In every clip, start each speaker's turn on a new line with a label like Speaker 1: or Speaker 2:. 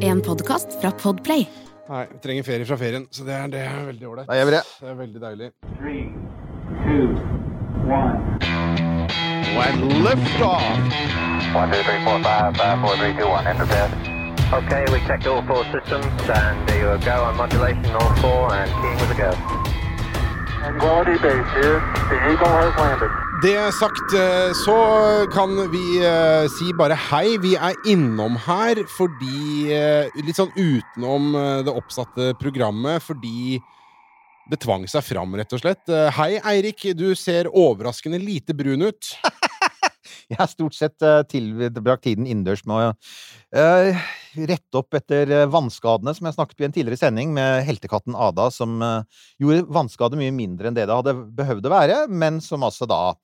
Speaker 1: En podkast fra Podplay.
Speaker 2: Nei, vi trenger ferie fra ferien, så det er, det er veldig ålreit.
Speaker 3: Vi det.
Speaker 2: Det er veldig deilig.
Speaker 4: Three, two, one.
Speaker 3: And lift off.
Speaker 5: One, two, three, four, five, five, four, three, two, one. Enter bed. Okay, we checked all four systems, and there you go on modulation, all four, and keying with a go.
Speaker 4: Quality base here. The Eagle has landed.
Speaker 2: Det sagt, eh, så kan vi eh, si bare hei. Vi er innom her fordi eh, Litt sånn utenom det oppsatte programmet, fordi det tvang seg fram, rett og slett. Hei, Eirik. Du ser overraskende lite brun ut.
Speaker 3: Jeg har stort sett tilbrakt tiden innendørs med å rette opp etter vannskadene, som jeg snakket i en tidligere sending, med heltekatten Ada, som gjorde vannskade mye mindre enn det det hadde behøvd å være, men som altså da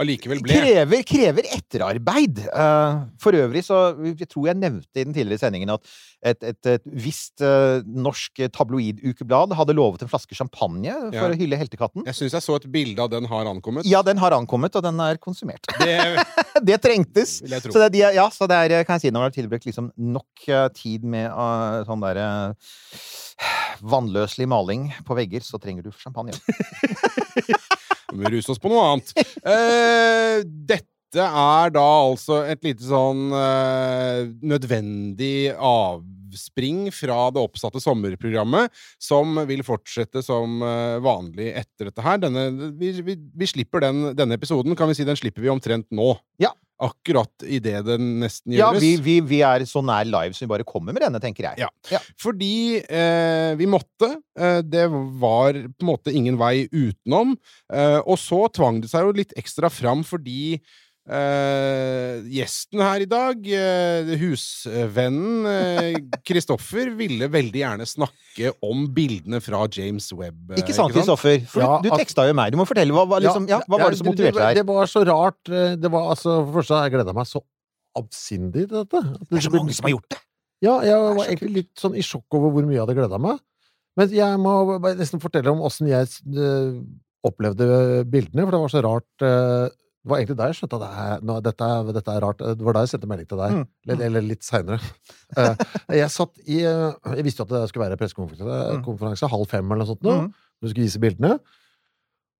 Speaker 2: Allikevel ble.
Speaker 3: krever, krever etterarbeid. Uh, for øvrig så Jeg tror jeg nevnte i den tidligere sendingen at et, et, et visst uh, norsk tabloidukeblad hadde lovet en flaske champagne for
Speaker 2: Ja.
Speaker 3: å hylle heltekatten.
Speaker 2: Jeg syns jeg så et bilde av den har ankommet.
Speaker 3: Ja, den har ankommet, og den er konsumert.
Speaker 2: Det
Speaker 3: det trengtes! Så det, de, ja, så det er, kan jeg si, når man har tilbrakt liksom nok uh, tid med sånn derre vannløselig maling på vegger, så trenger du champagne.
Speaker 2: Må ruse oss på noe annet. Uh, dette er da altså et lite sånn uh, nødvendig avspring fra det oppsatte sommerprogrammet, som vil fortsette som eh, vanlig etter dette her. Denne, vi, vi, vi slipper den, denne episoden, kan vi si. Den slipper vi omtrent nå.
Speaker 3: Ja.
Speaker 2: Akkurat idet det nesten
Speaker 3: Ja,
Speaker 2: gjøres.
Speaker 3: vi, vi, vi er så nær live som vi bare kommer med denne, tenker jeg.
Speaker 2: Ja. Fordi eh, vi måtte. Eh, det var på en måte ingen vei utenom. Eh, og så tvang det seg jo litt ekstra fram fordi eh, gjesten her i dag, uh, husvennen Kristoffer, ville veldig gjerne snakke om bildene fra James Webb. eh,
Speaker 3: Ikke sant, Kristoffer? For
Speaker 6: Ja,
Speaker 3: du, du teksta jo meg. Du må fortelle. Hva, hva, liksom, ja, hva var det som motiverte deg?
Speaker 6: det var så rart. eh, Det var altså, for det første jeg gleda meg så avsindig til dette. At
Speaker 3: Det er så mange som har gjort det!
Speaker 6: Ja, jeg var egentlig litt sånn i sjokk over hvor mye jeg hadde gleda meg. Men jeg må bare nesten fortelle om åssen jeg eh, opplevde bildene, for det var så rart. Eh, det var egentlig da jeg skjønte at det dette, dette er rart. Det var da jeg sendte melding til deg.
Speaker 3: Mm.
Speaker 6: Eller, eller litt seinere. jeg satt i eh, Jeg visste jo at det skulle være pressekonferanse
Speaker 3: Mm.
Speaker 6: halv fem eller noe sånt. Nå,
Speaker 3: Mm.
Speaker 6: vi skulle vise bildene.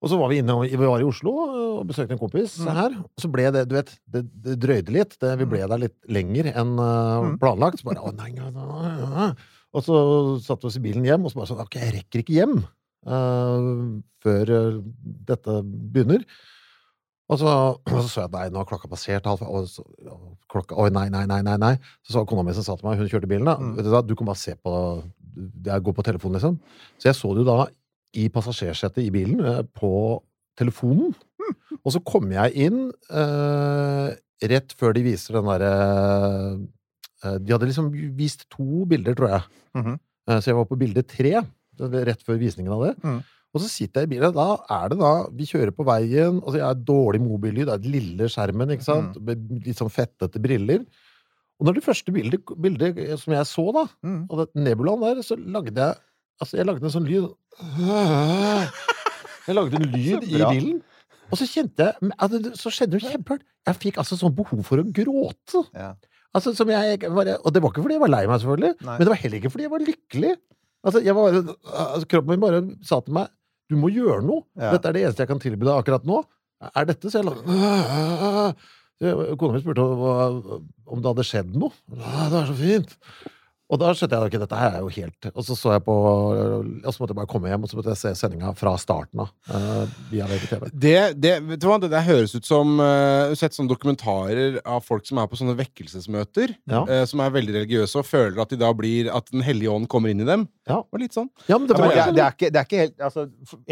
Speaker 6: Og så var vi inne vi var i Oslo og besøkte en kompis
Speaker 3: Mm.
Speaker 6: her. Og så ble det du vet, det, det drøyde litt. Det, vi ble der litt lenger enn eh,
Speaker 3: Mm.
Speaker 6: planlagt. Så bare, å, nei, nei, nei. Og så satte vi oss i bilen hjem, og så bare sånn Ok, jeg rekker ikke hjem uh, før eh, dette begynner. Og så, og så så jeg at nei, nå har klokka passert halv og så, og klokka, Oi, nei, nei, nei, nei, nei. Så så kona mi som sa til meg, hun kjørte bilen, da.
Speaker 3: Mm.
Speaker 6: Vet du, da, du kan bare se på Jeg går på telefonen, liksom. Så jeg så det jo da i passasjersetet i bilen, eh, på telefonen. Og så kom jeg inn eh, rett før de viser den derre eh, De hadde liksom vist to bilder, tror jeg.
Speaker 3: Mhm.
Speaker 6: Eh, så jeg var på bilde tre, rett før visningen av det. Og så sitter jeg i bilen, da er det da Vi kjører på veien, og jeg har dårlig mobillyd, det er den lille skjermen, ikke sant? Med litt sånn fettete briller. Og når det første bildet, bildet som jeg så, da,
Speaker 3: Mm.
Speaker 6: av det nebulaen der, så lagde jeg Altså, jeg lagde en sånn lyd Jeg lagde en lyd i bilen. Og så kjente jeg at Så skjedde det kjemperart. Jeg fikk altså sånn behov for å gråte.
Speaker 3: Ja.
Speaker 6: Altså, som jeg og det var ikke fordi jeg var lei meg, selvfølgelig,
Speaker 3: Nei.
Speaker 6: men det var heller ikke fordi jeg var lykkelig. Altså, jeg var, altså, kroppen min bare sa til meg du må gjøre noe.
Speaker 3: Ja.
Speaker 6: Dette er det eneste jeg kan tilby deg akkurat nå. Er dette? La Kona mi spurte om det hadde skjedd noe. Det er så fint. Og da skjønte jeg at okay, dette her er jo helt Og så så jeg på Og så måtte jeg bare komme hjem og så måtte jeg se sendinga fra starten av. Uh, via VGTV.
Speaker 2: Det, det, vet du hva, det der høres ut som uh, sett sånne dokumentarer av folk som er på sånne vekkelsesmøter,
Speaker 6: Ja.
Speaker 2: uh, som er veldig religiøse, og føler at de da blir At Den hellige ånd kommer inn i dem.
Speaker 6: Ja.
Speaker 2: Det var litt sånn.
Speaker 6: Ja, men det
Speaker 3: Ja, men det, det, er ikke, det er ikke helt altså,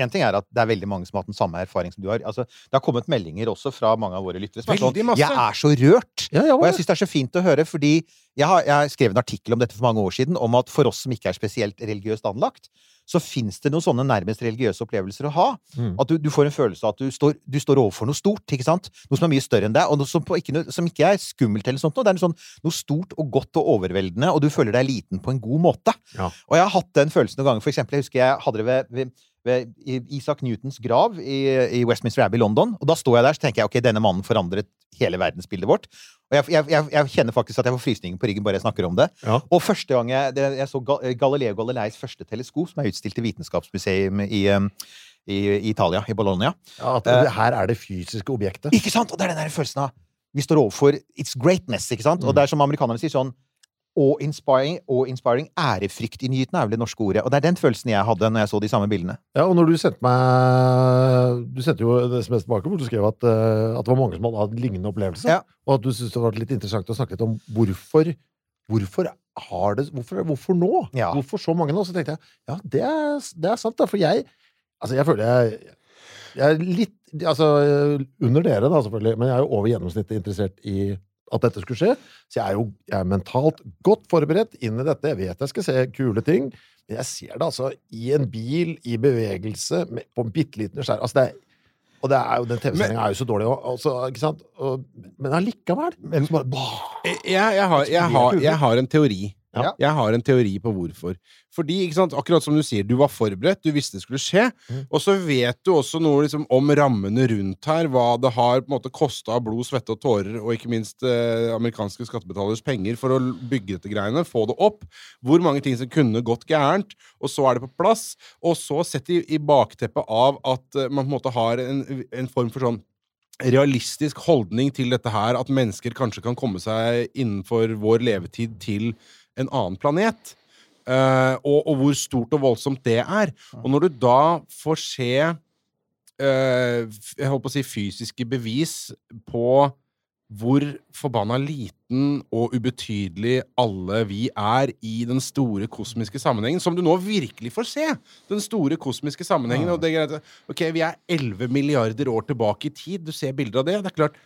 Speaker 3: En ting er at det er veldig mange som har hatt den samme erfaring som du har. Altså, det har kommet meldinger også fra mange av våre lyttere som er sånn. Jeg er så rørt!
Speaker 6: Ja,
Speaker 3: Og jeg syns det er så fint å høre, fordi jeg har, jeg skrev en artikkel om dette for mange år siden, om at for oss som ikke er spesielt religiøst anlagt, så fins det noen sånne nærmest religiøse opplevelser å ha.
Speaker 6: Mm.
Speaker 3: At du, du får en følelse av at du står, du står overfor noe stort, ikke sant? Noe som er mye større enn deg, og noe som, på ikke, noe, som ikke er skummelt eller sånt noe. Det er noe, sånn, noe stort og godt og overveldende, og du føler deg liten på en god måte.
Speaker 6: Ja.
Speaker 3: Og jeg har hatt den følelsen noen ganger. For eksempel, jeg husker jeg hadde det ved, ved ved Isak Newtons grav i, i Westminster Abbey i London. Og da står jeg der så tenker jeg ok, denne mannen forandret hele verdensbildet vårt. Og jeg, jeg, jeg, kjenner faktisk at jeg får frysninger på ryggen bare jeg snakker om det.
Speaker 6: Ja.
Speaker 3: Og første gang jeg, jeg så Galileo Galileis første teleskop, som er utstilt i Vitenskapsmuseum i, um, i, i Italia, i Bologna.
Speaker 6: Ja, det, her er det fysiske objektet.
Speaker 3: Ikke sant? Og det er den der følelsen av Vi står overfor its greatness, ikke sant? Og det er som amerikanerne sier sånn Og inspiring ærefrykt i nyhetene er vel det norske ordet. Og det er den følelsen jeg hadde når jeg så de samme bildene.
Speaker 6: Ja, og når du sendte meg Du sendte jo en SMS tilbake hvor du skrev at, eh, at det var mange som hadde hatt lignende opplevelse,
Speaker 3: Ja.
Speaker 6: og at du syntes det var litt interessant å snakke litt om hvorfor Hvorfor har det Hvorfor, hvorfor nå?
Speaker 3: Ja.
Speaker 6: Hvorfor så mange nå? Så tenkte jeg ja, det er, det er sant, da. For jeg Altså, jeg føler jeg Jeg er litt Altså, under dere, da, selvfølgelig, men jeg er jo over gjennomsnittet interessert i at dette skulle skje. Så jeg er jo jeg er mentalt godt forberedt inn i dette. Jeg vet jeg skal se kule ting. Men jeg ser det altså i en bil, i bevegelse, med, på en bitte liten skjerm. Altså det er, og det er jo, den TV-sendinga er jo så dårlig, og, altså, ikke sant? Og, men allikevel
Speaker 2: Jeg, jeg, har, jeg, har, jeg har en teori.
Speaker 6: Ja.
Speaker 2: Jeg har en teori på hvorfor. Fordi, ikke sant, akkurat som du sier, du var forberedt, du visste det skulle skje,
Speaker 6: mm.
Speaker 2: og så vet du også noe liksom, om rammene rundt her, hva det har på en måte kosta av blod, svette og tårer, og ikke minst eh, amerikanske skattebetalers penger for å bygge dette greiene, få det opp, hvor mange ting som kunne gått gærent, og så er det på plass, og så sett i, i bakteppet av at eh, man på en måte har en, en form for sånn realistisk holdning til dette her, at mennesker kanskje kan komme seg innenfor vår levetid til en annen planet. Uh, og, og hvor stort og voldsomt det er. Og når du da får se uh, jeg holdt på å si fysiske bevis på hvor forbanna liten og ubetydelig alle vi er i den store kosmiske sammenhengen, som du nå virkelig får se. Den store kosmiske sammenhengen. Og det er greit. Ok, vi er 11 milliarder år tilbake i tid. Du ser bilder av det. Det er klart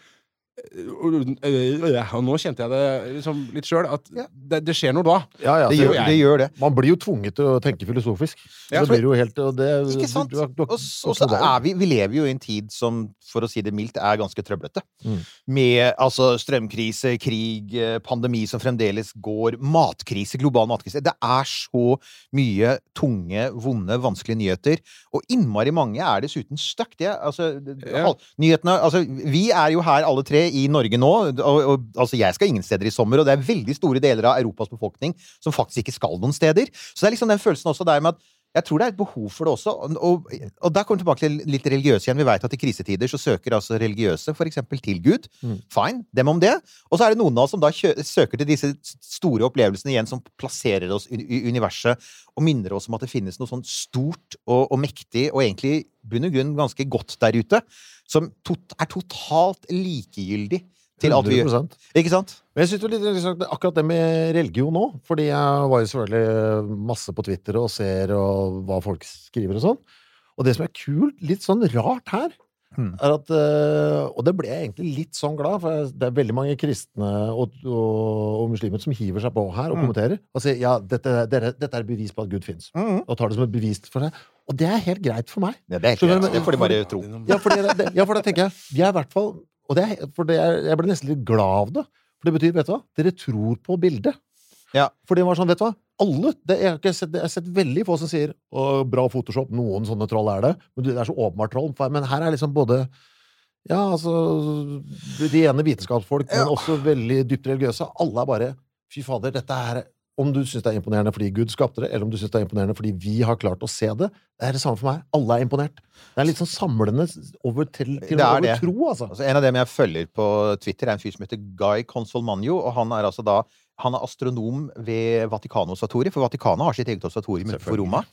Speaker 2: Og nå kjente jeg det liksom litt sjøl, at det, det skjer noe da.
Speaker 6: ja, ja,
Speaker 3: Det gjør, det gjør det.
Speaker 6: Man blir jo tvunget til å tenke filosofisk.
Speaker 2: Ja, for-
Speaker 6: blir jo helt og det,
Speaker 3: Ikke sant?
Speaker 6: Du, du, du,
Speaker 3: Og og så er vi Vi lever jo i en tid som, for å si det mildt, er ganske trøblete.
Speaker 6: Mm.
Speaker 3: Med altså strømkrise, krig, eh, pandemi som fremdeles går, matkrise, global matkrise. Det er så mye tunge, vonde, vanskelige nyheter. Og innmari mange er dessuten stuck. Det, altså,
Speaker 2: Ja.
Speaker 3: nyhetene Altså, vi er jo her alle tre i Norge nå, og, og altså, jeg skal ingen steder i sommer, og det er veldig store deler av Europas befolkning som faktisk ikke skal noen steder. Så det er liksom den følelsen også der med at jeg tror det er et behov for det også. Og, og, der kommer vi tilbake til litt religiøse igjen. Vi vet at i krisetider så søker altså religiøse eksempel til Gud.
Speaker 6: Mm.
Speaker 3: Fine, dem om det. Og så er det noen av oss som da søker til disse store opplevelsene igjen, som plasserer oss i universet og minner oss om at det finnes noe sånn stort og, og mektig, og egentlig bunn og grunn ganske godt der ute, som tot er totalt likegyldig til alt vi gjør. Ikke sant?
Speaker 6: Men jeg synes det er litt interessant akkurat det med religion nå. Fordi jeg var jo selvfølgelig masse på Twitter og ser og hva folk skriver og sånn. Og det som er kult, litt sånn rart her,
Speaker 3: Hmm.
Speaker 6: er at eh, Og det ble jeg egentlig litt sånn glad, for det er veldig mange kristne og, og, og muslimer som hiver seg på her og
Speaker 3: Mm.
Speaker 6: kommenterer. Og sier ja, dette, dette er bevis på at Gud fins.
Speaker 3: Mhm.
Speaker 6: Og tar det som et bevis for seg. Og det er helt greit for meg.
Speaker 3: Ja, det, er helt greit. det får de bare tro.
Speaker 6: Ja, for det, det, ja, for da tenker jeg Vi er i hvert fall Og det er, for det er, jeg ble nesten litt glad av det. For det betyr, vet du hva, dere tror på bildet.
Speaker 3: Ja.
Speaker 6: For det var sånn, vet du hva, alle det, Jeg har ikke sett, jeg har sett veldig få som sier å, 'bra Photoshop', noen sånne troll er det, men det er så åpenbart troll. For- Men her er liksom både Ja, altså De ene vitenskapsfolk, men
Speaker 3: Ja.
Speaker 6: også veldig dypt religiøse. Alle er bare Fy fader, dette er Om du syns det er imponerende fordi Gud skapte det, eller om du syns det er imponerende fordi vi har klart å se det, det er det samme for meg. Alle er imponert. Det er litt sånn samlende over til, til
Speaker 3: Det er
Speaker 6: over
Speaker 3: det.
Speaker 6: tro, altså.
Speaker 3: Altså, en av dem jeg følger på Twitter, er en fyr som heter Guy Consolmagno. Og han er altså da han er astronom ved Vatikanosatoriet, for Vatikanet har sitt eget observatorium utenfor Roma.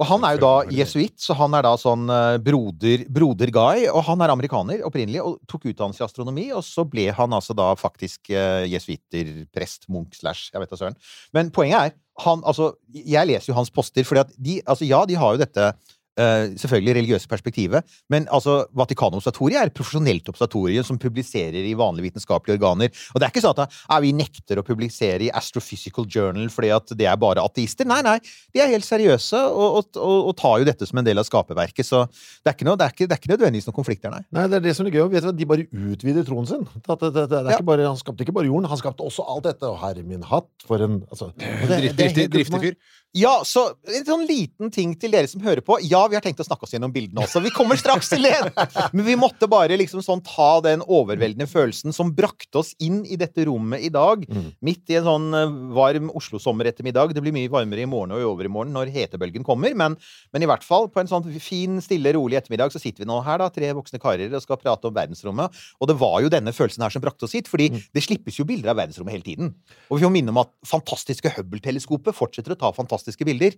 Speaker 3: Og han er jo da jesuitt, så han er da sånn eh, broder, broder Guy. Og han er amerikaner opprinnelig og tok utdannelse i astronomi, og så ble han altså da faktisk uh, jesuitter, prest, munk slash Jeg vet da søren. Men poenget er han, altså, Jeg leser jo hans poster, fordi at de Altså, ja, de har jo dette eh, selvfølgelig religiøse perspektivet, men altså, Vatikanoobservatoriet er et profesjonelt observatorium som publiserer i vanlige vitenskapelige organer. Og det er ikke sånn at ja, vi nekter å publisere i Astrophysical Journal fordi at det er bare ateister. Nei, nei, de er helt seriøse og, og, og, og tar jo dette som en del av skaperverket. Så det er ikke, noe, det er ikke, det er ikke nødvendigvis noen konflikter, nei.
Speaker 6: Nei, det er det som er gøy. Vet du, hva, de bare utvider troen sin. Det, det, det, det er
Speaker 3: Ja.
Speaker 6: ikke bare, han skapte ikke bare jorden, han skapte også alt dette. Og herre min hatt, for en altså,
Speaker 2: driftig, fyr.
Speaker 3: Ja, så en sånn liten ting til dere som hører på. Ja, vi har tenkt å snakke oss gjennom bildene også. Vi kommer straks til det! Men vi måtte bare liksom sånn ta den overveldende følelsen som brakte oss inn i dette rommet i dag.
Speaker 6: Mm.
Speaker 3: Midt i en sånn eh, varm Oslo-sommerettermiddag. Det blir mye varmere i morgen og i overmorgen når hetebølgen kommer, men, men i hvert fall på en sånn fin, stille, rolig ettermiddag så sitter vi nå her, da, tre voksne karer, og skal prate om verdensrommet. Og det var jo denne følelsen her som brakte oss hit, fordi det slippes jo bilder av verdensrommet hele tiden. Og vi får minne om at fantastiske Hubble-teleskopet fortsetter å ta fantastiske bilder.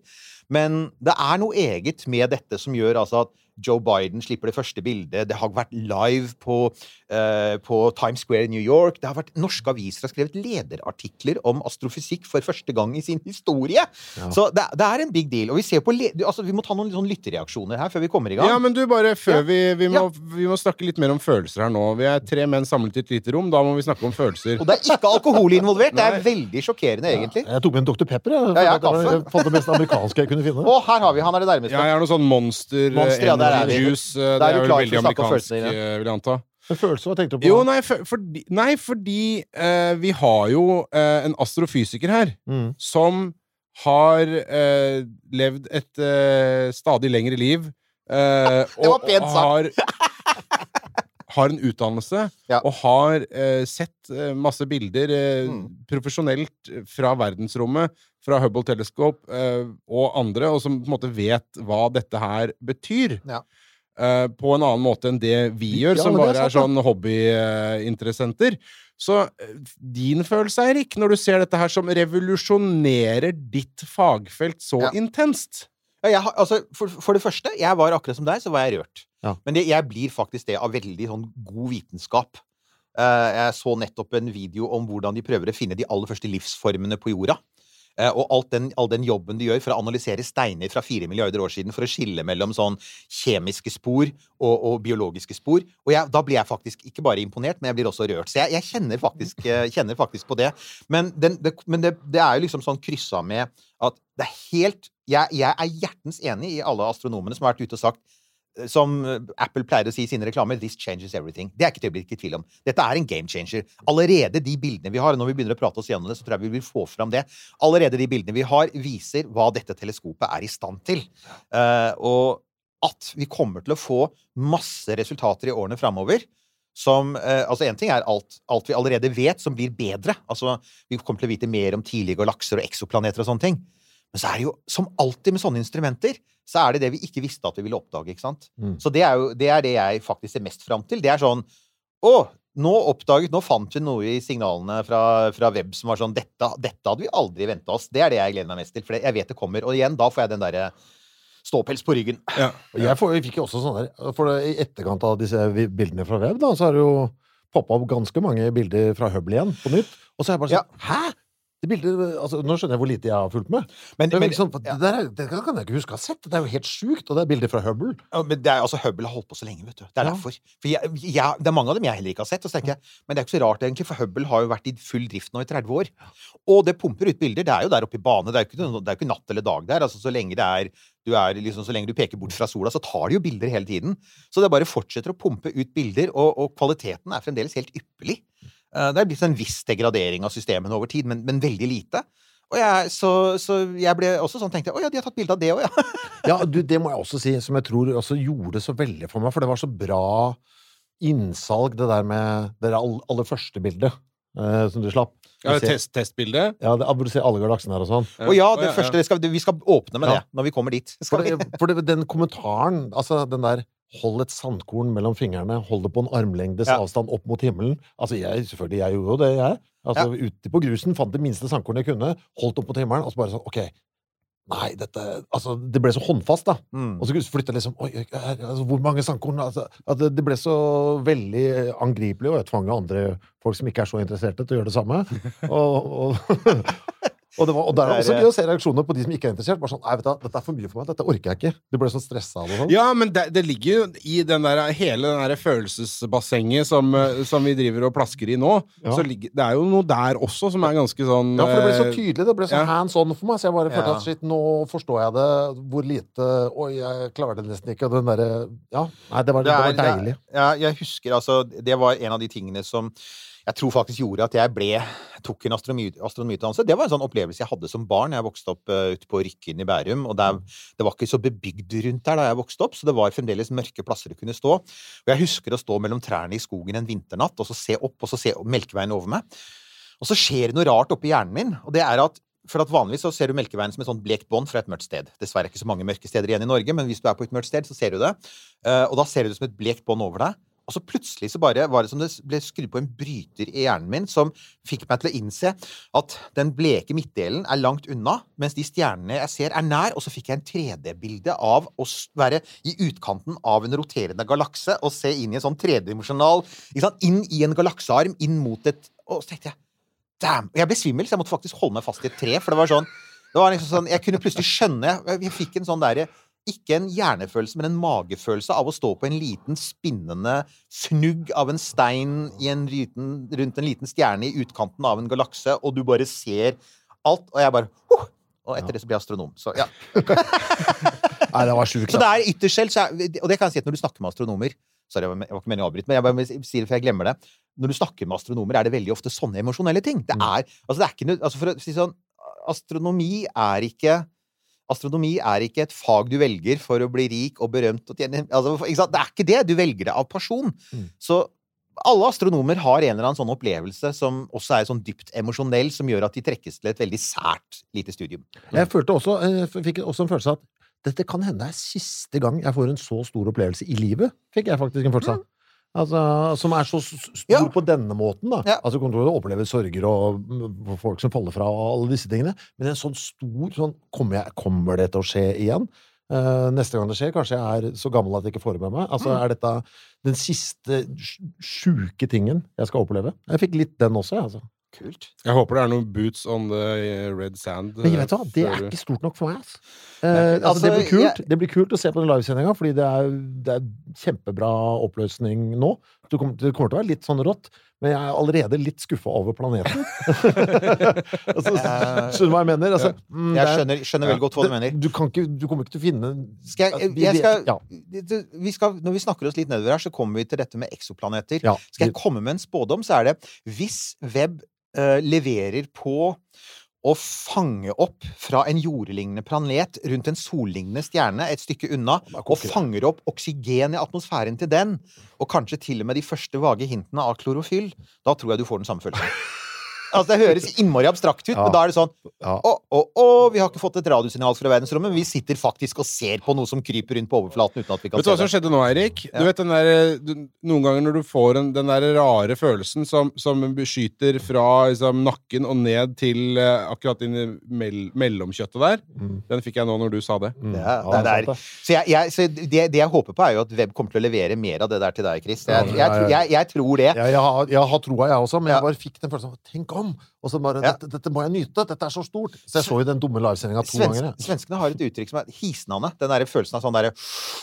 Speaker 3: Men det er noe eget med dette som gjør altså at Joe Biden slipper det første bildet. Det har vært live på, uh, på Times Square i New York. Det har vært Norske aviser har skrevet lederartikler om astrofysikk for første gang i sin historie. Så det, det er en big deal. Og vi ser på le altså, Vi må ta noen sånn lytterreaksjoner her før vi kommer i gang.
Speaker 2: Ja, men du, bare før
Speaker 3: Ja.
Speaker 2: vi vi må,
Speaker 3: Ja.
Speaker 2: vi må snakke litt mer om følelser her nå. Vi er tre menn samlet i et lite rom. Da må vi snakke om følelser.
Speaker 3: Og det er ikke alkohol involvert. Det er veldig sjokkerende, egentlig.
Speaker 6: Jeg tok med en Dr. Pepper. Jeg,
Speaker 3: Ja, ja,
Speaker 6: at
Speaker 3: kaffe.
Speaker 6: jeg fant det mest amerikanske jeg kunne finne.
Speaker 3: Å, her har vi Han er det nærmeste.
Speaker 2: Ja, jeg har noe sånn Monster, eh,
Speaker 3: Monster, ja, der er
Speaker 2: Juice. eh, Det
Speaker 3: er
Speaker 2: er
Speaker 3: for
Speaker 2: veldig amerikansk, eh, vil jeg anta.
Speaker 6: En følelse, hva tenkte du på?
Speaker 2: Jo, nei, for, fordi, nei, fordi uh, vi har jo uh, en astrofysiker her
Speaker 6: Mm.
Speaker 2: som har uh, levd et stadig lengre liv. eh,
Speaker 3: Det var pent sagt.
Speaker 2: Har, en utdannelse
Speaker 3: Ja.
Speaker 2: og har eh, sett eh, masse bilder eh,
Speaker 3: Mm.
Speaker 2: profesjonelt fra verdensrommet, fra Hubble Telescope eh, og andre, og som på en måte vet hva dette her betyr.
Speaker 3: Ja.
Speaker 2: Eh, på en annen måte enn det vi gjør,
Speaker 6: Ja,
Speaker 2: som bare
Speaker 6: er
Speaker 2: er sånn hobbyinteressenter. Så eh, din følelse, Eirik, når du ser dette her som revolusjonerer ditt fagfelt så intenst
Speaker 3: Ja, jeg, altså, for, for det første, jeg var akkurat som deg, så var jeg rørt.
Speaker 6: Ja.
Speaker 3: Men det, jeg blir faktisk det av veldig sånn god vitenskap. Uh, jeg så nettopp en video om hvordan de prøver å finne de aller første livsformene på jorda. Eh, og alt den, all den jobben de gjør for å analysere steiner fra fire milliarder år siden for å skille mellom sånn kjemiske spor og, og biologiske spor. Og jeg, da blir jeg faktisk ikke bare imponert, men jeg blir også rørt. Så jeg, jeg kjenner, faktisk, eh, kjenner faktisk på det. Men, den, det, men det, det er jo liksom sånn kryssa med at det er helt jeg, jeg er hjertens enig i alle astronomene som har vært ute og sagt som eh, Apple pleier å si i sine reklamer 'This changes everything'. Det er ikke til å bli i tvil om. Dette er en game changer. Allerede de bildene vi har, når vi begynner å prate oss gjennom det, så tror jeg vi vil få fram det. Allerede de bildene vi har, viser hva dette teleskopet er i stand til. Uh, og at vi kommer til å få masse resultater i årene framover. Som, eh, altså En ting er alt, alt vi allerede vet, som blir bedre. Altså, Vi kommer til å vite mer om tidlige galakser og eksoplaneter og sånne ting. Men så er det jo, som alltid med sånne instrumenter, så er det det vi ikke visste at vi ville oppdage. ikke sant?
Speaker 6: Mm.
Speaker 3: Så det er jo det, er det jeg faktisk ser mest fram til. Det er sånn Å, nå oppdaget, nå fant vi noe i signalene fra, fra web som var sånn dette, dette hadde vi aldri venta oss. Det er det jeg gleder meg mest til, for jeg vet det kommer. Og igjen, da får jeg den derre ståpels på ryggen.
Speaker 6: Ja. Jeg, får, jeg fikk jo også sånn der For I etterkant av disse bildene fra web, da, så har det jo poppa opp ganske mange bilder fra Hubble igjen, på nytt. Og så er jeg bare sånn Hæ?! Det bildet, altså, nå skjønner jeg hvor lite jeg har fulgt med.
Speaker 3: Men,
Speaker 6: Men,
Speaker 3: men,
Speaker 6: liksom,
Speaker 3: ja.
Speaker 6: det, der, er- det kan jeg ikke huske å ha sett. Det er jo helt sjukt. Og det er bilder fra Hubble.
Speaker 3: Ja, men det er, altså, Hubble har holdt på så lenge, vet du. Det er
Speaker 6: Ja.
Speaker 3: derfor. For jeg, jeg, det er mange av dem jeg heller ikke har sett. Jeg, Men det er ikke så rart, egentlig, for Hubble har jo vært i full drift nå i 30 år. Og det pumper ut bilder. Det er jo der oppe i bane. Det er jo ikke, er jo ikke natt eller dag der. Altså, så lenge det er, du er liksom, så lenge du peker bort fra sola, så tar de jo bilder hele tiden. Så det bare fortsetter å pumpe ut bilder, og, og kvaliteten er fremdeles helt ypperlig. Eh, Det er blitt en viss degradering av systemene over tid, men, men veldig lite. Og jeg, så, så jeg ble også sånn, tenkte jeg, å ja, de har tatt bilde av det òg, ja.
Speaker 6: Ja, du, det må jeg også si, som jeg tror også gjorde det så veldig for meg, for det var så bra innsalg, det der med det aller, aller første bildet eh, som du slapp.
Speaker 2: Ja, test, Testbildet?
Speaker 6: Ja, det, hvor du ser alle galaksene her og sånn.
Speaker 3: Og ja, det
Speaker 2: Å,
Speaker 3: første, det skal, vi skal åpne med
Speaker 6: Ja.
Speaker 3: det når vi kommer dit.
Speaker 6: For, det, for det, den kommentaren, altså den der Hold et sandkorn mellom fingrene, hold det på en armlengdes
Speaker 3: Ja.
Speaker 6: avstand opp mot himmelen. Altså, jeg, selvfølgelig, jeg gjorde jo det, jeg. Altså, Ute på grusen fant det minste sandkornet jeg kunne, holdt opp mot himmelen, og så bare sånn OK. Nei, dette Altså, det ble så håndfast, da.
Speaker 3: Mm.
Speaker 6: Og så flytta liksom Oi, altså, hvor mange sandkorn? Altså, det, det ble så veldig angripelig, og jeg tvang andre folk som ikke er så interesserte, til å gjøre det samme. Og, og, og, det var, og der er det også gøy å se reaksjoner på de som ikke er interessert. Bare sånn, nei, vet du, Dette er for mye for meg. Dette orker jeg ikke. Du ble sånn stressa av det. Sånn.
Speaker 2: Ja, men det, det ligger jo i den der, hele den der følelsesbassenget som, eh, som vi driver og plasker i nå.
Speaker 6: Ja.
Speaker 2: Så ligger, det er jo noe der også som er ganske sånn
Speaker 6: Ja, for det ble så
Speaker 2: eh,
Speaker 6: tydelig. Det ble så
Speaker 2: ja.
Speaker 6: hands on for meg. Så jeg bare følte
Speaker 3: Ja.
Speaker 6: at shit, nå forstår jeg det. Hvor lite Oi, jeg klarer det nesten ikke. Og den derre Ja. Nei, det var, det,
Speaker 3: Det
Speaker 6: var
Speaker 3: er-
Speaker 6: deilig.
Speaker 3: Ja, jeg husker altså Det var en av de tingene som jeg tror faktisk gjorde at jeg ble tok en astronomi, astronomiutdannelse. Det var en sånn opplevelse jeg hadde som barn. Jeg vokste opp uh, ute på Rykken i Bærum. og der, Det var ikke så bebygd rundt der da jeg vokste opp, så det var fremdeles mørke plasser du kunne stå. Og Jeg husker å stå mellom trærne i skogen en vinternatt og så se opp og så se Melkeveien over meg. Og så skjer det noe rart oppi hjernen min. og det er at for at Vanligvis så ser du Melkeveien som et sånt blekt bånd fra et mørkt sted. Dessverre er det ikke så mange mørke steder igjen i Norge, men hvis du er på et mørkt sted, så ser du det. Uh, og da ser du det som et blekt bånd over deg. Og så plutselig så bare var det som det ble skrudd på en bryter i hjernen min som fikk meg til å innse at den bleke midtdelen er langt unna, mens de stjernene jeg ser, er nær. Og så fikk jeg en 3D-bilde av å være i utkanten av en roterende galakse og se inn i en sånn tredimensjonal? Inn i en galaksearm, inn mot et Og så tenkte jeg Damn! Og jeg ble svimmel, så jeg måtte faktisk holde meg fast i et tre, for det var sånn det var liksom sånn, Jeg kunne plutselig skjønne Jeg, jeg fikk en sånn derre ikke en hjernefølelse, men en magefølelse av å stå på en liten spinnende snugg av en stein i en liten, rundt en liten stjerne i utkanten av en galakse, og du bare ser alt, og jeg bare oh! Og etter det så blir jeg astronom. Så ja.
Speaker 6: Nei, det var sjukt.
Speaker 3: Så det er ytterst selv, er, og det kan jeg si at når du snakker med astronomer Sorry, jeg var, ikke meningen å avbryte, men jeg bare sier det for jeg glemmer det. Når du snakker med astronomer, er det veldig ofte sånne emosjonelle ting. Det er, altså det er ikke, altså for å si sånn, astronomi er ikke Astronomi er ikke et fag du velger for å bli rik og berømt og tjene altså? Det er ikke det. Du velger det av person.
Speaker 6: Mm.
Speaker 3: Så alle astronomer har en eller annen sånn opplevelse som også er sånn dypt emosjonell, som gjør at de trekkes til et veldig sært lite studium.
Speaker 6: Jeg følte også, jeg fikk også en følelse av at dette kan hende er siste gang jeg får en så stor opplevelse i livet. Fikk jeg faktisk en følelse av. Altså, som er så stor
Speaker 3: Ja.
Speaker 6: på denne måten, da.
Speaker 3: Ja.
Speaker 6: Altså, kommer til å oppleve sorger og mm, folk som faller fra og alle disse tingene. Men en sånn stor sånn Kommer, jeg, kommer det til å skje igjen? Uh, neste gang det skjer, kanskje jeg er så gammel at jeg ikke får det med meg. Altså,
Speaker 3: Mm.
Speaker 6: Er dette den siste sj- sjuke tingen jeg skal oppleve? Jeg fikk litt den også, jeg, altså.
Speaker 3: Kult.
Speaker 2: Jeg håper det er noen boots on the eh, red sand.
Speaker 6: Men vet du hva, det er ikke stort nok for meg. Altså. Eh, altså,
Speaker 3: altså,
Speaker 6: det, blir kult,
Speaker 3: jeg-
Speaker 6: det blir kult å se på den livesendinga, fordi det er, det er kjempebra oppløsning nå. Det kommer, det kommer til å være litt sånn rått, men jeg er allerede litt skuffa over planeten. altså, skjønner du hva jeg mener? Altså, mm,
Speaker 3: Jeg
Speaker 6: er-
Speaker 3: skjønner, skjønner veldig godt hva du mener.
Speaker 6: Du, kan ikke, du kommer ikke til å finne
Speaker 3: Skal jeg,
Speaker 6: Altså,
Speaker 3: jeg skal,
Speaker 6: ja.
Speaker 3: vi skal, når vi snakker oss litt nedover her, så kommer vi til dette med eksoplaneter.
Speaker 6: Ja,
Speaker 3: Skal jeg komme med en spådom, så er det hvis web eh, leverer på å fange opp fra en jordlignende planet rundt en sollignende stjerne et stykke unna, og fanger opp oksygen i atmosfæren til den, og kanskje til og med de første vage hintene av klorofyll, da tror jeg du får den samme følelsen. Altså, det høres innmari abstrakt ut,
Speaker 6: Ja.
Speaker 3: men da er det sånn å, å, å, vi har ikke fått et radiosignal fra verdensrommet, men vi sitter faktisk og ser på noe som kryper rundt på overflaten uten at vi kan
Speaker 2: Vet du hva som skjedde nå, Eirik?
Speaker 3: Ja.
Speaker 2: Du vet den der, du, Noen ganger når du får en, den der rare følelsen som, som skyter fra liksom, nakken og ned til uh, akkurat inn i mell, mellomkjøttet der,
Speaker 6: Mm.
Speaker 2: den fikk jeg nå når du sa det.
Speaker 6: Mm.
Speaker 3: Det
Speaker 6: Ja,
Speaker 3: det er- Så, jeg, jeg, så det, det jeg håper på, er jo at web kommer til å levere mer av det der til deg, Chris. Jeg, jeg,
Speaker 6: Ja, ja,
Speaker 3: jeg, jeg, jeg tror det.
Speaker 6: Jeg, jeg, har, jeg har troa, jeg også, men jeg bare fikk den følelsen av Tenk om! om Og så bare
Speaker 3: Ja.
Speaker 6: dette, dette må jeg nyte! Dette er så stort! Så jeg så jo den dumme livesendinga to
Speaker 3: Svensk,
Speaker 6: ganger.
Speaker 3: svenskene har et uttrykk som er hisnende. Den der følelsen av sånn derre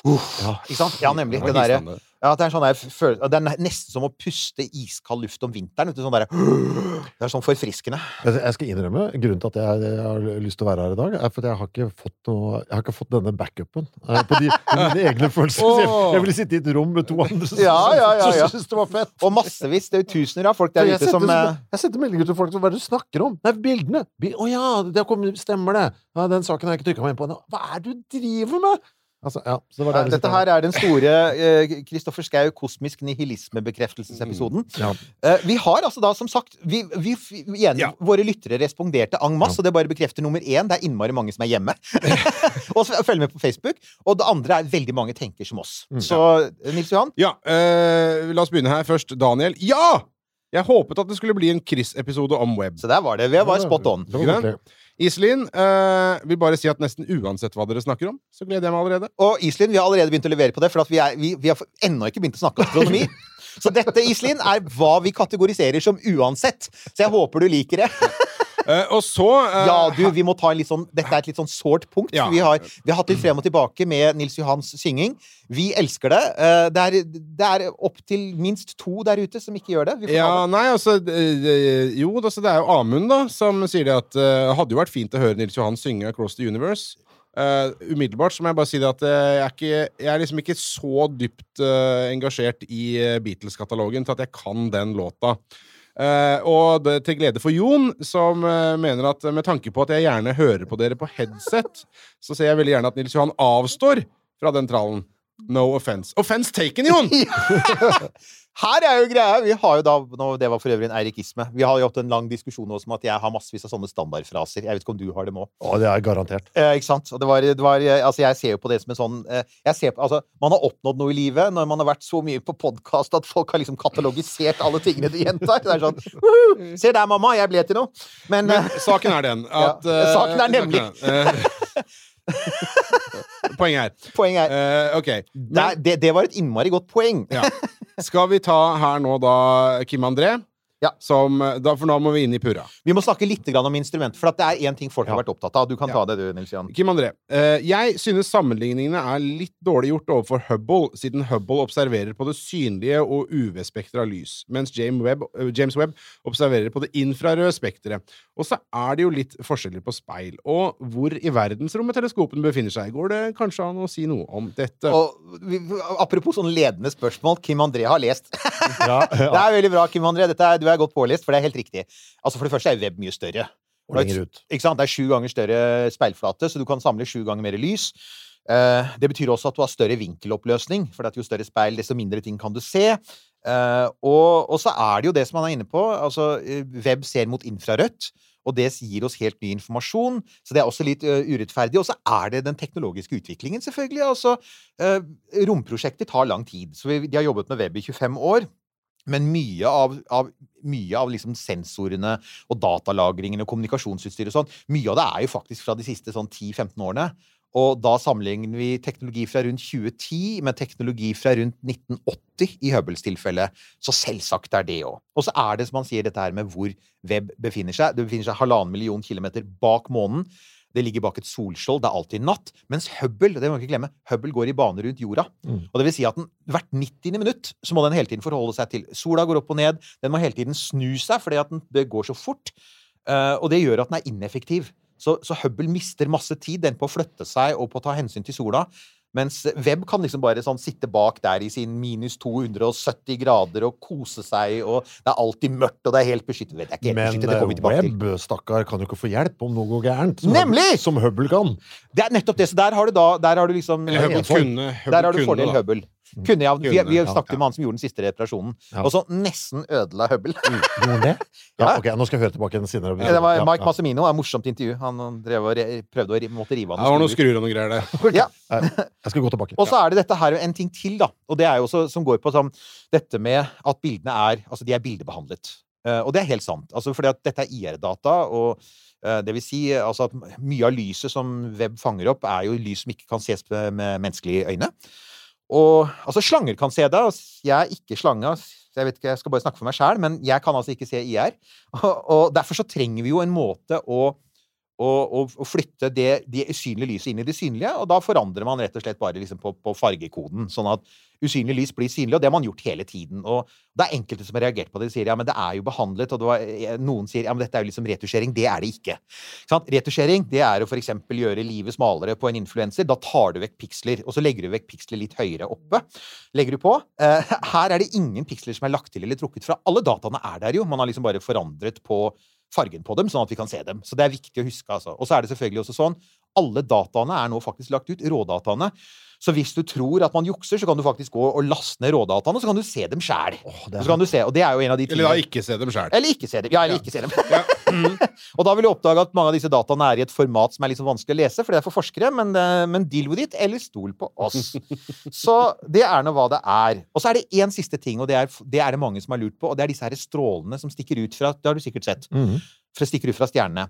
Speaker 3: uh, Ikke sant? Ja, nemlig.
Speaker 2: Det hisnende.
Speaker 3: Ja, det er sånn der Det er nesten som å puste iskald luft om vinteren. Vet du, sånn der, det er sånn forfriskende.
Speaker 6: Jeg skal innrømme, grunnen til at jeg, jeg har lyst til å være her i dag, er fordi jeg har ikke fått, noe, jeg har ikke fått denne backupen eh, på de, mine egne følelser. Så jeg, jeg ville sitte i et rom med to andre som
Speaker 3: Ja, ja, ja, ja.
Speaker 6: syntes det var fett.
Speaker 3: Og massevis. Det er jo tusener av folk der ute som eh,
Speaker 6: jeg sendte meldinger til folk som Hva er det du snakker om? Nei, bildene! Bi- oh, ja, det har stemmer det! Ja, den saken har jeg ikke trykka meg inn på. Hva er det du driver med?! Altså, ja, så det vi
Speaker 3: Dette her er den store Kristoffer Schau kosmisk nihilismebekreftelssepisoden.
Speaker 6: Ja.
Speaker 3: uh, vi har altså da, som sagt vi, vi, vi igjen,
Speaker 2: Ja.
Speaker 3: Våre lyttere responderte en masse, og det bare bekrefter nummer én. Det er innmari mange som er hjemme. og så følger med på Facebook. Og det andre er veldig mange tenker som oss.
Speaker 6: Mm.
Speaker 3: Så Nils Johan,
Speaker 2: Ja, uh, la oss begynne her først. Daniel. Ja! Jeg håpet at det skulle bli en Chris-episode om web.
Speaker 3: så der var det. Vi var spot on.
Speaker 2: Sant? Iselin øh, vil bare si at nesten uansett hva dere snakker om, så gleder jeg meg allerede.
Speaker 3: Og Iselin, vi har allerede begynt å levere på det, for at vi, er, vi, vi har ennå ikke begynt å snakke astronomi. Så dette, Iselin, er hva vi kategoriserer som uansett. Så jeg håper du liker det.
Speaker 2: Eh, og så uh,
Speaker 3: Ja, du, vi må ta en litt sånn Dette er et litt sånn sårt punkt.
Speaker 2: Ja.
Speaker 3: Vi, har, vi har hatt litt frem og tilbake med Nils Johans synging. Vi elsker det. Uh, Det er, det er opptil minst to der ute som ikke gjør det.
Speaker 2: Ja,
Speaker 3: det.
Speaker 2: nei, altså Jo, altså, det er jo Amund, da, som sier det at det hadde jo vært fint å høre Nils Johan synge 'Across the Universe'. Uh, umiddelbart så må jeg bare si det at uh, jeg, er ikke, jeg er liksom ikke så dypt uh, engasjert i Beatles-katalogen til at jeg kan den låta. Eh, og det til glede for Jon, som uh, mener at med tanke på at jeg gjerne hører på dere på headset, så ser jeg veldig gjerne at Nils Johan avstår fra den trallen. No offense. Offense taken, Jon!
Speaker 3: Her er jo greia! Vi har jo da, Det var for øvrig en eirikisme. Vi har jo hatt en lang diskusjon også om at jeg har massevis av sånne standardfraser. Jeg vet ikke om du har dem òg.
Speaker 6: Å, det er garantert.
Speaker 3: Eh, ikke sant? Og det var, det var, eh, altså jeg ser jo på det som en sånn eh, jeg ser på, altså Man har oppnådd noe i livet når man har vært så mye på podkast at folk har liksom katalogisert alle tingene de gjentar. Det er sånn «Woohoo! Se der, mamma! Jeg ble til noe! Men,
Speaker 2: Men
Speaker 3: eh,
Speaker 2: saken er den at
Speaker 3: Ja, saken er nemlig.
Speaker 2: Poenget her.
Speaker 3: Poeng her.
Speaker 2: Uh, ok.
Speaker 3: det, er- det, det var et innmari godt poeng.
Speaker 2: Ja. Skal vi ta her nå da Kim André?
Speaker 3: Ja.
Speaker 2: Som, da, for nå må vi inn i purra.
Speaker 3: Vi må snakke litt grann om instrument, for at det er én ting folk har vært opptatt av. Du kan
Speaker 2: Ja.
Speaker 3: ta det, du, Nils Jan.
Speaker 2: Kim André, eh, jeg synes sammenligningene er litt dårlig gjort overfor Hubble, siden Hubble observerer på det synlige og UV-spekteret av lys, mens James Webb, eh, James Webb observerer på det infrarøde spekteret. Og så er det jo litt forskjeller på speil. Og hvor i verdensrommet teleskopen befinner seg, går det kanskje an å si noe om dette?
Speaker 3: Og vi, apropos sånne ledende spørsmål. Kim André har lest.
Speaker 6: Ja,
Speaker 3: Det er veldig bra, Kim André. Dette er, du er godt pålest, for det er helt riktig. Altså, For det første er web mye større.
Speaker 6: Og lenger ut.
Speaker 3: Ikke sant? Det er sju ganger større speilflate, så du kan samle sju ganger mer lys. Eh, det betyr også at du har større vinkeloppløsning, for at jo større speil, desto mindre ting kan du se. Eh, og, og så er det jo det som han er inne på. altså eh, Web ser mot infrarødt. Og det gir oss helt ny informasjon, så det er også litt uh, urettferdig. Og så er det den teknologiske utviklingen, selvfølgelig. Altså, uh, romprosjekter tar lang tid. Så vi, de har jobbet med web i 25 år. Men mye av, av, mye av liksom sensorene og datalagringen og kommunikasjonsutstyr og sånn, mye av det er jo faktisk fra de siste sånn 10-15 årene. Og da sammenligner vi teknologi fra rundt 2010 med teknologi fra rundt 1980 i Hubbles tilfelle. Så selvsagt er det òg. Og så er det, som man sier, dette her med hvor web befinner seg. Det befinner seg halvannen million kilometer bak månen. Det ligger bak et solskjold. Det er alltid natt. Mens Hubble det må vi ikke glemme, Hubble går i bane rundt jorda.
Speaker 6: Mm.
Speaker 3: Og det vil si at den, hvert 90. minutt så må den hele tiden forholde seg til Sola går opp og ned. Den må hele tiden snu seg fordi at den går så fort. Eh, og det gjør at den er ineffektiv. Så, så Hubble mister masse tid den på å flytte seg og på å ta hensyn til sola. Mens web kan liksom bare sånn sitte bak der i sin minus 270 grader og kose seg, og det er alltid mørkt, og det er helt beskyttet. Det er ikke helt
Speaker 6: Men
Speaker 3: beskyttet, det kommer vi tilbake til.
Speaker 6: Webb, stakkar, kan jo ikke få hjelp om noe går gærent. Som
Speaker 3: Nemlig!
Speaker 6: Hubble- Som Hubble kan.
Speaker 3: Det er nettopp det. Så der har du da Der har du liksom
Speaker 2: Eller Hubble kunne, Hubble
Speaker 3: Der har du
Speaker 2: kunne,
Speaker 3: fordel
Speaker 2: da.
Speaker 3: Hubble. Kunne, jeg, Vi, vi snakket med han som gjorde den siste reparasjonen,
Speaker 6: Ja.
Speaker 3: og så nesten ødela Hubble.
Speaker 6: Gjorde det? Ja, ok, nå skal jeg høre tilbake den senere.
Speaker 3: Det var Mike. Massimino. Er et morsomt intervju. Han drev og re prøvde å måtte rive av
Speaker 2: det var noen
Speaker 3: noen skruer.
Speaker 2: skruer og noen greier der.
Speaker 3: Ja.
Speaker 6: Jeg skal gå tilbake.
Speaker 3: Og så er det dette her en ting til, da. Og det er jo også som går på sånn dette med at bildene er Altså, de er bildebehandlet. Eh, og det er helt sant. Altså, fordi at dette er IR-data, og eh, det vil si altså at mye av lyset som web fanger opp, er jo lys som ikke kan ses med, med menneskelige øyne. Og altså, slanger kan se det. Jeg er ikke slange. så Jeg vet ikke, jeg skal bare snakke for meg sjæl, men jeg kan altså ikke se IR. Og, og derfor så trenger vi jo en måte å og, og flytte det, det usynlige lyset inn i det synlige, og da forandrer man rett og slett bare liksom på, på fargekoden, sånn at usynlig lys blir synlig, og det har man gjort hele tiden. Og det er enkelte som har reagert på det, de sier ja, men det er jo behandlet, og var, eh, noen sier ja, men dette er jo liksom retusjering. Det er det ikke. Sant? Retusjering det er å eksempel gjøre livet smalere på en influenser. Da tar du vekk piksler, og så legger du vekk piksler litt høyere oppe. Legger du på. Eh, her er det ingen piksler som er lagt til eller trukket fra. Alle dataene er der jo. Man har liksom bare forandret på fargen på dem, sånn at vi kan se dem. Så det er viktig å huske, altså. Og så er det selvfølgelig også sånn alle dataene er nå faktisk lagt ut, rådataene. Så hvis du tror at man jukser, så kan du faktisk gå og laste ned rådataene, og så kan du se dem sjæl.
Speaker 6: Oh,
Speaker 3: Så kan du se, og det er jo en av de
Speaker 2: Eller da ikke se dem sjæl.
Speaker 3: Eller ikke se dem. Ja, eller
Speaker 2: Ja.
Speaker 3: ikke se dem. og da vil du oppdage at mange av disse dataene er i et format som er litt sånn vanskelig å lese, for det er for forskere, men, eh, men deal with it, eller stol på oss. Så det er nå hva det er. Og så er det én siste ting, og det er, det er det mange som har lurt på, og det er disse her strålene som stikker ut fra Det har du sikkert sett
Speaker 6: Mm.
Speaker 3: for det stikker ut fra stjernene.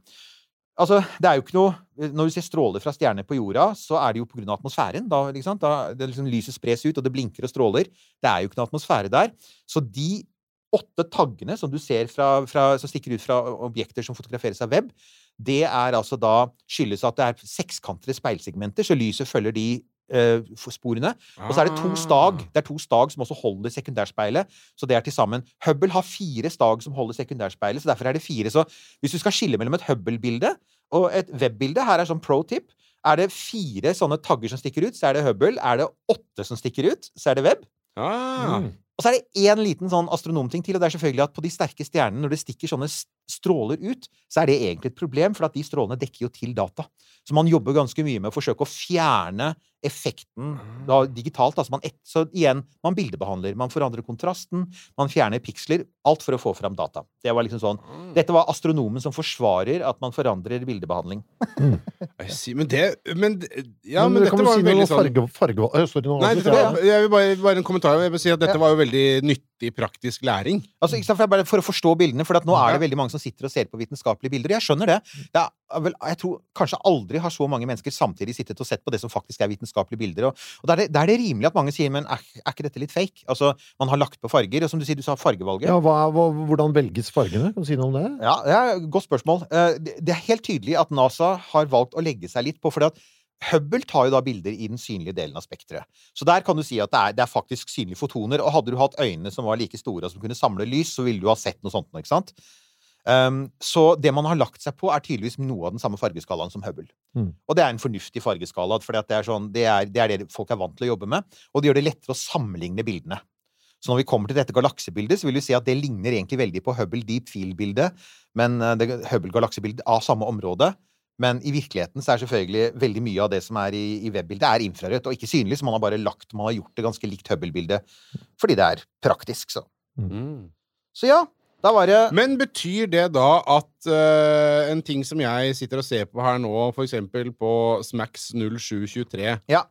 Speaker 3: Altså, det er jo ikke noe Når du ser stråler fra stjerner på jorda, så er det jo av atmosfæren. Da, da liksom, Lyset spres ut, og det blinker og stråler. Det er jo ikke noe atmosfære der. Så de åtte taggene som du ser fra, fra, som stikker ut fra objekter som fotograferes av web, det er altså da skyldes at det er sekskantede speilsegmenter, så lyset følger de sporene. Og så er det to stag. Det er to stag som også holder sekundærspeilet. Så det er til sammen Hubble har fire stag som holder sekundærspeilet, så derfor er det fire. Så hvis du skal skille mellom et Hubble-bilde og et web-bilde, her er sånn pro tip, er det fire sånne tagger som stikker ut, så er det Hubble. Er det åtte som stikker ut, så er det web.
Speaker 2: Ah,
Speaker 6: Mm.
Speaker 3: Og så er det én liten sånn astronomting til, og det er selvfølgelig at på de sterke stjernene, når det stikker sånne stråler ut, så er det egentlig et problem, for at de strålene dekker jo til data. Så man jobber ganske mye med å forsøke å fjerne effekten da, digitalt. Altså man et, så igjen, man bildebehandler, man forandrer kontrasten, man fjerner piksler. Alt for å få fram data. Det var liksom sånn. Dette var astronomen som forsvarer at man forandrer bildebehandling.
Speaker 2: Mm. men det men, Ja,
Speaker 6: Men
Speaker 2: men, dette var
Speaker 6: si
Speaker 2: veldig sånn
Speaker 6: farge, farge... farge, Sorry, nå
Speaker 2: Nei, var, jeg vil bare, bare en kommentar. Jeg vil si at dette
Speaker 3: Ja.
Speaker 2: var jo veldig nyttig, praktisk læring.
Speaker 3: Altså, ikke sant, for, jeg bare, for å forstå bildene, for at nå er det veldig mange som sitter og ser på vitenskapelige bilder. Jeg skjønner det. det er, vel, jeg tror kanskje aldri har så mange mennesker samtidig sittet og sett på det som faktisk er vitenskapelige bilder. Og, og da, er det, da er det rimelig at mange sier men er, er ikke dette litt fake? Altså, Man har lagt på farger, og som du sier, du sa fargevalget.
Speaker 6: Ja, hva, hva, hvordan velges fargene? Kan du si noe om det?
Speaker 3: Ja, det er et godt spørsmål. Eh, Det det er helt tydelig at NASA har valgt å legge seg litt på, fordi at Hubble tar jo da bilder i den synlige delen av spekteret. Så der kan du si at det er, det er faktisk synlige fotoner. Og hadde du hatt øyne som var like store og som kunne samle lys, så ville du ha sett noe sånt ikke sant? Um, så det man har lagt seg på, er tydeligvis noe av den samme fargeskalaen som Hubble.
Speaker 6: Mm.
Speaker 3: Og det er en fornuftig fargeskala, for det, er sånn, det, er, det er det folk er vant til å jobbe med. Og det gjør det lettere å sammenligne bildene. Så når vi kommer til dette galaksebildet, så vil vi se at det ligner egentlig veldig på Hubble Deep Field-bildet, men eh, Hubble-galaksebildet av samme område. Men i virkeligheten så er selvfølgelig veldig mye av det som er i, i webbildet, er infrarødt og ikke synlig, så man har bare lagt Man har gjort det ganske likt Hubble-bildet fordi det er praktisk, så. Så ja, da var det
Speaker 2: Men betyr det da at uh, en ting som jeg sitter og ser på her nå, eksempel på Smax 0723
Speaker 3: Ja.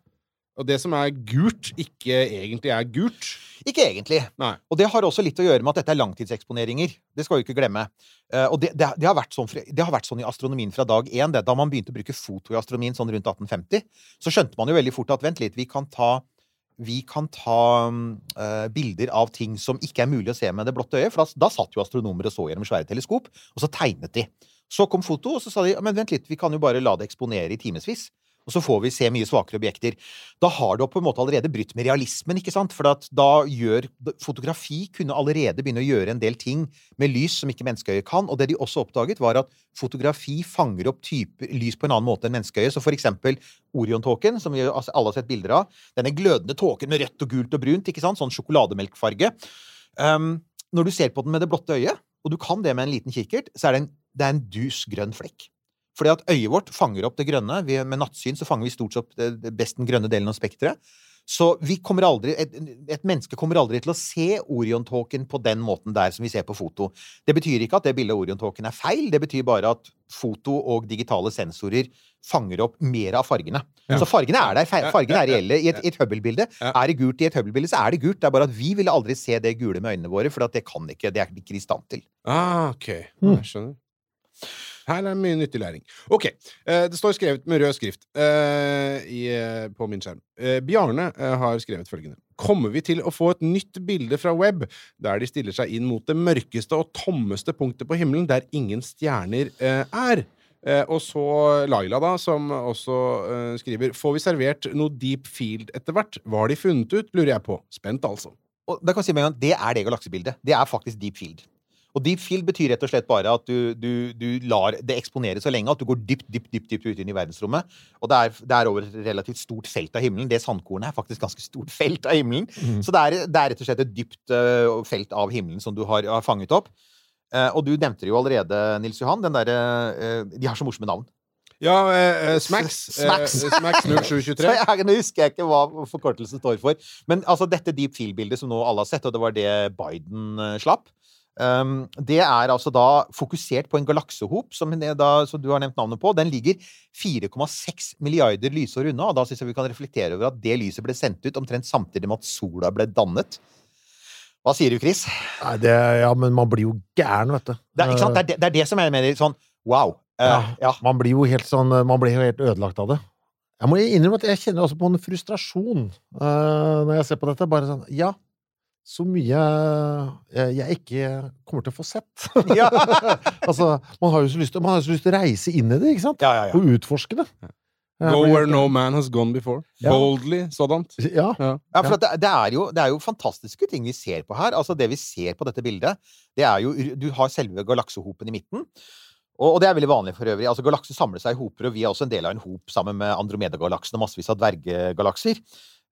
Speaker 2: Og det som er gult, ikke egentlig er gult?
Speaker 3: Ikke egentlig.
Speaker 2: Nei.
Speaker 3: Og det har også litt å gjøre med at dette er langtidseksponeringer. Det skal vi ikke glemme. Eh, og det, det, det, har vært sånn, det har vært sånn i astronomien fra dag én. Da man begynte å bruke foto i astronomien sånn rundt 1850, så skjønte man jo veldig fort at vent litt, vi kan ta vi kan ta eh, bilder av ting som ikke er mulig å se med det blotte øyet. For da, da satt jo astronomer og så gjennom svære teleskop, og så tegnet de. Så kom foto, og så sa de men vent litt, vi kan jo bare la det eksponere i timevis. Og så får vi se mye svakere objekter. Da har du på en måte allerede brutt med realismen, ikke sant? For da gjør Fotografi kunne allerede begynne å gjøre en del ting med lys som ikke menneskeøyet kan. Og det de også oppdaget, var at fotografi fanger opp typer lys på en annen måte enn menneskeøyet. Så for eksempel Orion-tåken, som vi alle har sett bilder av. Denne glødende tåken med rødt og gult og brunt, ikke sant? Sånn sjokolademelkfarge. Um, når du ser på den med det blotte øyet, og du kan det med en liten kikkert, så er det en, det en dus grønn flekk. Fordi at øyet vårt fanger opp det grønne. Vi, med nattsyn så fanger vi stort sett best den grønne delen av spekteret. Så vi kommer aldri, et, et menneske kommer aldri til å se Orion-tåken på den måten der som vi ser på foto. Det betyr ikke at det bildet av Orion-tåken er feil, det betyr bare at foto og digitale sensorer fanger opp mer av fargene.
Speaker 2: Ja.
Speaker 3: Så fargene er der, fargene er reelle. I et, et Hubble-bilde er det gult, i et Hubble-bilde så er det gult. Det er bare at vi ville aldri se det gule med øynene våre, for at det kan ikke, det er ikke de i stand til.
Speaker 2: Ah, ok.
Speaker 6: Mm.
Speaker 2: Jeg skjønner. Her er mye nyttig læring. Ok, eh, det står skrevet med rød skrift eh, i, eh, på min skjerm. Bjarne har skrevet følgende. Kommer vi til å få et nytt bilde fra web, der de stiller seg inn mot det mørkeste og tommeste punktet på himmelen, der ingen stjerner er? Eh, og så Laila, da, som også eh, skriver Får vi servert noe deep field etter hvert? Hva har de funnet ut, lurer jeg på. Spent, altså.
Speaker 3: Og da kan jeg si med en gang, Det er det galaksebildet. Det er faktisk deep field. Og deep field betyr rett og slett bare at du, du, du lar det eksponere så lenge at du går dypt dypt, dypt, dypt ut inn i verdensrommet. Og det er, det er over et relativt stort felt av himmelen. Det sandkornet er faktisk ganske stort felt av himmelen. Så det er, det er rett og slett et dypt uh, felt av himmelen som du har, har fanget opp. Uh, og du nevnte det jo allerede, Nils Johan. Den derre eh, De har så morsomme navn.
Speaker 2: Ja, eh, Smacks.
Speaker 3: Smacks.
Speaker 2: Eh, Smacks 0723.
Speaker 3: jeg, nå husker jeg ikke hva forkortelsen står for. Men altså, dette deep field-bildet som nå alle har sett, og det var det Biden slapp, det er altså da fokusert på en galaksehop, som, da, som du har nevnt navnet på. Den ligger 4,6 milliarder lysår unna, og da syns jeg vi kan reflektere over at det lyset ble sendt ut omtrent samtidig med at sola ble dannet. Hva sier du, Chris?
Speaker 6: Nei, det, ja, men man blir jo gæren, vet du.
Speaker 3: Det er, ikke sant? Det, er, det, det er det som jeg mener sånn wow. Uh,
Speaker 6: Ja.
Speaker 3: ja.
Speaker 6: Man blir jo helt sånn Man blir jo helt ødelagt av det. Jeg må innrømme at jeg kjenner også på en frustrasjon uh, når jeg ser på dette. Bare sånn Ja, så mye jeg ikke kommer til å få sett.
Speaker 3: Ja.
Speaker 6: altså, man har jo så lyst til, man har så lyst til å reise inn i det, ikke sant?
Speaker 3: Ja, ja, ja.
Speaker 6: Og utforske det.
Speaker 2: Go where no man has gone before.
Speaker 6: Ja.
Speaker 2: Boldly sådant.
Speaker 6: Ja.
Speaker 3: Ja, for at det, det, er jo, det er jo fantastiske ting vi ser på her. Altså Det vi ser på dette bildet, det er jo Du har selve galaksehopen i midten. Og, og det er veldig vanlig for øvrig. Altså Galakser samler seg i hoper, og vi er også en del av en hop sammen med Andromeda-galaksen og massevis av dverggalakser.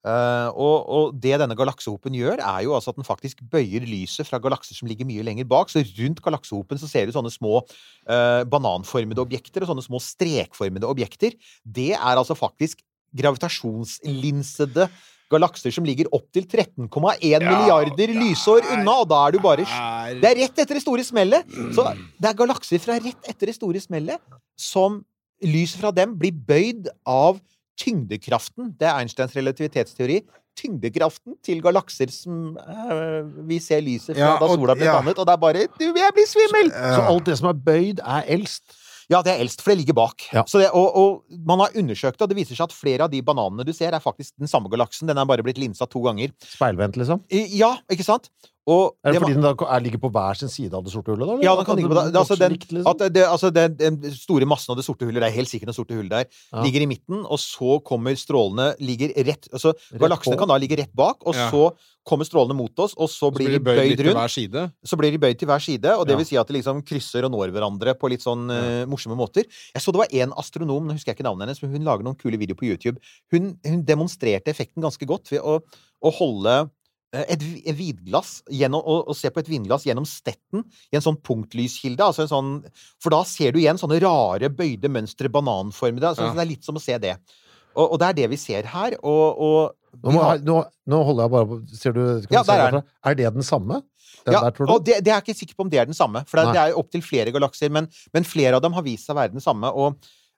Speaker 3: Eh, og, og det denne galaksehopen gjør, er jo altså at den faktisk bøyer lyset fra galakser som ligger mye lenger bak. Så rundt galaksehopen så ser du sånne små uh, bananformede objekter og sånne små strekformede objekter. Det er altså faktisk gravitasjonslinsede galakser som ligger opptil 13,1 milliarder lysår unna, og da er du bare
Speaker 2: er-
Speaker 3: Det er rett etter det store smellet! Så det er galakser fra rett etter det store smellet som lyset fra dem blir bøyd av tyngdekraften. Det er Einsteins relativitetsteori. Tyngdekraften til galakser som eh, vi ser lyset fra
Speaker 2: Ja,
Speaker 3: da sola ble
Speaker 2: ja.
Speaker 3: dannet, og det er bare Du, jeg blir svimmel!
Speaker 6: Så alt det som er bøyd, er eldst.
Speaker 3: Ja, det er eldst, for det ligger bak.
Speaker 6: Ja.
Speaker 3: Så det, og, og man har undersøkt det, og det viser seg at flere av de bananene du ser, er faktisk den samme galaksen. Den er bare blitt linsa to ganger.
Speaker 6: Speilvendt, liksom.
Speaker 3: Ja, ikke sant? Og
Speaker 6: Er det
Speaker 3: det var-
Speaker 6: fordi den da er, ligger på hver sin side av det sorte hullet? da?
Speaker 3: Ja, den kan ligge på det. det. Altså den,
Speaker 6: liksom?
Speaker 3: at det, altså den, den store massen av det sorte hullet, det er helt sikkert noe sorte hull der,
Speaker 6: Ja.
Speaker 3: ligger i midten, og så kommer strålene ligger rett Altså
Speaker 6: Rett
Speaker 3: galaksene
Speaker 6: på.
Speaker 3: kan da ligge rett bak, og
Speaker 2: Ja.
Speaker 3: så kommer strålene mot oss, og så
Speaker 2: Så
Speaker 3: blir de
Speaker 2: bøyd,
Speaker 3: bøyd
Speaker 2: til
Speaker 3: rundt.
Speaker 2: hver side.
Speaker 3: Så blir de bøyd til hver side, og det
Speaker 6: Ja.
Speaker 3: vil si at de liksom krysser og når hverandre på litt sånn uh, morsomme måter. Jeg så det var en astronom, nå husker jeg ikke navnet hennes, men hun lager noen kule videoer på YouTube. Hun, hun demonstrerte effekten ganske godt ved å, å holde et, vi- et vinglass gjennom, og, og se på et vinglass gjennom stetten i en sånn punktlyskilde. Altså en sånn, for da ser du igjen sånne rare, bøyde mønstre, bananformede. Altså,
Speaker 2: Ja.
Speaker 3: Det er litt som å se det. Og, og det er det vi ser her. Og, og
Speaker 6: Nå, må,
Speaker 3: har-
Speaker 6: nå, nå holder jeg bare på Ser du
Speaker 3: Ja,
Speaker 6: se
Speaker 3: der er?
Speaker 6: Er det den samme? Den
Speaker 3: ja,
Speaker 6: der,
Speaker 3: og det, det er jeg ikke sikker på om det er den samme. For det, det er opptil flere galakser, men, men flere av dem har vist seg å være den samme. Og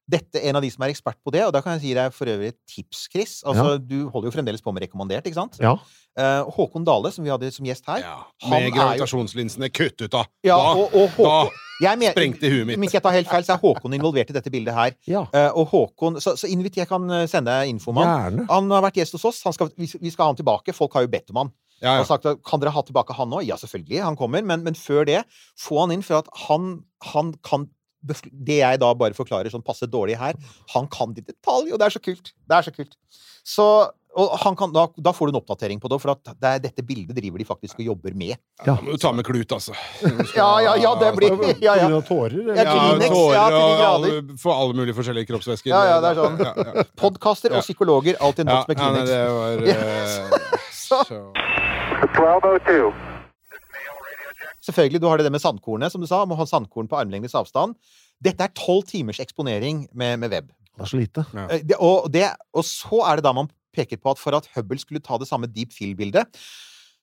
Speaker 3: dette er en av de som er ekspert på det, og da kan jeg si deg for øvrig et tips, Chris. Altså, Du holder jo fremdeles på med rekommandert, ikke sant?
Speaker 6: Ja.
Speaker 3: Uh, Håkon Dale, som vi hadde som gjest her.
Speaker 2: Ja. Med
Speaker 3: jo-
Speaker 2: gravitasjonslinsene kutt ut, da!
Speaker 3: Ja,
Speaker 2: da,
Speaker 3: og, og Håkon, jeg mener-
Speaker 2: sprengte huet mitt.
Speaker 3: Om ikke jeg tar helt feil, så er Håkon involvert i dette bildet her.
Speaker 6: ja.
Speaker 3: Uh, og Håkon, Så, så inviter jeg kan eh, sende info om han. Han har vært gjest hos oss. Han skal, vi, vi skal ha han tilbake. Folk har jo bedt om han.
Speaker 2: ja, ja.
Speaker 3: Og
Speaker 2: ja.
Speaker 3: sagt at kan dere ha tilbake han òg? Ja, selvfølgelig. Han kommer. Men, men før det, få han inn, for at han, han kan Det jeg da bare forklarer sånn passe dårlig her, han kan det i detalj, og det er så kult. Det er så kult. Så og han kan, da, da får du en oppdatering på det, for at det er, dette bildet driver de faktisk og jobber med.
Speaker 2: Da må du ta med klut, altså.
Speaker 3: Ja, ja, ja, det blir Ja, ja.
Speaker 6: tårer?
Speaker 3: Ja,
Speaker 2: Ja,
Speaker 3: Kleenex,
Speaker 2: tårer
Speaker 3: ja, til
Speaker 2: og for alle mulige forskjellige kroppsvæsker.
Speaker 3: Ja, ja, det er sånn.
Speaker 2: Ja, ja.
Speaker 3: Podkaster og psykologer, alltid
Speaker 2: en
Speaker 3: nådd med
Speaker 2: ja, nei, det var eh,
Speaker 3: Så-
Speaker 2: så.
Speaker 4: 1202.
Speaker 3: Selvfølgelig, du har det med sandkornet, som du sa. Må ha sandkorn på armlengdes avstand. Dette er tolv timers eksponering med, med web.
Speaker 6: Det er så lite.
Speaker 3: Ja. Det, og, det, og så er det da man peker på at for at Hubble skulle ta det samme deep field-bildet,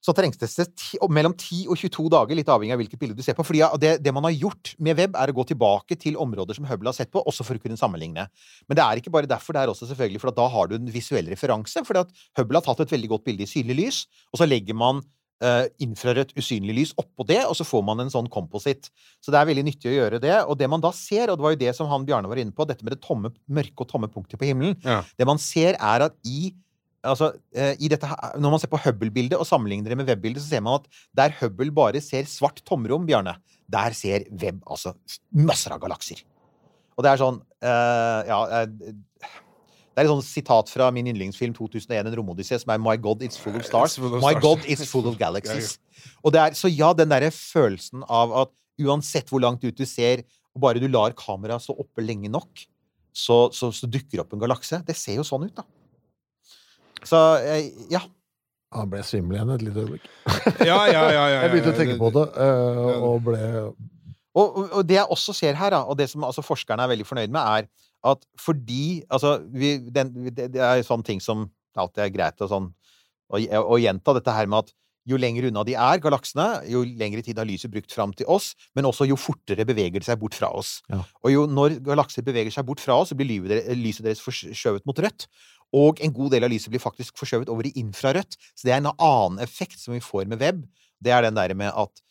Speaker 3: så trengtes det ti, mellom 10 og 22 dager, litt avhengig av hvilket bilde du ser på. Fordi det, det man har gjort med web, er å gå tilbake til områder som Hubble har sett på, også for å kunne sammenligne. Men det er ikke bare derfor, det er også selvfølgelig for at da har du en visuell referanse. fordi at Hubble har tatt et veldig godt bilde i synlig lys, og så legger man eh, infrarødt usynlig lys oppå det, og så får man en sånn composite. Så det er veldig nyttig å gjøre det. Og det man da ser, og det var jo det som han Bjarne var inne på, dette med det tomme, mørke og tomme punktet på himmelen,
Speaker 2: Ja.
Speaker 3: det man ser, er at i Altså, eh, i dette, Når man ser på Hubble-bildet og sammenligner det med Webb-bildet, så ser man at der Hubble bare ser svart tomrom, Bjarne, der ser Webb altså masser av galakser. Og det er sånn uh, Ja eh, Det er et sånt sitat fra min yndlingsfilm 2001, En romodyssé, som er My God, it's full of stars.
Speaker 2: Full of
Speaker 3: My
Speaker 2: stars.
Speaker 3: God, it's full of galaxies. Og det er, så ja, den derre følelsen av at uansett hvor langt ut du ser, og bare du lar kameraet stå oppe lenge nok, så, så, så dukker opp en galakse. Det ser jo sånn ut, da. Så eh, ja.
Speaker 6: Han ble svimmel igjen et lite øyeblikk.
Speaker 2: Ja, ja, ja, ja, ja,
Speaker 6: Jeg begynte å tenke på det, eh, og ble
Speaker 3: Og, og, og det jeg også ser her, da, og det som altså, forskerne er veldig fornøyd med, er at fordi Altså, vi, den, det, det er sånne ting som alltid er greit å sånn å, å gjenta dette her med at jo lenger unna de er, galaksene, jo lengre tid har lyset brukt fram til oss, men også jo fortere beveger det seg bort fra oss.
Speaker 6: Ja.
Speaker 3: Og jo når galakser beveger seg bort fra oss, så blir lyset deres, forskjøvet mot rødt. Og en god del av lyset blir faktisk forskjøvet over i infrarødt. Så det er en annen effekt som vi får med web. Det er den der med at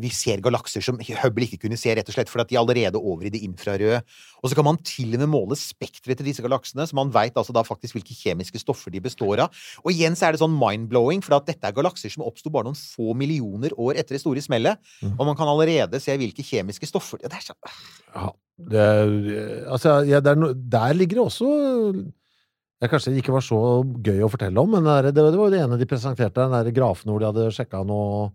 Speaker 3: vi ser galakser som Hubble ikke kunne se, rett og slett fordi at de er allerede over i det infrarøde. Og så kan man til og med måle spekteret til disse galaksene, så man veit altså da faktisk hvilke kjemiske stoffer de består av. Og igjen så er det sånn mind-blowing, for at dette er galakser som oppsto bare noen få millioner år etter det store smellet.
Speaker 6: mm.
Speaker 3: Og man kan allerede se hvilke kjemiske stoffer ja, det er så,
Speaker 6: Ja. Det, altså, ja, det er no, der ligger det også det kanskje ikke var så gøy å fortelle om, men er- det var jo det ene de presenterte, den der grafen hvor de hadde sjekka noe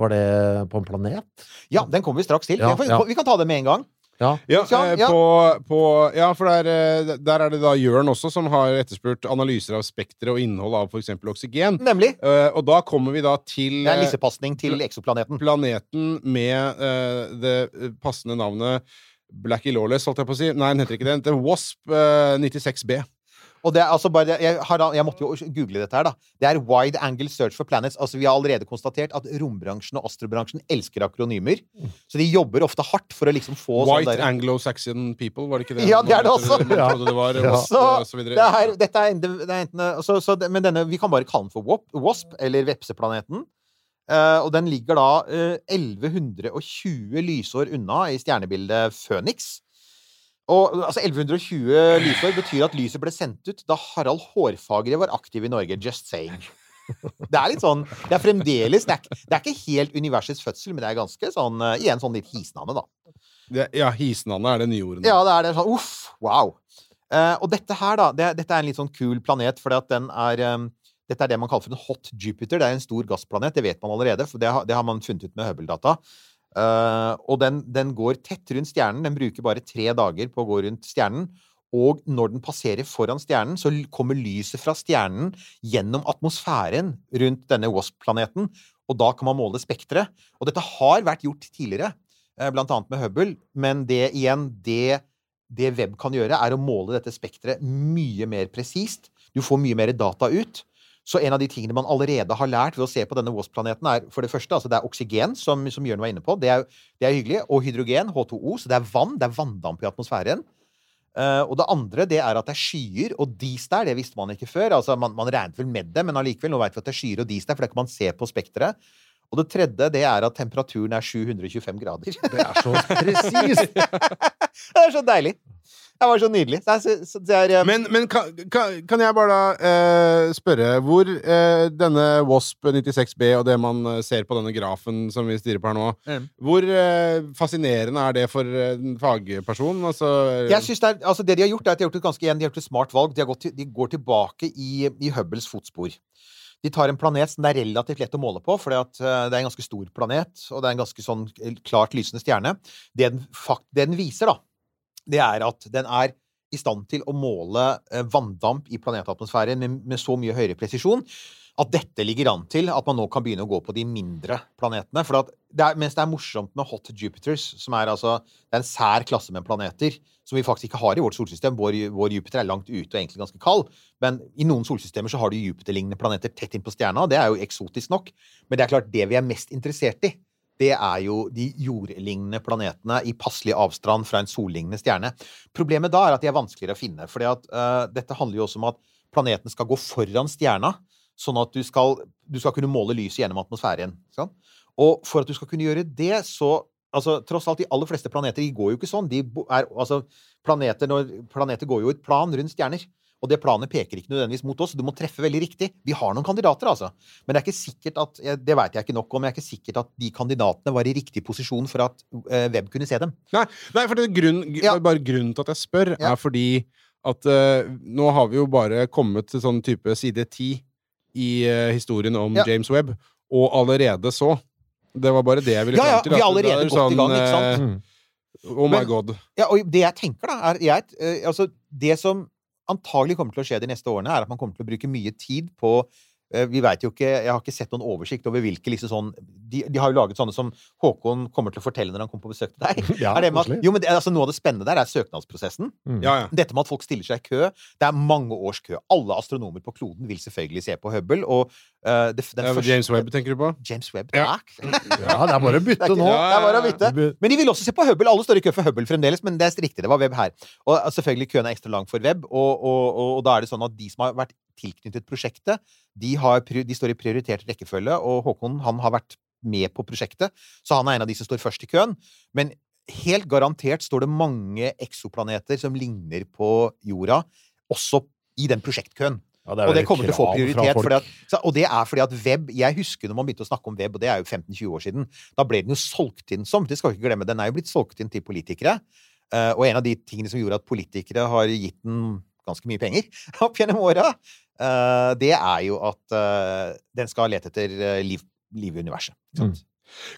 Speaker 6: Var det på en planet?
Speaker 3: Ja, den kommer vi straks til.
Speaker 6: Ja,
Speaker 3: vi,
Speaker 6: ja.
Speaker 3: vi kan ta det med en gang.
Speaker 6: Ja.
Speaker 2: Ja,
Speaker 3: Ja,
Speaker 2: eh. På, på, ja for der, eh, der er det da Jørn også som har etterspurt analyser av spekteret og innhold av f.eks. oksygen.
Speaker 3: Nemlig.
Speaker 2: Uh, og da kommer vi da til
Speaker 3: Det er lissepasning til eksoplaneten.
Speaker 2: planeten med uh, det passende navnet Blackie Lawless, holdt jeg på å si. Nei, den heter ikke det. Den heter Wasp uh, 96B.
Speaker 3: Og det er altså bare, jeg, har, jeg måtte jo google dette her, da. Det er wide angle search for planets. Altså, vi har allerede konstatert at rombransjen og astrobransjen elsker akronymer. Så de jobber ofte hardt for å liksom få sånn
Speaker 2: White
Speaker 3: der-
Speaker 2: Anglo-Saxon people, var det ikke det?
Speaker 3: Ja, det er det også.
Speaker 2: Man trodde det var
Speaker 6: Ja.
Speaker 2: Wasp,
Speaker 3: Så,
Speaker 2: og så videre.
Speaker 3: det er, dette er, det er enten, så, så, men denne, vi kan bare kalle den for WASP, eller Vepseplaneten. Uh, og den ligger da uh, 1120 lysår unna i stjernebildet Phoenix. Og altså 1120 lysår betyr at lyset ble sendt ut da Harald Hårfagre var aktiv i Norge. Just saying. Det er litt sånn Det er fremdeles Det er, det er ikke helt universets fødsel, men det er ganske sånn eh, Igjen sånn litt hisnande, da.
Speaker 2: Det, ja, hisnande er det nye ordet.
Speaker 3: Ja, det er det. Sånn, uff, wow. Uh, og dette her, da, det, dette er en litt sånn kul planet, fordi at den er eh, Dette er det man kaller for en hot Jupiter. Det er en stor gassplanet, det vet man allerede, for det har, det har man funnet ut med Hubble-data. Eh, og den, den går tett rundt stjernen. Den bruker bare tre dager på å gå rundt stjernen. Og når den passerer foran stjernen, så kommer lyset fra stjernen gjennom atmosfæren rundt denne WASP-planeten. Og da kan man måle spekteret. Og dette har vært gjort tidligere, eh, blant annet med Hubble, men det igjen, det, det web kan gjøre, er å måle dette spekteret mye mer presist. Du får mye mer data ut. Så en av de tingene man allerede har lært ved å se på denne WASP-planeten, er for det første altså det er oksygen, som, som Jørn var inne på. Det er, det er hyggelig. Og hydrogen, H2O. Så det er vann. Det er vanndamp i atmosfæren. Uh, og det andre det er at det er skyer og dis der. Det visste man ikke før. altså Man, man regnet vel med det, men allikevel, nå vet vi at det er skyer og dis der, for det kan man se på spekteret. Og det tredje det er at temperaturen er 725 grader.
Speaker 6: Det er så presist!
Speaker 3: det er så deilig. Det var så nydelig. Det er, så, så det er, eh,
Speaker 2: Men, men kan, kan, kan jeg bare da eh, spørre hvor eh, denne Wasp 96B og det man eh, ser på denne grafen som vi stirrer på her nå,
Speaker 3: Mm.
Speaker 2: hvor eh, fascinerende er det for eh, en fagperson? Altså,
Speaker 3: Jeg synes det, er, altså det de har gjort, er at de har gjort et ganske igjen, de har gjort et smart valg. De, har gått til, de går tilbake i, i Hubbles fotspor. De tar en planet som det er relativt lett å måle på, for det er en ganske stor planet, og det er en ganske sånn klart lysende stjerne. Det den, fakt, det den viser, da, det er at den er i stand til å måle eh, vanndamp i planetatmosfæren med, med så mye høyere presisjon at dette ligger an til at man nå kan begynne å gå på de mindre planetene. For det er, mens det er morsomt med hot Jupiters, som er altså er en sær klasse med planeter som vi faktisk ikke har i vårt solsystem. Vår, vår Jupiter er langt ute og egentlig ganske kald. Men i noen solsystemer så har du Jupiter-lignende planeter tett innpå stjerna. Det er jo eksotisk nok. Men det er klart, det vi er mest interessert i, det er jo de jordlignende planetene i passelig avstand fra en sollignende stjerne. Problemet da er at de er vanskeligere å finne. For dette handler jo også om at planeten skal gå foran stjerna, sånn at du skal, du skal kunne måle lyset gjennom atmosfæren. Sånn? Og for at du skal kunne gjøre det, så altså, Tross alt, de aller fleste planeter de går jo ikke sånn. De er, altså, planeter, når, planeter går jo i et plan rundt stjerner. Og det planet peker ikke nødvendigvis mot oss. Du må treffe veldig riktig. Vi har noen kandidater, altså. Men det er ikke sikkert at Det vet jeg ikke nok om. men Det er ikke sikkert at de kandidatene var i riktig posisjon for at eh, web kunne se dem.
Speaker 2: Nei, nei for det er grunn,
Speaker 3: Ja.
Speaker 2: bare grunnen til at jeg spør,
Speaker 3: Ja.
Speaker 2: er fordi at uh, nå har vi jo bare kommet til sånn type side ti i uh, historien om
Speaker 3: Ja.
Speaker 2: James Webb, og allerede så Det var bare det jeg ville
Speaker 3: Ja, ja,
Speaker 2: frem til.
Speaker 3: vi er allerede
Speaker 2: gått
Speaker 3: sånn, i gang, ikke sant?
Speaker 6: Mm.
Speaker 2: Oh my
Speaker 3: Men-
Speaker 2: god.
Speaker 3: Ja, og det jeg tenker, da, er jeg, altså, Det som antagelig kommer til å skje de neste årene, er at man kommer til å bruke mye tid på vi vet jo ikke, Jeg har ikke sett noen oversikt over hvilke liksom sånn de, de har jo laget sånne som Håkon kommer til å fortelle når han kommer på besøk til deg.
Speaker 6: Ja,
Speaker 3: er det med at, jo, men det, altså, Noe av det spennende der er søknadsprosessen.
Speaker 6: Mm.
Speaker 2: Ja, ja.
Speaker 3: Dette med at folk stiller seg i kø. Det er mange års kø. Alle astronomer på kloden vil selvfølgelig se på Hubble. Og uh, det, den
Speaker 2: Ja,
Speaker 3: første-
Speaker 2: James Webb, tenker du på?
Speaker 3: James Webb.
Speaker 2: Ja.
Speaker 3: takk.
Speaker 6: Ja, det er bare å bytte nå.
Speaker 3: Det er bare å bytte. Men de vil også se på Hubble. Alle står i kø for Hubble fremdeles, men det er riktig, det var Webb her. Og uh, selvfølgelig køen er ekstra lang for Webb, og, og, og, og da er det sånn at de som har vært tilknyttet prosjektet, de, har, de står i prioritert rekkefølge, og Håkon han har vært med på prosjektet, så han er en av de som står først i køen. Men helt garantert står det mange eksoplaneter som ligner på jorda, også i den prosjektkøen.
Speaker 6: Ja, det
Speaker 3: Og det kommer til å få prioritet. At, og det er fordi at web Jeg husker når man begynte å snakke om web, og det er jo 15-20 år siden. Da ble den jo solgt inn som Det skal vi ikke glemme. Den er jo blitt solgt inn til politikere. Eh, og en av de tingene som gjorde at politikere har gitt den ganske mye penger opp gjennom åra, eh, det er jo at eh, den skal lete etter eh, liv, liv i universet. Sant?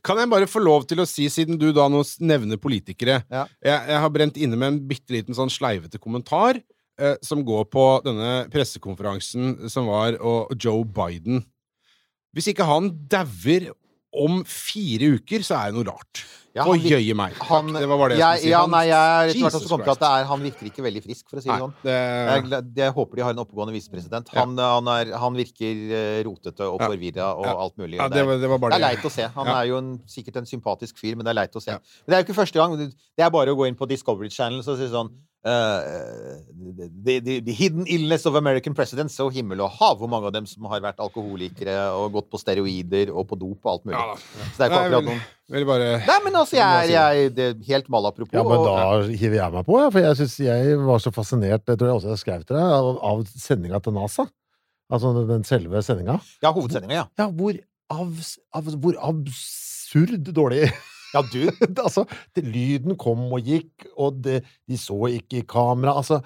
Speaker 2: Kan jeg bare få lov til å si, siden du da nå nevner politikere
Speaker 3: Ja.
Speaker 2: jeg, jeg har brent inne med en bitte liten sånn sleivete kommentar eh, som går på denne pressekonferansen som var, og Joe Biden. Hvis ikke han dauer om fire uker, så er det noe rart.
Speaker 3: Ja, han
Speaker 2: jøye meg.
Speaker 3: Han,
Speaker 2: det var bare det jeg
Speaker 3: jeg,
Speaker 2: skulle si.
Speaker 3: ja, nei, jeg er etter hvert også kommet til at det er, han virker ikke veldig frisk, for å si det sånn.
Speaker 2: det,
Speaker 3: Jeg, er jeg håper de har en oppegående visepresident. Han, han, er- han virker eh, rotete og
Speaker 2: Ja.
Speaker 3: forvirra og
Speaker 2: Ja.
Speaker 3: alt mulig.
Speaker 2: ja,
Speaker 3: og
Speaker 2: det, var, det var
Speaker 3: Det er leit å se. Han
Speaker 2: Ja.
Speaker 3: er jo en, sikkert en sympatisk fyr, men det er leit å se.
Speaker 2: Ja.
Speaker 3: Men det er jo ikke første gang. Det er bare å gå inn på Discovery Channel og si sånn the, the, the hidden illness of American presidents. Så himmel og hav hvor mange av dem som har vært alkoholikere og gått på steroider og på dop og alt mulig.
Speaker 2: Ja.
Speaker 3: Så det er ikke akkurat noen
Speaker 2: Vil bare
Speaker 3: Nei, men altså, jeg, jeg, det er helt malapropos.
Speaker 6: Ja, men
Speaker 3: og-
Speaker 6: da hiver jeg meg på, ja, for jeg synes jeg var så fascinert, det tror jeg også jeg skrev til deg, av, av sendinga til NASA. Altså den- den selve sendinga.
Speaker 3: Ja, hovedsendinga, ja.
Speaker 6: Ja, hvor, av, av, hvor absurd dårlig
Speaker 3: Ja, du.
Speaker 6: altså, det, lyden kom og gikk, og det, de så ikke i kamera. Altså,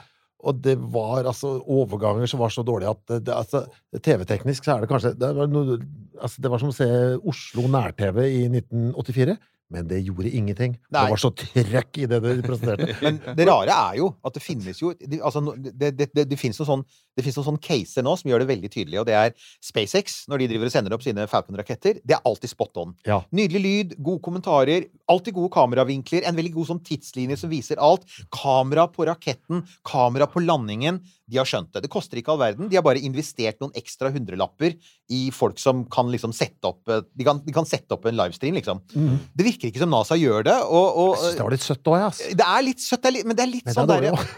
Speaker 6: og det var altså overganger som var så dårlige at det, altså, TV-teknisk så er det kanskje det var, noe, altså, det var som å se Oslo nær-TV i 1984. Men det gjorde ingenting.
Speaker 3: Nei.
Speaker 6: Det var så trøkk i det de presenterte.
Speaker 3: Men det rare er jo at det finnes jo altså, det, det, det, det finnes noen sånn noen sånn caser nå som gjør det veldig tydelig, og det er SpaceX, når de driver og sender opp sine Falcon-raketter. Det er alltid spot on.
Speaker 6: Ja.
Speaker 3: Nydelig lyd, gode kommentarer, alltid gode kameravinkler, en veldig god sånn tidslinje som viser alt. Kamera på raketten, kamera på landingen. De har skjønt det. Det koster ikke all verden. De har bare investert noen ekstra hundrelapper i folk som kan liksom sette opp eh, De kan, de kan sette opp en livestream, liksom. Det virker ikke som NASA gjør det, og, og
Speaker 6: Jeg synes det var litt søtt òg, jeg. ass.
Speaker 3: det er litt søtt, men det er litt
Speaker 6: Men
Speaker 3: sånn
Speaker 6: er
Speaker 3: derre.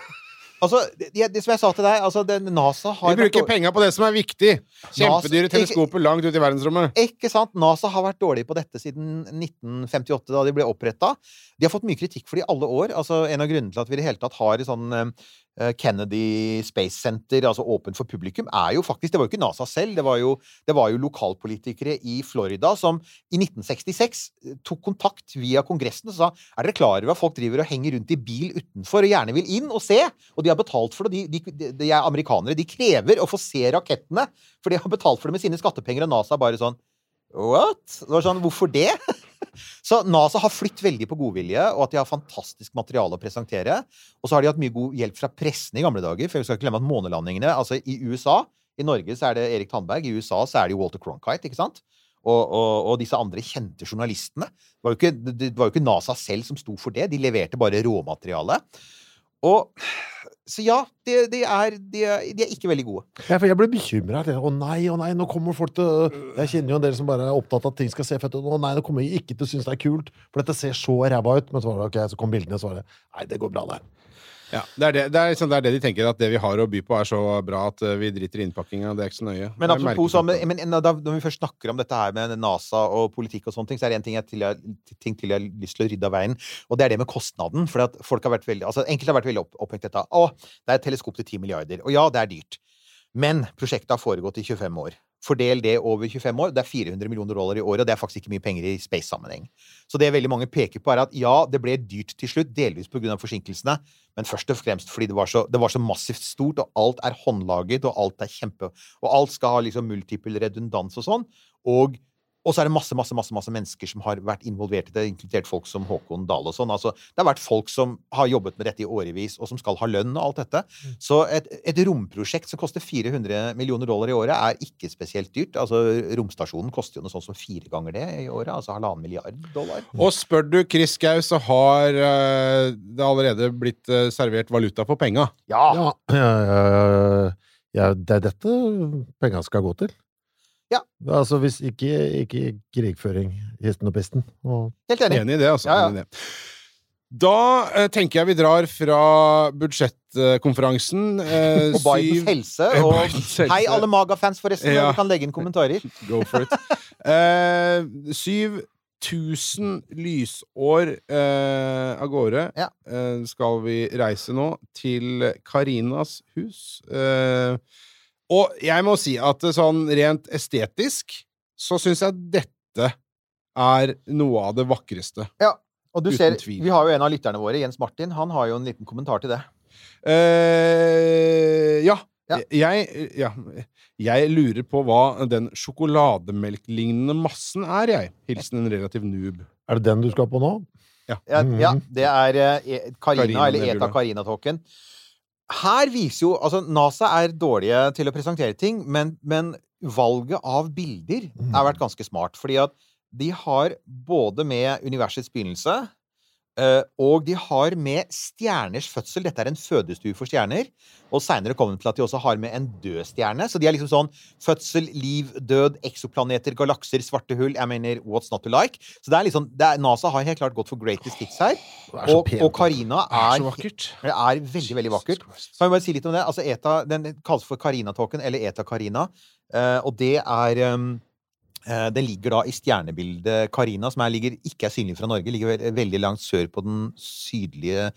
Speaker 3: Altså, det, det som jeg sa til deg, altså, det, NASA har
Speaker 2: Vi bruker penga på det som er viktig. Kjempedyre teleskoper langt ut i verdensrommet.
Speaker 3: Ikke sant? NASA har vært dårlig på dette siden 1958, da de ble oppretta. De har fått mye kritikk for det i alle år. Altså, en av grunnene til at vi i det hele tatt har et sånn eh, Kennedy Space Center, altså åpent for publikum, er jo faktisk Det var jo ikke NASA selv, det var jo, det var jo lokalpolitikere i Florida som i 1966 tok kontakt via Kongressen og sa Er dere klar over at folk driver og henger rundt i bil utenfor og gjerne vil inn og se? Og de har betalt for det. De, de, de, de er amerikanere. De krever å få se rakettene, for de har betalt for det med sine skattepenger, og NASA bare sånn What? Det var sånn, Hvorfor det? Så NASA har flytt veldig på godvilje, og at de har fantastisk materiale å presentere. Og så har de hatt mye god hjelp fra pressen i gamle dager, for vi skal ikke glemme at månelandingene Altså, i USA I Norge så er det Erik Tandberg, i USA så er det Walter Cronkite, ikke sant? Og, og, og disse andre kjente journalistene. Det var, jo ikke, det, var jo ikke NASA selv som sto for det, de leverte bare råmateriale. Og Så ja, de, de, er, de, de er ikke veldig gode.
Speaker 6: Ja, for jeg ble bekymra. Å nei, å nei, nå kommer folk til Jeg kjenner jo en del som bare er opptatt av at ting skal se fett ut. Å nei, nå kommer jeg ikke til å synes det er kult, for dette ser så ræva ut. Men så var så kom bildene, så var det Nei, det går bra, det.
Speaker 2: Ja, det, er det, det, er liksom, det er det de tenker, at det vi har å by på, er så bra at eh, vi driter i innpakkinga. Det er ikke så nøye.
Speaker 3: Men apropos
Speaker 2: så,
Speaker 3: men, men da, når vi først snakker om dette her med NASA og politikk og sånne ting, så er det en ting, jeg til, jeg, ting til jeg har lyst til å rydde av veien, og det er det med kostnaden. For at folk har vært veldig, altså Enkelte har vært veldig opp, opphengt dette. Å, det er et teleskop til 10 milliarder. Og ja, det er dyrt. Men prosjektet har foregått i 25 år. Fordel det over 25 år. Det er 400 millioner dollar i året, og det er faktisk ikke mye penger i space-sammenheng. Så det veldig mange peker på, er at ja, det ble dyrt til slutt, delvis pga. forsinkelsene, men først og fremst fordi det var, så, det var så massivt stort, og alt er håndlaget, og alt er kjempe Og alt skal ha liksom multiple redundans og sånn. Og, og så er det masse, masse, masse, masse mennesker som har vært involvert i det, inkludert folk som Håkon Dahl og sånn. Altså, det har vært folk som har jobbet med dette i årevis, og som skal ha lønn og alt dette. Så et, et romprosjekt som koster 400 millioner dollar i året, er ikke spesielt dyrt. Altså, romstasjonen koster jo noe sånt som fire ganger det i året, altså halvannen milliard dollar.
Speaker 2: Og spør du Chris Gau, så har eh, det allerede blitt eh, servert valuta for penga.
Speaker 3: Ja!
Speaker 6: Ja, ja, ja, det er dette penga skal gå til.
Speaker 3: Ja.
Speaker 6: Altså hvis ikke, ikke krigføring, histen og pesten. Og
Speaker 3: Helt enig.
Speaker 2: Enig i det, altså.
Speaker 3: Ja, ja.
Speaker 2: Enig i det. Da eh, tenker jeg vi drar fra budsjettkonferansen. eh,
Speaker 3: Og Bidens
Speaker 2: syv-
Speaker 3: helse. Og
Speaker 2: Bidens helse.
Speaker 3: hei, alle Maga-fans, forresten.
Speaker 2: Ja.
Speaker 3: Du kan legge inn kommentarer.
Speaker 2: Go for it. Eh, 7000 lysår eh, av gårde
Speaker 3: Ja.
Speaker 2: eh, skal vi reise nå, til Karinas hus. Eh, og jeg må si at sånn rent estetisk så syns jeg dette er noe av det vakreste.
Speaker 3: Ja, Og du ser,
Speaker 2: tvil.
Speaker 3: vi har jo en av lytterne våre, Jens Martin, han har jo en liten kommentar til det.
Speaker 2: Uh, ja.
Speaker 3: Ja.
Speaker 2: Jeg, ja, jeg lurer på hva den sjokolademelklignende massen er, jeg. Hilsen en relativ noob.
Speaker 6: Er det den du skal på nå?
Speaker 3: Ja, ja
Speaker 6: Mhm.
Speaker 3: det er eh, E- Karina,
Speaker 2: Karina
Speaker 3: eller. ETA Karina-tåken. Her viser jo Altså, NASA er dårlige til å presentere ting, men, men valget av bilder har vært ganske smart. Fordi at de har både med universets begynnelse og de har med stjerners fødsel. Dette er en fødestue for stjerner. Og seinere kommer de til at de også har med en død stjerne. Så de er liksom sånn fødsel, liv, død, eksoplaneter, galakser, svarte hull. Jeg mener what's not to like. Så det er liksom det er, NASA har helt klart gått for greatest hits her.
Speaker 6: Det er
Speaker 3: Og, og Karina
Speaker 2: Det er
Speaker 3: er, det er veldig, veldig vakkert. Kan vi bare si litt om det? Altså, ETA, den kalles for Karina-tåken, eller ETA Karina. Eh, og det er um, eh, Den ligger da i stjernebildet Carina, som er, ligger, ikke er synlig fra Norge. Ligger veldig langt sør på den sydlige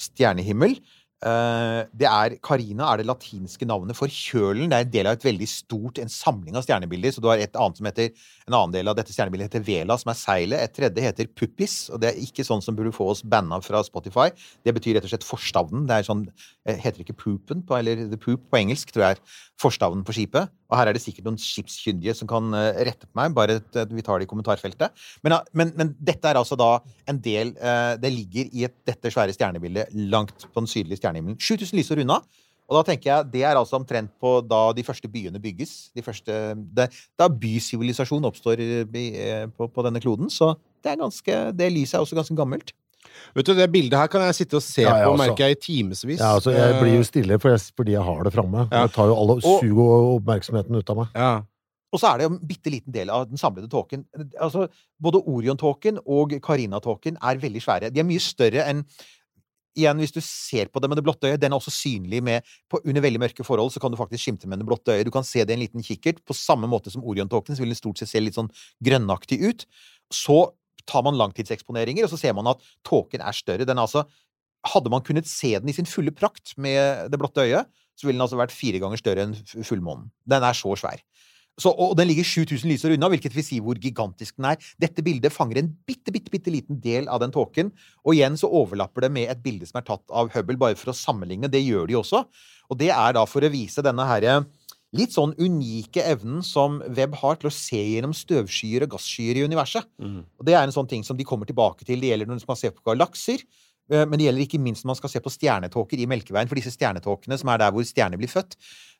Speaker 3: stjernehimmel. Eh, det er, Carina er det latinske navnet for kjølen. Det er en del av et veldig stort, en samling av stjernebilder. Så du har et annet som heter, en annen del av dette stjernebildet heter Vela, som er seilet. Et tredje heter Puppis, og det er ikke sånn som burde få oss banna fra Spotify. Det betyr rett og slett forstavnen. Det er sånn, eh, heter ikke poopen, på, eller the poop på engelsk, tror jeg er forstavnen på skipet. Og her er det sikkert noen skipskyndige som kan eh, rette på meg, bare at vi tar det i kommentarfeltet. Men, ja, men, men dette er altså da en del eh, Det ligger i et, dette svære stjernebildet langt på den sydlige stjernehimmelen. 7000 lysår unna. Og da tenker jeg, Det er altså omtrent på da de første byene bygges. De første, det, da bysivilisasjon oppstår eh, på, på denne kloden. Så det er ganske, det lyset er også ganske gammelt.
Speaker 2: Vet du, Det bildet her kan jeg sitte og se
Speaker 6: Ja, jeg
Speaker 2: på, merker jeg, i timevis.
Speaker 6: Ja, altså, jeg blir jo
Speaker 2: Eh,
Speaker 6: stille for jeg, fordi jeg har det framme.
Speaker 2: Ja.
Speaker 6: Det tar jo alle
Speaker 3: Og-
Speaker 6: suger jo oppmerksomheten ut av meg.
Speaker 2: ja.
Speaker 3: Og så er det jo en bitte liten del av den samlede tåken. Altså, både Orion-tåken og Carina-tåken er veldig svære. De er mye større enn Igjen, hvis du ser på det med det blotte øyet, den er også synlig med på, Under veldig mørke forhold så kan du faktisk skimte med det blotte øyet. Du kan se det i en liten kikkert. På samme måte som Orion-tåken så vil den stort sett se litt sånn grønnaktig ut. Så tar man langtidseksponeringer, og så ser man at tåken er større. Den er altså Hadde man kunnet se den i sin fulle prakt med det blotte øyet, så ville den altså vært fire ganger større enn fullmånen. Den er så svær. Så, og den ligger 7000 lysår unna, hvilket vil si hvor gigantisk den er. Dette bildet fanger en bitte, bitte, bitte liten del av den tåken. Og igjen så overlapper det med et bilde som er tatt av Hubble, bare for å sammenligne. Det gjør de også. Og det er da for å vise denne herre litt sånn unike evnen som Webb har til å se gjennom støvskyer og gasskyer i universet.
Speaker 2: Mm.
Speaker 3: Og det er en sånn ting som de kommer tilbake til. Det gjelder når man ser på galakser. eh, Men det gjelder ikke minst når man skal se på stjernetåker i Melkeveien. For disse stjernetåkene, som er der hvor stjerner blir født,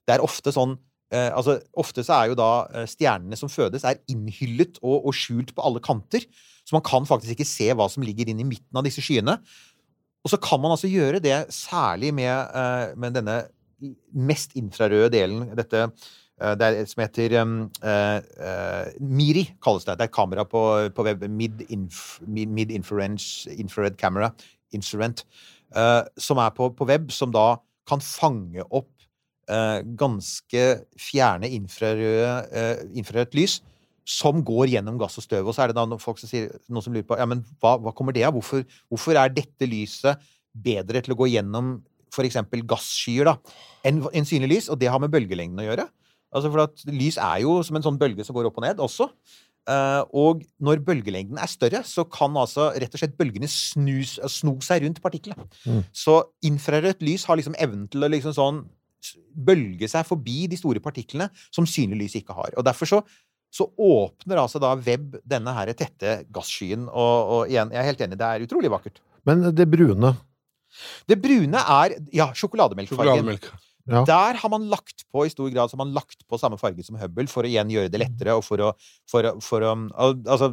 Speaker 3: det er ofte sånn eh, altså, Ofte så er jo da eh, stjernene som fødes, er innhyllet og, og skjult på alle kanter. Så man kan faktisk ikke se hva som ligger inn i midten av disse skyene. Og så kan man altså gjøre det særlig med, med denne mest infrarøde delen, dette eh, det er, som heter um, uh, uh, MIRI, kalles det. Det er et kamera på, på web. Mid, mid infrared camera. Instrument. Uh, som er på, på web, som da kan fange opp ganske fjerne infrarødt lys som går gjennom gass og støv. Og så er det da noen folk som sier, noen som lurer på ja, men hva, hva kommer det av? Hvorfor, hvorfor er dette lyset bedre til å gå gjennom f.eks. gasskyer da, enn en synlig lys? Og det har med bølgelengden å gjøre. Altså for at Lys er jo som en sånn bølge som går opp og ned også. Uh, og når bølgelengden er større, så kan altså rett og slett bølgene snus, sno seg rundt partiklet.
Speaker 6: Mm.
Speaker 3: Så infrarødt lys har liksom evnen til å liksom sånn bølge seg forbi de store partiklene som synlig lys ikke har. Og derfor så, så åpner altså da web denne her tette gasskyen. Og, og igjen, jeg er helt enig, det er utrolig vakkert.
Speaker 6: Men det brune
Speaker 3: Det brune er ja, sjokolademelkfargen.
Speaker 2: Sjokolademelk.
Speaker 6: Ja.
Speaker 3: Der har man lagt på i stor grad så har man lagt på samme farge som Hubble for å igjen gjøre det lettere. og for å, for å, for å Altså,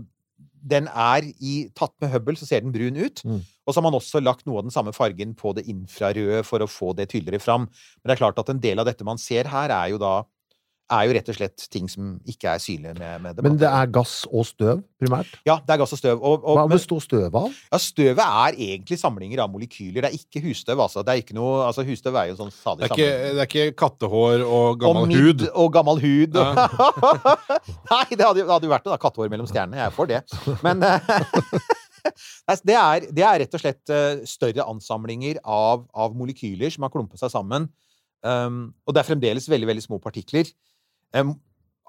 Speaker 3: den er i Tatt med Hubble, så ser den brun ut.
Speaker 6: Mm.
Speaker 3: Og så har man også lagt noe av den samme fargen på det infrarøde for å få det tydeligere fram. Men det er klart at en del av dette man ser her, er jo da er jo rett og slett ting som ikke er synlige med, med
Speaker 6: Men det er gass og støv, primært?
Speaker 3: Ja, det er gass og støv. Og, og,
Speaker 6: Hva består støvet av?
Speaker 3: ja, støvet er egentlig samlinger av molekyler. Det er ikke husstøv, altså. Det er ikke noe, altså husstøv er jo en sånn
Speaker 2: salig ikke, det er ikke kattehår og gammel
Speaker 3: og
Speaker 2: hud.
Speaker 3: Og gammel hud. Nei, det hadde, det hadde jo vært det, da. Kattehår mellom stjernene. Jeg er for det. Men eh, det, er, det er rett og slett eh, større ansamlinger av, av molekyler som har klumpet seg sammen. Um, og det er fremdeles veldig, veldig små partikler.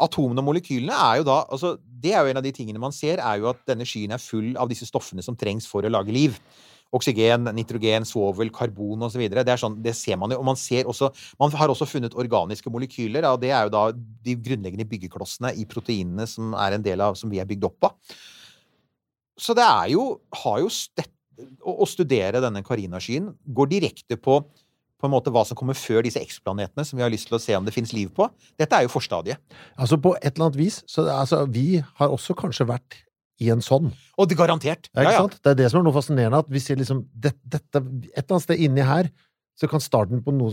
Speaker 3: Atomene og molekylene er jo da altså, Det er jo en av de tingene man ser, er jo at denne skyen er full av disse stoffene som trengs for å lage liv. oksygen, nitrogen, svovel, karbon osv. Det sånn, det ser man jo. Og man ser også Man har også funnet organiske molekyler, og det er jo da de grunnleggende byggeklossene i proteinene som er en del av som vi er bygd opp av. Så det er jo Har jo stett, å, å studere denne Carina-skyen går direkte på på en måte hva som kommer før disse eksplanetene, som vi har lyst til å se om det finnes liv på. Dette er jo forstadiet.
Speaker 6: Altså, på et eller annet vis så altså, Vi har også kanskje vært i en sånn.
Speaker 3: Og det garantert.
Speaker 6: Ja, sant? Det er det som er noe fascinerende, at vi ser liksom det, dette, Et eller annet sted inni her så kan starten på noe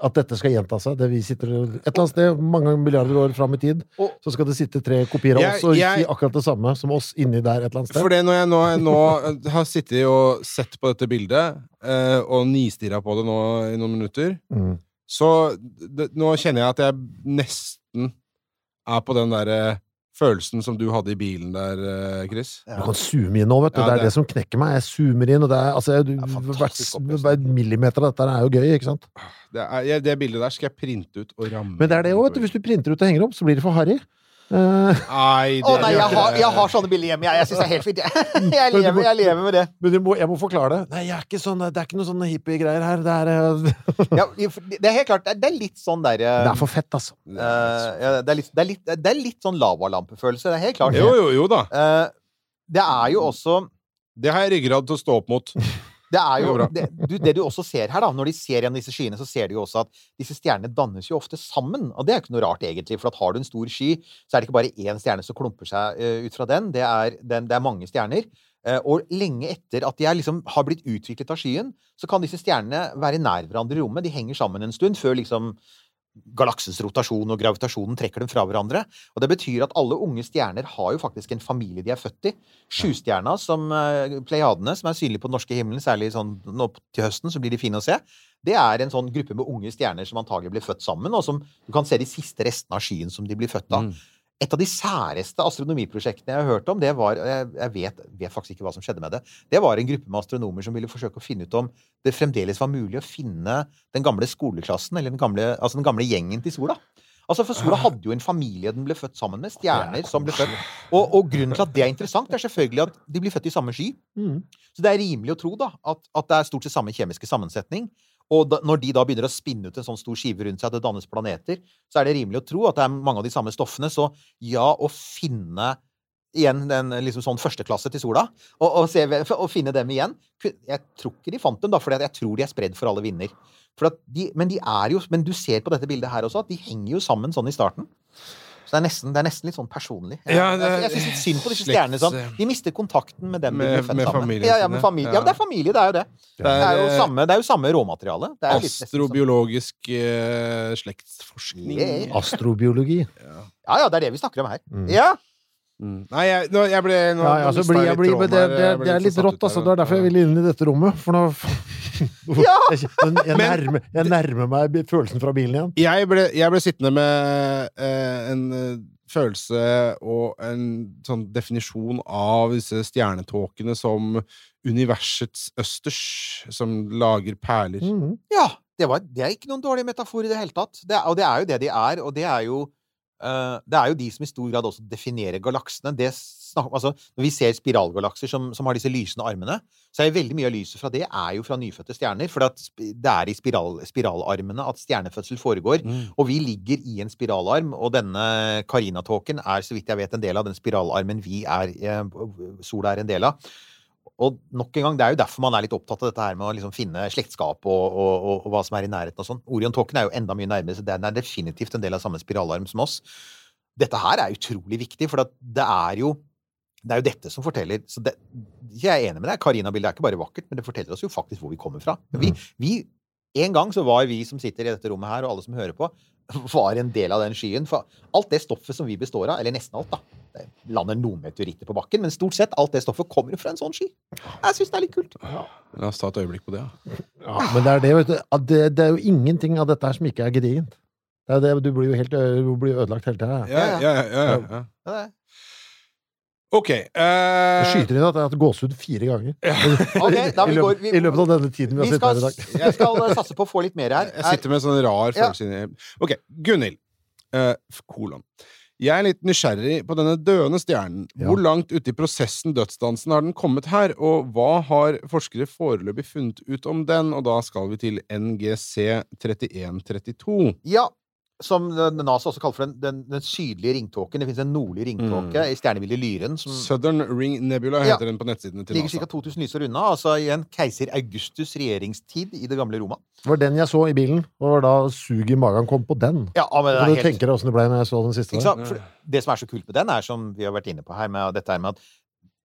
Speaker 6: At dette skal gjenta seg. Det vi sitter Et eller annet sted, mange milliarder år fram i tid,
Speaker 3: Og-
Speaker 6: så skal det sitte tre kopier av oss og si akkurat det samme som oss inni der et eller annet sted.
Speaker 2: For det når jeg nå, nå har sittet og sett på dette bildet, eh, og nistirra på det nå i noen minutter,
Speaker 6: Mm.
Speaker 2: så det, nå kjenner jeg at jeg nesten er på den derre følelsen som du hadde i bilen der, Chris. Chris.
Speaker 6: Du kan zoome inn nå, vet du.
Speaker 2: Ja,
Speaker 6: det er
Speaker 2: det-
Speaker 6: det som knekker meg. Jeg zoomer inn, og det er altså det
Speaker 3: er
Speaker 6: hvert, hver millimeter av dette er jo gøy, ikke sant?
Speaker 2: Det, er, det bildet der skal jeg printe ut og ramme.
Speaker 6: Men det er det òg, vet du. Hvis du printer ut og henger opp, så blir det for harry. Eh,
Speaker 2: Nei, det
Speaker 3: Å nei, jeg har, jeg har sånne bilder hjemme. Jeg, jeg syns det er helt fint. Jeg, lever, lever, jeg lever med det.
Speaker 6: men du må, jeg må forklare det. Nei, jeg er ikke sånn, det er ikke noen sånne hippiegreier her. Det er, eh,
Speaker 3: Ja, det er helt klart. Det er- litt sånn derre
Speaker 6: det er for fett, altså.
Speaker 3: ja, det, er litt, det, er litt, det er litt sånn lavalampefølelse. Det er helt klart.
Speaker 2: Jo, jo, jo da.
Speaker 3: Eh, det er jo også
Speaker 2: Det har jeg ryggrad til å stå opp mot.
Speaker 3: Det er jo
Speaker 2: Det
Speaker 3: du, det du også ser her, da, når de ser igjen disse skyene, så ser de jo også at disse stjernene dannes jo ofte sammen. Og det er ikke noe rart, egentlig. For at har du en stor sky, så er det ikke bare én stjerne som klumper seg uh, ut fra den. Det er, den, det er mange stjerner. Uh, og lenge etter at de er liksom, har blitt utviklet av skyen, så kan disse stjernene være nær hverandre i rommet. De henger sammen en stund før liksom galaksens rotasjon og gravitasjonen trekker dem fra hverandre. Og det betyr at alle unge stjerner har jo faktisk en familie de er født i. Sjustjerna, som eh, Pleiadene, som er synlig på den norske himmelen, særlig sånn nå til høsten, så blir de fine å se. Det er en sånn gruppe med unge stjerner som antagelig blir født sammen, og som du kan se de siste restene av skyen som de blir født av.
Speaker 2: Mm.
Speaker 3: Et av de særeste astronomiprosjektene jeg har hørt om, det var Jeg, jeg vet, vet faktisk ikke hva som skjedde med det. Det var en gruppe med astronomer som ville forsøke å finne ut om det fremdeles var mulig å finne den gamle skoleklassen, eller den gamle, altså den gamle gjengen til sola. Altså, For sola hadde jo en familie den ble født sammen med. Stjerner som ble født. Og, og grunnen til at det er interessant, er selvfølgelig at de blir født i samme sky.
Speaker 6: Mm.
Speaker 3: Så det er rimelig å tro da, at, at det er stort sett samme kjemiske sammensetning. Og da, når de da begynner å spinne ut en sånn stor skive rundt seg, at det dannes planeter, så er det rimelig å tro at det er mange av de samme stoffene. Så ja, å finne igjen den liksom sånn førsteklasse til sola, og, og, se, og finne dem igjen Jeg tror ikke de fant dem, da, for jeg tror de er spredd for alle vinder. For de, men de jo Men du ser på dette bildet her også at de henger jo sammen sånn i starten. Så det er nesten, det er nesten litt sånn personlig. Jeg,
Speaker 2: Ja, det
Speaker 3: jeg, jeg syns litt synd på disse stjernene. Sånn. De mister kontakten med dem de
Speaker 2: Med-
Speaker 3: ble født
Speaker 2: med
Speaker 3: sammen
Speaker 2: familien
Speaker 3: Ja, ja, med familie. ja, men det er familie, det er jo det. Det er jo
Speaker 2: eh,
Speaker 3: samme, det er jo samme råmateriale. Det er jo litt nesten sånn-
Speaker 2: Astrobiologisk uh, slektsforskning.
Speaker 3: Yeah.
Speaker 6: Astrobiologi.
Speaker 3: Ja, ja, det er det vi snakker om her.
Speaker 6: Mm.
Speaker 3: Ja.
Speaker 2: Mm. Nei, jeg, nå, jeg ble nå,
Speaker 6: Ja,
Speaker 2: nå
Speaker 6: ja, så blir,
Speaker 2: jeg
Speaker 6: blir, det, det,
Speaker 2: det,
Speaker 6: det er litt rått, altså. Det er derfor jeg vil inn i dette rommet. For nå
Speaker 3: Ja!
Speaker 6: jeg, jeg, nærmer, jeg nærmer meg følelsen fra bilen igjen.
Speaker 2: Jeg ble, jeg ble sittende med eh, en eh, følelse og en sånn definisjon av disse stjernetåkene som universets østers, som lager perler.
Speaker 6: Mhm.
Speaker 3: ja det, var, det er ikke noen dårlig metafor i det hele tatt. Det og det er jo det de er, og det er jo eh, det er jo de som i stor grad også definerer galaksene. Det snak, altså, når vi ser spiralgalakser som, som har disse lysende armene, så er veldig mye av lyset fra det er jo fra nyfødte stjerner. For det er i spiral, spiralarmene at stjernefødsel foregår.
Speaker 2: Mm.
Speaker 3: Og vi ligger i en spiralarm, og denne Carina-tåken er, så vidt jeg vet, en del av den spiralarmen vi er, eh, sola er en del av. Og nok en gang, det er jo derfor man er litt opptatt av dette her med å liksom finne slektskap og, og, og, og hva som er i nærheten og sånn. Orion-tåken er jo enda mye nærmere, så den er definitivt en del av samme spiralarm som oss. Dette her er utrolig viktig, for det er jo det er jo dette som forteller så det, Jeg er enig med deg, Carina-bildet er ikke bare vakkert, men det forteller oss jo faktisk hvor vi kommer fra. Vi, vi, en gang så var vi som sitter i dette rommet her, og alle som hører på, var en del av den skyen. For alt det stoffet som vi består av, eller nesten alt, da Det lander noen meteoritter på bakken, men stort sett alt det stoffet kommer fra en sånn sky. Jeg syns det er litt kult.
Speaker 2: La oss ta et øyeblikk på det. Ja.
Speaker 6: Ja, men det er det, vet du. Det, det er jo ingenting av dette her som ikke er gedigent. Det er det, du blir jo helt du blir ødelagt hele tida.
Speaker 2: Ja, ja, ja, ja, ja.
Speaker 3: Ja,
Speaker 2: OK.
Speaker 6: Jeg
Speaker 2: eh,
Speaker 6: skyter inn at jeg har hatt gåsehud fire ganger.
Speaker 3: okay, da
Speaker 6: I,
Speaker 3: vi
Speaker 6: løpet,
Speaker 3: går- vi-
Speaker 6: I løpet av denne tiden vi har
Speaker 3: Vi
Speaker 6: sittet her i dag.
Speaker 3: jeg skal eh, satse på å få litt mer her.
Speaker 2: Jeg sitter med en sånn rar
Speaker 3: Ja.
Speaker 2: følelse inni OK, Gunhild. Uh, kolon. Jeg er litt nysgjerrig på denne døende stjernen.
Speaker 6: Ja.
Speaker 2: Hvor langt ute i prosessen dødsdansen har den kommet her, og hva har forskere foreløpig funnet ut om den? Og da skal vi til NGC 3132.
Speaker 3: Ja, som NASA også kaller for den, den, den sydlige ringtåken. Det finnes en nordlig ringtåke i stjernebildet Lyren som
Speaker 2: Southern Ring Nebula
Speaker 3: Ja.
Speaker 2: heter den på nettsidene til
Speaker 3: ligger
Speaker 2: NASA.
Speaker 3: ca. 2000 lysår unna. Altså i en keiser Augustus regjeringstid i det gamle Roma.
Speaker 6: Det var den jeg så i bilen, det var da suget i magen kom på den.
Speaker 3: Ja, men det er
Speaker 6: du
Speaker 3: helt
Speaker 6: tenke deg åssen det ble når jeg så den siste?
Speaker 3: Ikke sant? Det som er så kult med den, er som vi har vært inne på her, med dette her med at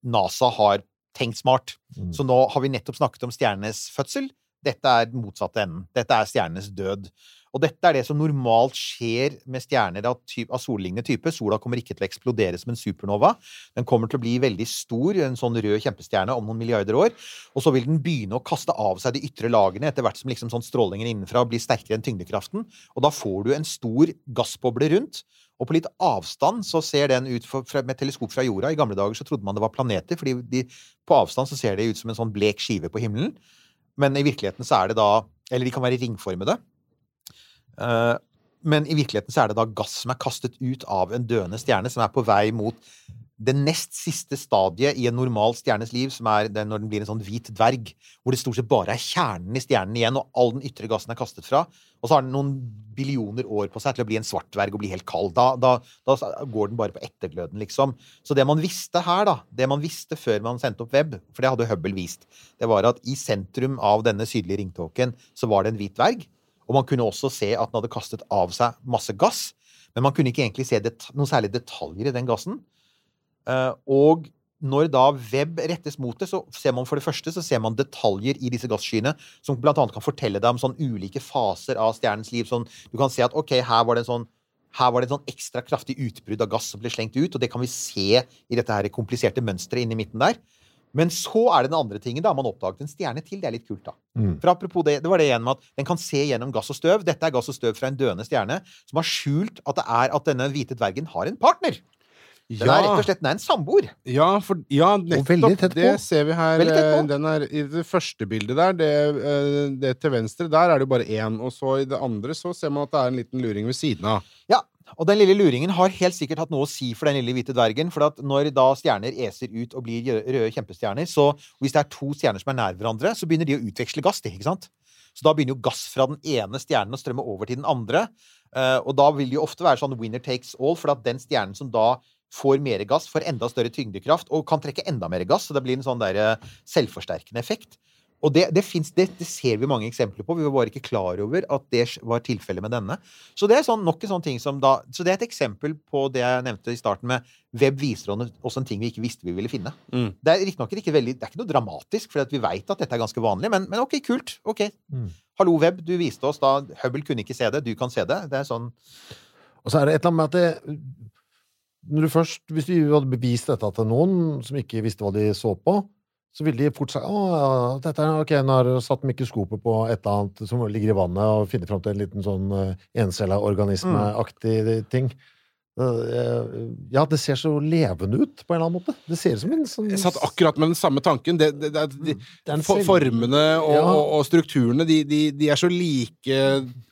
Speaker 3: NASA har tenkt smart.
Speaker 6: Mm.
Speaker 3: Så nå har vi nettopp snakket om stjernenes fødsel. Dette er den motsatte enden. Dette er stjernenes død. Og dette er det som normalt skjer med stjerner av, type, av sollignende type. Sola kommer ikke til å eksplodere som en supernova. Den kommer til å bli veldig stor, en sånn rød kjempestjerne, om noen milliarder år. Og så vil den begynne å kaste av seg de ytre lagene etter hvert som liksom sånn strålingen innenfra blir sterkere enn tyngdekraften. Og da får du en stor gassboble rundt. Og på litt avstand så ser den ut for, med teleskop fra jorda. I gamle dager så trodde man det var planeter, fordi de, på avstand så ser det ut som en sånn blek skive på himmelen. Men i virkeligheten så er det da Eller de kan være ringformede. Eh, men i virkeligheten så er det da gass som er kastet ut av en døende stjerne, som er på vei mot det nest siste stadiet i en normal stjernes liv, som er når den blir en sånn hvit dverg, hvor det stort sett bare er kjernen i stjernen igjen, og all den ytre gassen er kastet fra. Og så har den noen billioner år på seg til å bli en svart dverg og bli helt kald. Da, da, da går den bare på ettergløden, liksom. Så det man visste her, da, det man visste før man sendte opp web, for det hadde Hubble vist, det var at i sentrum av denne sydlige ringtåken så var det en hvit dverg. Og man kunne også se at den hadde kastet av seg masse gass. Men man kunne ikke egentlig se noen særlige detaljer i den gassen. Eh, og når da web rettes mot det, så ser man for det første så ser man detaljer i disse gasskyene som annet kan fortelle deg om sånn ulike faser av stjernens liv. Sånn, du kan se at ok, her var det en sånn her var det et sånn ekstra kraftig utbrudd av gass som ble slengt ut, og det kan vi se i dette her kompliserte mønsteret inni midten der. Men så er det den andre tingen. da, Man oppdaget en stjerne til. Det er litt kult, da.
Speaker 6: Mm.
Speaker 3: For apropos det, det var det igjen med at den kan se gjennom gass og støv. Dette er gass og støv fra en døende stjerne som har skjult at det er at denne hvite dvergen har en partner. Den er rett og slett den er en samboer.
Speaker 2: Ja, for, ja nettopp. Det ser vi her. Eh, Den er, I det første bildet der, det, eh, det til venstre, der er det jo bare én. Og så i det andre så ser man at det er en liten luring ved siden av.
Speaker 3: Ja, og den lille luringen har helt sikkert hatt noe å si for den lille hvite dvergen. For at når da stjerner eser ut og blir røde kjempestjerner, så hvis det er to stjerner som er nær hverandre, så begynner de å utveksle gass. de, ikke sant? Så da begynner jo gass fra den ene stjernen å strømme over til den andre. Eh, og da vil det jo ofte være sånn winner takes all, for at den stjernen som da får mer gass, får enda større tyngdekraft og kan trekke enda mer gass. Så det blir en sånn der eh, selvforsterkende effekt. Og det, det, finnes, det, det ser vi mange eksempler på. Vi var bare ikke klar over at det var tilfellet med denne. Så det er sånn, nok en sånn ting som da, så det er et eksempel på det jeg nevnte i starten med web viser oss en ting vi ikke visste vi ville finne.
Speaker 2: Mm.
Speaker 3: Det er riktignok ikke veldig, det er ikke noe dramatisk, for vi vet at dette er ganske vanlig, men, men ok, kult. ok.
Speaker 6: Mm.
Speaker 3: Hallo, web, du viste oss da Hubble kunne ikke se det, du kan se det. Det er sånn
Speaker 6: Og så er det et eller annet med at det når du først, Hvis du hadde bevist dette til noen som ikke visste hva de så på, så vil de fort si at ok, nå har satt mikroskopet på et eller annet som ligger i vannet, og finner fram til en liten sånn uh, encella organismeaktig ting. Eh, ja, det ser så levende ut, på en eller annen måte. Det ser ut som en sånn
Speaker 2: Jeg satt akkurat med den samme tanken. Det, det, det, de, for, formene og,
Speaker 6: Ja.
Speaker 2: og, og strukturene, de, de, de er så like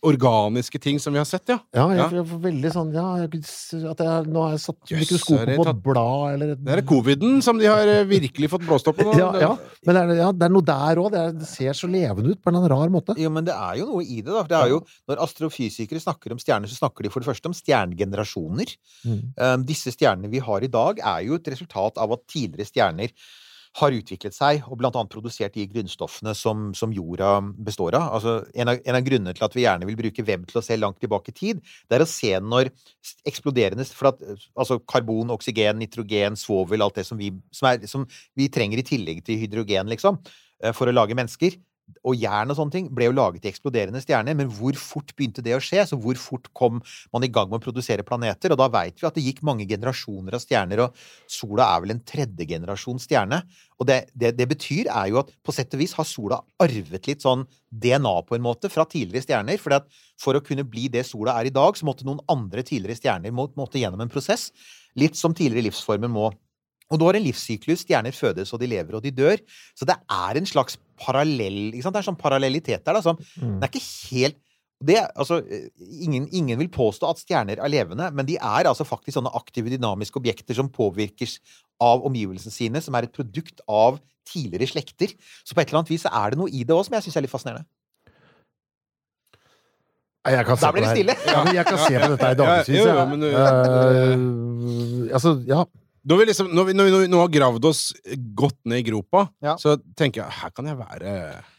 Speaker 2: organiske ting som vi har sett, ja.
Speaker 6: Ja, jeg,
Speaker 2: Ja.
Speaker 6: jeg får veldig sånn Ja, jeg, at jeg, nå har jeg satt mikroskopet på et
Speaker 2: tatt-
Speaker 6: blad eller et
Speaker 2: Det er coviden som de har eh, virkelig fått blåst opp på.
Speaker 6: ja, ja, men det er, ja, det er noe der òg. Det, er- det ser så levende ut på en eller annen rar måte.
Speaker 3: Jo, men det er jo noe i det, da. For det er jo, når astrofysikere snakker om stjerner, så snakker de for det første om stjernegenerasjoner.
Speaker 6: Mm.
Speaker 3: Um, disse stjernene vi har i dag, er jo et resultat av at tidligere stjerner har utviklet seg og blant annet produsert de grunnstoffene som, som jorda består av. Altså, en, av en av grunnene til at vi gjerne vil bruke web til å se langt tilbake i tid, det er å se når eksploderende for at, altså Karbon, oksygen, nitrogen, svovel, alt det som vi, som er, som vi trenger i tillegg til hydrogen, liksom, eh, for å lage mennesker og jern og sånne ting ble jo laget i eksploderende stjerner, men hvor fort begynte det å skje? Så hvor fort kom man i gang med å produsere planeter? Og da veit vi at det gikk mange generasjoner av stjerner, og sola er vel en tredje generasjon stjerne. Og det, det, det betyr er jo at på sett og vis har sola arvet litt sånn DNA på en måte fra tidligere stjerner. For for å kunne bli det sola er i dag, så måtte noen andre tidligere stjerner må, måtte gjennom en prosess. Litt som tidligere livsformer må. Og du har en livssyklus. Stjerner fødes, og de lever, og de dør. Så det er en slags parallell ikke sant? Det er sånn parallellitet der. Da, som,
Speaker 6: Mm.
Speaker 3: Det er ikke helt Det, altså, ingen, ingen vil påstå at stjerner er levende, men de er altså faktisk sånne aktive, dynamiske objekter som påvirkes av omgivelsene sine, som er et produkt av tidligere slekter. Så på et eller annet vis er det noe i det òg som jeg syns er litt fascinerende.
Speaker 6: Jeg kan se
Speaker 3: Da
Speaker 6: på
Speaker 3: blir det stille.
Speaker 6: Ja, jeg kan se på dette her i dagevis.
Speaker 2: Ja, ja,
Speaker 6: ja,
Speaker 2: men
Speaker 6: Eh, altså, ja.
Speaker 2: Når vi, liksom, når vi, når vi nå- har gravd oss godt ned i gropa,
Speaker 3: Ja.
Speaker 2: så tenker jeg her kan jeg være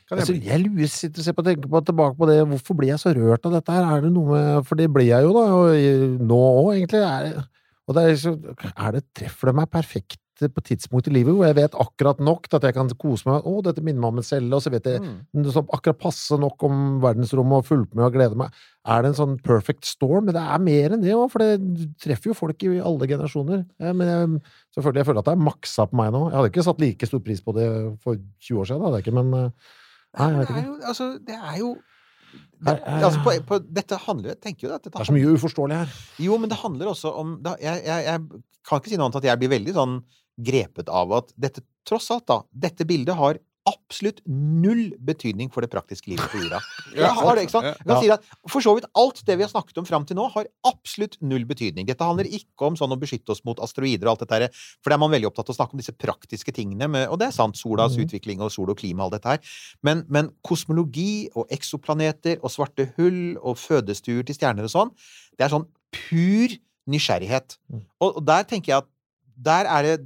Speaker 2: kan jeg
Speaker 6: Altså, jeg lurer, sitter og ser på, tenker på, tilbake på det. Hvorfor blir jeg så rørt av dette her? Er det noe med For det blir jeg jo, da. Og nå òg, egentlig. Er, og det er, liksom, er det, treffer det meg perfekt på tidspunkt i livet hvor jeg vet akkurat nok til at jeg kan kose meg. Å, dette minner meg om en celle, og så vet jeg
Speaker 3: Mm.
Speaker 6: så akkurat passe nok om verdensrommet og fulgt med og gleder meg. Er det en sånn perfect storm? Men det er mer enn det òg, for det treffer jo folk i alle generasjoner. Ja, Men jeg, selvfølgelig, jeg føler at det er maksa på meg nå. Jeg hadde ikke satt like stor pris på det for 20 år siden, det hadde jeg ikke, men eh, Nei, jeg vet ikke.
Speaker 3: det er jo, altså, det er jo det, altså, på, på, Dette handler tenker jo at dette
Speaker 6: Det er så mye uforståelig her.
Speaker 3: Jo, men det handler også om da, jeg, jeg, jeg kan ikke si noe annet at jeg blir veldig sånn grepet av at dette, tross alt, da, dette bildet har absolutt null betydning for det praktiske livet på jorda. Det har det, ikke sant? Jeg kan si at For så vidt alt det vi har snakket om fram til nå, har absolutt null betydning. Dette handler ikke om sånn å beskytte oss mot asteroider og alt dette her, for da er man veldig opptatt av å snakke om disse praktiske tingene, med, og det er sant, solas
Speaker 6: mm.
Speaker 3: utvikling og sol og klima og alt dette her. Men, men kosmologi og eksoplaneter og svarte hull og fødestuer til stjerner og sånn, det er sånn pur nysgjerrighet.
Speaker 6: Mm.
Speaker 3: Og, og der tenker jeg at der er det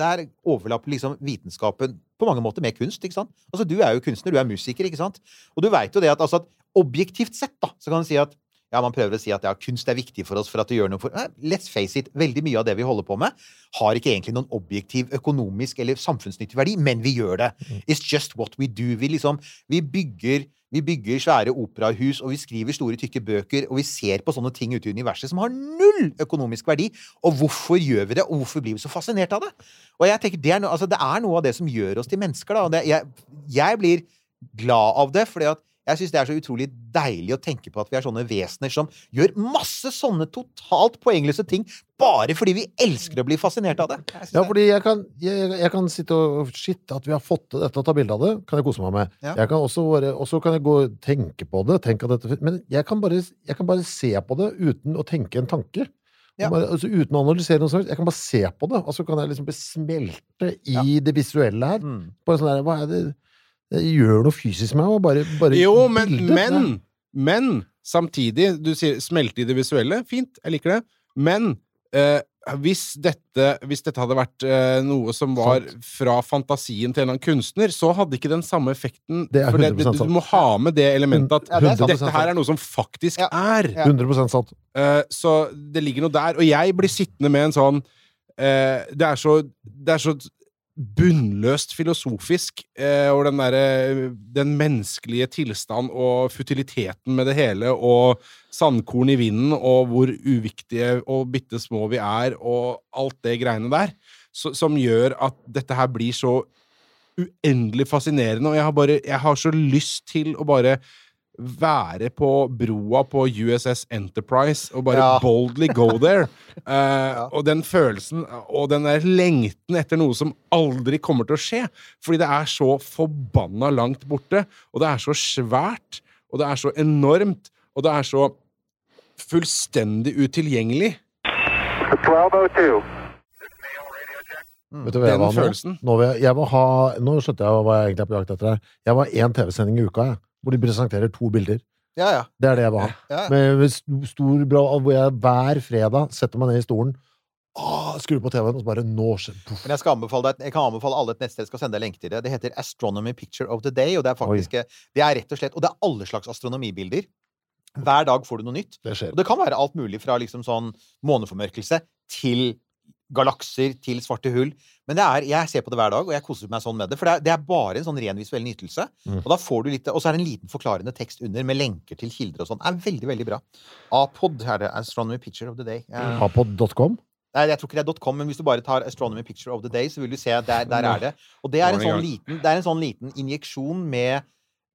Speaker 3: Der overlapper liksom vitenskapen på mange måter med kunst, ikke sant? Altså, du er jo kunstner, du er musiker, ikke sant? Og du veit jo det at, altså, at objektivt sett, da, så kan du si at ja, man prøver å si at ja, kunst er viktig for oss for at det gjør noe for Let's face it, veldig mye av det vi holder på med, har ikke egentlig noen objektiv økonomisk eller samfunnsnyttig verdi, men vi gjør det. It's just what we do. Vi liksom Vi bygger vi bygger svære operahus, og vi skriver store, tykke bøker, og vi ser på sånne ting ute i universet som har null økonomisk verdi. Og hvorfor gjør vi det, og hvorfor blir vi så fascinert av det? Og jeg tenker, Det er, no, altså, det er noe av det som gjør oss til mennesker. Da. Det, jeg, jeg blir glad av det, fordi at jeg syns det er så utrolig deilig å tenke på at vi er sånne vesener som gjør masse sånne totalt poengløse ting bare fordi vi elsker å bli fascinert av det.
Speaker 6: Ja, fordi jeg kan, jeg, jeg kan sitte og Shit, at vi har fått til dette og ta bilde av det, kan jeg kose meg med.
Speaker 3: Ja.
Speaker 6: Jeg kan også bare, og så kan jeg gå og tenke på det, tenke at dette, men jeg kan, bare, jeg kan bare se på det uten å tenke en tanke.
Speaker 3: Ja.
Speaker 6: Bare, altså, uten å analysere noe sånt. Jeg kan bare se på det, og så kan jeg liksom bare smelte i det visuelle her.
Speaker 3: Mm.
Speaker 6: Bare sånn der, hva er det det gjør noe fysisk med meg, bare, bare
Speaker 2: Jo, men,
Speaker 6: bildet.
Speaker 2: men, men samtidig Du sier smelte i det visuelle. Fint, jeg liker det. Men eh, hvis, dette, hvis dette hadde vært eh, noe som var fra fantasien til en eller annen kunstner, så hadde ikke den samme effekten.
Speaker 6: Det er
Speaker 2: for
Speaker 6: 100%
Speaker 2: du,
Speaker 6: sant.
Speaker 2: må ha med det elementet at
Speaker 3: Ja, det
Speaker 2: dette her er noe som faktisk
Speaker 3: Ja.
Speaker 2: er.
Speaker 3: Ja.
Speaker 6: 100 sant.
Speaker 2: Eh, så det ligger noe der. Og jeg blir sittende med en sånn eh, det, er så, det er så bunnløst filosofisk eh, over den derre Den menneskelige tilstand og futiliteten med det hele, og sandkorn i vinden, og hvor uviktige og bitte små vi er, og alt det greiene der, så, som gjør at dette her blir så uendelig fascinerende, og jeg har bare Jeg har så lyst til å bare være på broa på USS Enterprise og bare
Speaker 3: Ja.
Speaker 2: boldly go there. Eh, Og den følelsen og den der lengten etter noe som aldri kommer til å skje. Fordi det er så forbanna langt borte, og det er så svært, og det er så enormt, og det er så fullstendig utilgjengelig.
Speaker 4: 1202.
Speaker 6: Vet du hva jeg
Speaker 2: Den
Speaker 6: var nå?
Speaker 2: følelsen.
Speaker 6: Nå, jeg, jeg ha, nå skjønte jeg hva jeg egentlig er på jakt etter her. Jeg var én TV-sending i uka, jeg, hvor de presenterer to bilder.
Speaker 3: Ja, ja.
Speaker 6: Det er det jeg vil ha.
Speaker 3: ja.
Speaker 6: Med, stor bra, hvor jeg hver fredag setter meg ned i stolen, ah, skrur på TV-en, og så bare Nå skjer.
Speaker 3: Men jeg, skal anbefale deg, jeg kan anbefale alle et nettsted skal sende deg lenke til det. Det heter Astronomy Picture of the Day, og det er faktisk Det er rett og slett Og det er alle slags astronomibilder. Hver dag får du noe nytt.
Speaker 6: Det skjer.
Speaker 3: Og det kan være alt mulig fra liksom sånn måneformørkelse til galakser til svarte hull. Men det er, jeg ser på det hver dag, og jeg koser meg sånn med det. For det er, det er bare en sånn ren visuell nytelse.
Speaker 6: Mm.
Speaker 3: Og da får du litt Og så er det en liten forklarende tekst under med lenker til kilder og sånn. Er veldig, veldig bra. Apod er det. Astronomy Picture of the Day. Eh,
Speaker 6: Apod.com?
Speaker 3: Nei, jeg tror ikke det er .com, men hvis du bare tar Astronomy Picture of the Day, så vil du se at der, der er det. Og det er en sånn liten, det er en sånn liten injeksjon med,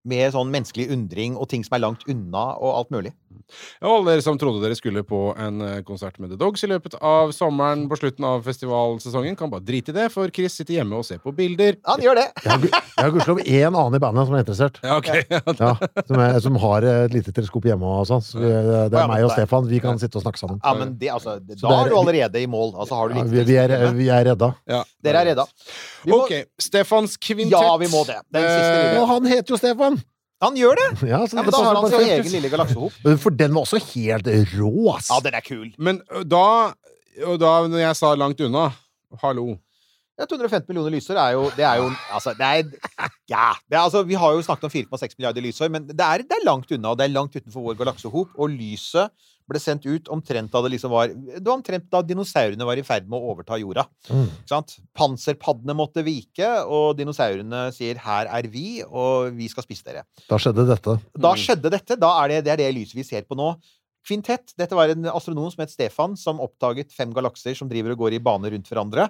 Speaker 3: med sånn menneskelig undring og ting som er langt unna, og alt mulig.
Speaker 2: Og alle dere som trodde dere skulle på en eh, konsert med The Dogs i løpet av sommeren på slutten av festivalsesongen, kan bare drite i det, for Chris sitter hjemme og ser på bilder.
Speaker 3: Han gjør det!
Speaker 6: Jeg har har gudskjelov én annen i bandet som er interessert.
Speaker 2: Ja, ok.
Speaker 6: Ja, som, er, som har et lite teleskop hjemme og sånn. Så det er meg og Stefan. Vi kan sitte og snakke sammen.
Speaker 3: Ja, men det, altså,
Speaker 6: Så
Speaker 3: da
Speaker 6: det er-
Speaker 3: er du allerede i mål. Altså, har du
Speaker 6: Ja,
Speaker 3: litt
Speaker 6: vi, vi, er, vi er redda.
Speaker 2: Ja.
Speaker 3: Dere er redda. Vi må,
Speaker 2: Ok, Stefans kvintett.
Speaker 3: Ja, vi må det. Den siste
Speaker 2: Eh,
Speaker 3: lille.
Speaker 6: Og han heter jo Stefan!
Speaker 3: Han gjør det!
Speaker 6: Ja, så
Speaker 3: Ja,
Speaker 6: det
Speaker 3: men da har han sin egen lille galaksehop.
Speaker 6: For den var også helt rå, ass!
Speaker 3: Ja, den er kul.
Speaker 2: Men da, og da når jeg sa langt unna Hallo.
Speaker 3: Ja, 250 millioner lysår er jo Det er jo Altså, det er Ja. Det er, altså, vi har jo snakket om 4,6 milliarder lysår, men det er, det er langt unna, og det er langt utenfor vår galaksehop. Og lyset ble sendt ut omtrent da det liksom var Det var omtrent da dinosaurene var i ferd med å overta jorda.
Speaker 6: Mm.
Speaker 3: Panserpaddene måtte vike, og dinosaurene sier 'her er vi, og vi skal spise dere'.
Speaker 6: Da skjedde dette.
Speaker 3: Da
Speaker 2: Mm.
Speaker 3: skjedde dette. Da er det, det er det lyset vi ser på nå. Kvintett. Dette var en astronom som het Stefan, som oppdaget fem galakser som driver og går i bane rundt hverandre.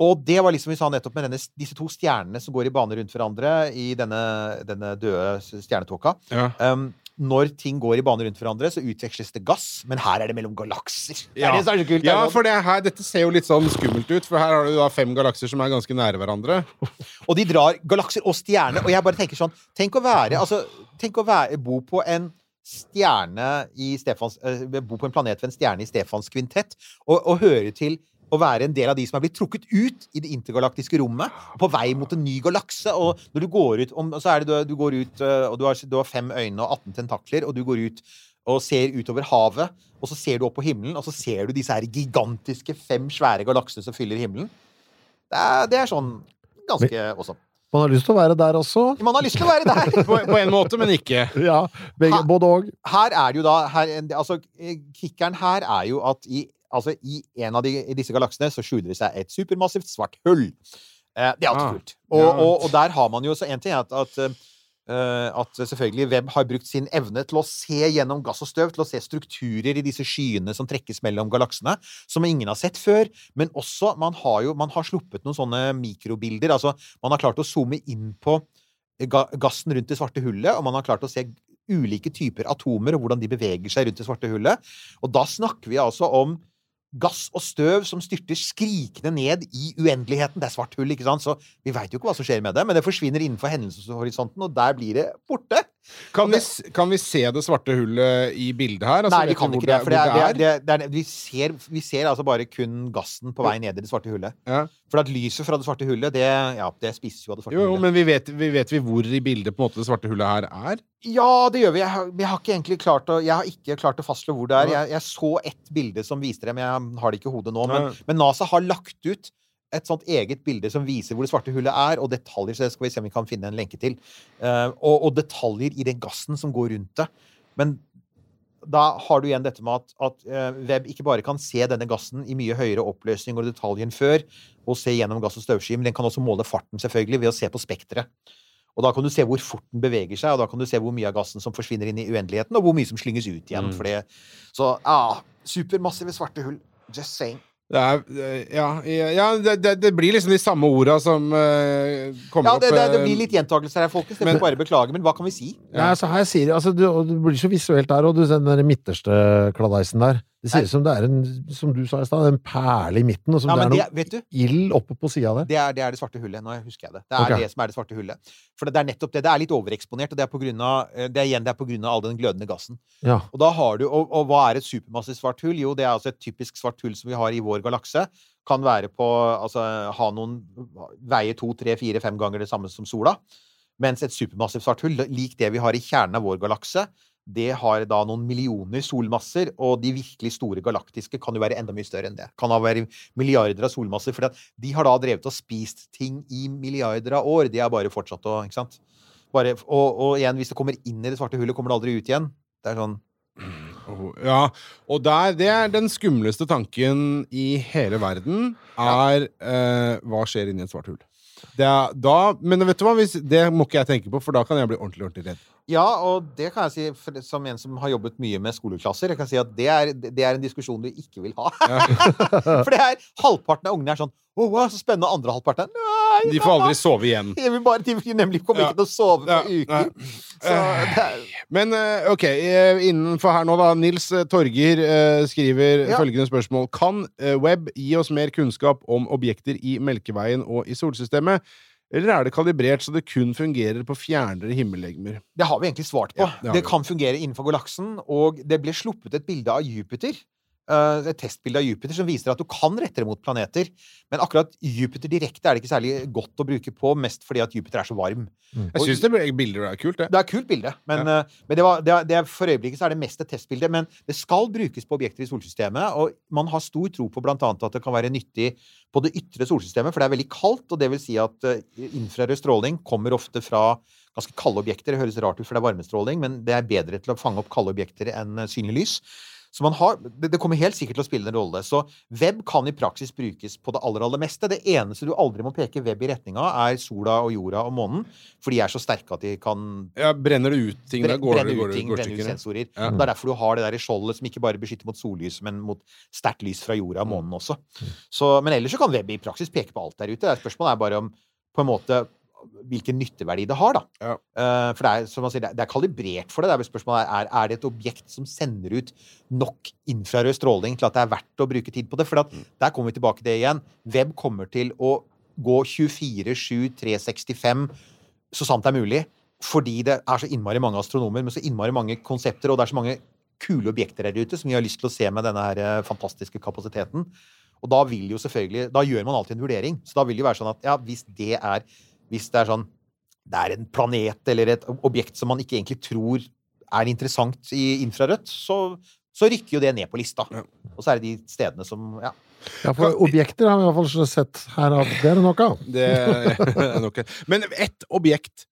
Speaker 3: Og det var liksom vi sa nettopp med denne, disse to stjernene som går i bane rundt hverandre i denne, denne døde stjernetåka.
Speaker 2: Ja.
Speaker 3: Um, når ting går i bane rundt hverandre, så utveksles det gass, men her er det mellom galakser.
Speaker 2: Ja.
Speaker 3: det er så kult.
Speaker 2: Ja,
Speaker 3: sånn-
Speaker 2: for det her, dette ser jo litt sånn skummelt ut, for her har du da fem galakser som er ganske nære hverandre.
Speaker 3: Og de drar galakser og stjerner. Og jeg bare tenker sånn Tenk å være Altså, tenk å være, bo på en stjerne i Stefans eh, Bo på en planet ved en stjerne i Stefans kvintett, og, og høre til å være en del av de som er blitt trukket ut i det intergalaktiske rommet, på vei mot en ny galakse. Og når du går ut om, Så er det du, du går ut, eh, og du har, du har fem øyne og 18 tentakler, og du går ut og ser utover havet, og så ser du opp på himmelen, og så ser du disse her gigantiske fem svære galaksene som fyller himmelen. Det er, det er sånn ganske awesome.
Speaker 6: Man har lyst til å være der også.
Speaker 3: Man har lyst til å være der!
Speaker 2: På, på en måte, men ikke.
Speaker 6: Ja, begge,
Speaker 3: Ha-
Speaker 6: både og.
Speaker 3: Her er det jo da her, altså, Kickeren her er jo at i, altså, i en av de, i disse galaksene så skjuler det seg et supermassivt svart hull. Eh, det er alltid
Speaker 2: Ah,
Speaker 3: kult. Og, og, og der har man jo så En ting at, at eh, at selvfølgelig Webb har brukt sin evne til å se gjennom gass og støv, til å se strukturer i disse skyene som trekkes mellom galaksene, som ingen har sett før. Men også, man har jo man har sluppet noen sånne mikrobilder. Altså, man har klart å zoome inn på ga gassen rundt det svarte hullet, og man har klart å se ulike typer atomer og hvordan de beveger seg rundt det svarte hullet. Og da snakker vi altså om gass og støv som styrter skrikende ned i uendeligheten. Det er svart hull, ikke sant? Så vi veit jo ikke hva som skjer med det, men det forsvinner innenfor hendelseshorisonten, og der blir det borte.
Speaker 2: Kan vi, kan vi se det svarte hullet i bildet her? Altså,
Speaker 3: Nei, vi kan ikke det. For det er, det er, det er, vi, ser, vi ser altså bare kun gassen på vei ned i det svarte hullet.
Speaker 2: Ja.
Speaker 3: For at lyset fra det svarte hullet, det, ja, det spises jo av det svarte
Speaker 2: Jo, jo, men vi vet, vi vet vi hvor i bildet på en måte det svarte hullet her er?
Speaker 3: Ja, det gjør vi. Jeg har, jeg har ikke egentlig klart å, jeg har ikke klart å fastslå hvor det er. Jeg, jeg så ett bilde som viste det, men jeg har det ikke i hodet nå. Men, men NASA har lagt ut et sånt eget bilde som viser hvor det svarte hullet er, og detaljer. Så det skal vi se om vi kan finne en lenke til. Eh, og, og detaljer i den gassen som går rundt det. Men da har du igjen dette med at, at eh, Webb ikke bare kan se denne gassen i mye høyere oppløsning og detalj enn før, og se gjennom gass og støvsky, men den kan også måle farten selvfølgelig ved å se på spekteret. Og da kan du se hvor fort den beveger seg, og da kan du se hvor mye av gassen som forsvinner inn i uendeligheten, og hvor mye som slynges ut igjen.
Speaker 2: Mm.
Speaker 3: For det. Så ja, supermassive svarte hull. Just saying.
Speaker 2: Det er eh, Ja, ja det, det, det blir liksom de samme orda som uh, kommer
Speaker 3: Ja, det, det, det
Speaker 2: eh,
Speaker 3: blir litt gjentakelser her, folkens. Det
Speaker 2: men-
Speaker 3: får bare beklage, men hva kan vi si?
Speaker 6: Ja, altså her sier altså, du, du blir så visuelt der, og du ser den der midterste kladdeisen der. Det ser ut som det er en, som du sa i stad, en perle i midten, og som
Speaker 3: Ja,
Speaker 6: det er noe
Speaker 3: det,
Speaker 6: ild oppe på sida der.
Speaker 3: det er, det er det svarte hullet. Nå husker jeg det. Det er
Speaker 6: okay.
Speaker 3: det som er det svarte hullet. For det er nettopp det. Det er litt overeksponert, og det er på grunn av, eh, det er igjen det er på grunn av all den glødende gassen.
Speaker 6: Ja.
Speaker 3: Og da har du, og, og hva er et supermassivt svart hull? Jo, det er altså et typisk svart hull som vi har i vår galakse. Kan være på, altså ha noen, veie to, tre, fire, fem ganger det samme som sola. Mens et supermassivt svart hull, lik det vi har i kjernen av vår galakse, det har da noen millioner solmasser, og de virkelig store galaktiske kan jo være enda mye større enn det. Kan da være milliarder av solmasser, for de har da drevet og spist ting i milliarder av år. De har bare fortsatt å Ikke sant? Bare, og, og igjen, hvis det kommer inn i det svarte hullet, kommer det aldri ut igjen. Det er sånn
Speaker 2: Oh, Ja, og der, det er den skumleste tanken i hele verden, er eh, hva skjer inni et svart hull. Det er, da, men vet du hva, hvis, det må ikke jeg tenke på, for da kan jeg bli ordentlig ordentlig redd.
Speaker 3: Ja, og det kan jeg si som en som har jobbet mye med skoleklasser. Jeg kan si at det er, det er en diskusjon du ikke vil ha. for det er halvparten av ungene er sånn Å, wow, så spennende. Og andre halvparten er Nei,
Speaker 2: De får aldri sove igjen.
Speaker 3: De, bare, de nemlig kommer
Speaker 2: Ja.
Speaker 3: ikke til å sove på
Speaker 2: Ja,
Speaker 3: uker. Så er,
Speaker 2: Men eh, ok, eh, innenfor her nå, da. Nils eh, Torger eh, skriver
Speaker 3: Ja.
Speaker 2: følgende spørsmål. Kan eh, web gi oss mer kunnskap om objekter i Melkeveien og i solsystemet? Eller er det kalibrert så det kun fungerer på fjernere himmellegemer?
Speaker 3: det har vi egentlig svart på.
Speaker 2: Ja, det
Speaker 3: det kan fungere innenfor galaksen, og det ble sluppet et bilde av Jupiter. Eh, et testbilde av Jupiter som viser at du kan rette det mot planeter. Men akkurat Jupiter direkte er det ikke særlig godt å bruke på, mest fordi at Jupiter er så varm.
Speaker 2: Jeg syns det er kult, det.
Speaker 3: Det er kult bilde, men, eh, men det var, det er, det er, for øyeblikket så er det mest et testbilde. Men det skal brukes på objekter i solsystemet, og man har stor tro på annet at det kan være nyttig på det ytre solsystemet, for det er veldig kaldt, og det vil si at eh, infrarød stråling kommer ofte fra ganske kalde objekter. Det høres rart ut, for det er varmestråling, men det er bedre til å fange opp kalde objekter enn synlig lys. Så man har, det, kommer helt sikkert til å spille en rolle. Så web kan i praksis brukes på det aller, aller meste. Det eneste du aldri må peke web i retning av, er sola og jorda og månen, for de er så sterke at de kan
Speaker 2: Ja, brenner det ut ting? Da går det, går går stykker.
Speaker 3: sensorer.
Speaker 2: Ja.
Speaker 3: Det er derfor du har det der i skjoldet som ikke bare beskytter mot sollys, men mot sterkt lys fra jorda og
Speaker 2: Mm.
Speaker 3: månen også. Så, men ellers så kan web i praksis peke på alt der ute. Det Spørsmålet er bare om på en måte hvilken nytteverdi det har, da.
Speaker 2: Ja.
Speaker 3: Uh, for det er, som man sier, det er- er kalibrert for det. det er spørsmålet er, er det et objekt som sender ut nok infrarød stråling til at det er verdt å bruke tid på det? For at,
Speaker 2: Mm.
Speaker 3: der kommer vi tilbake til det igjen. Web kommer til å gå 24-7, 365, så sant det er mulig. Fordi det er så innmari mange astronomer med så innmari mange konsepter, og det er så mange kule objekter der ute som vi har lyst til å se med denne her eh, fantastiske kapasiteten. Og da vil jo selvfølgelig Da gjør man alltid en vurdering. Så da vil det jo være sånn at ja, hvis det er Hvis det er sånn Det er en planet eller et objekt som man ikke egentlig tror er interessant i infrarødt, så, så rykker jo det ned på lista.
Speaker 2: Ja.
Speaker 3: Og så er det de stedene som Ja.
Speaker 6: Ja, for objekter har vi i hvert fall sett her at det er det nok av.
Speaker 2: Det er nok Men ett objekt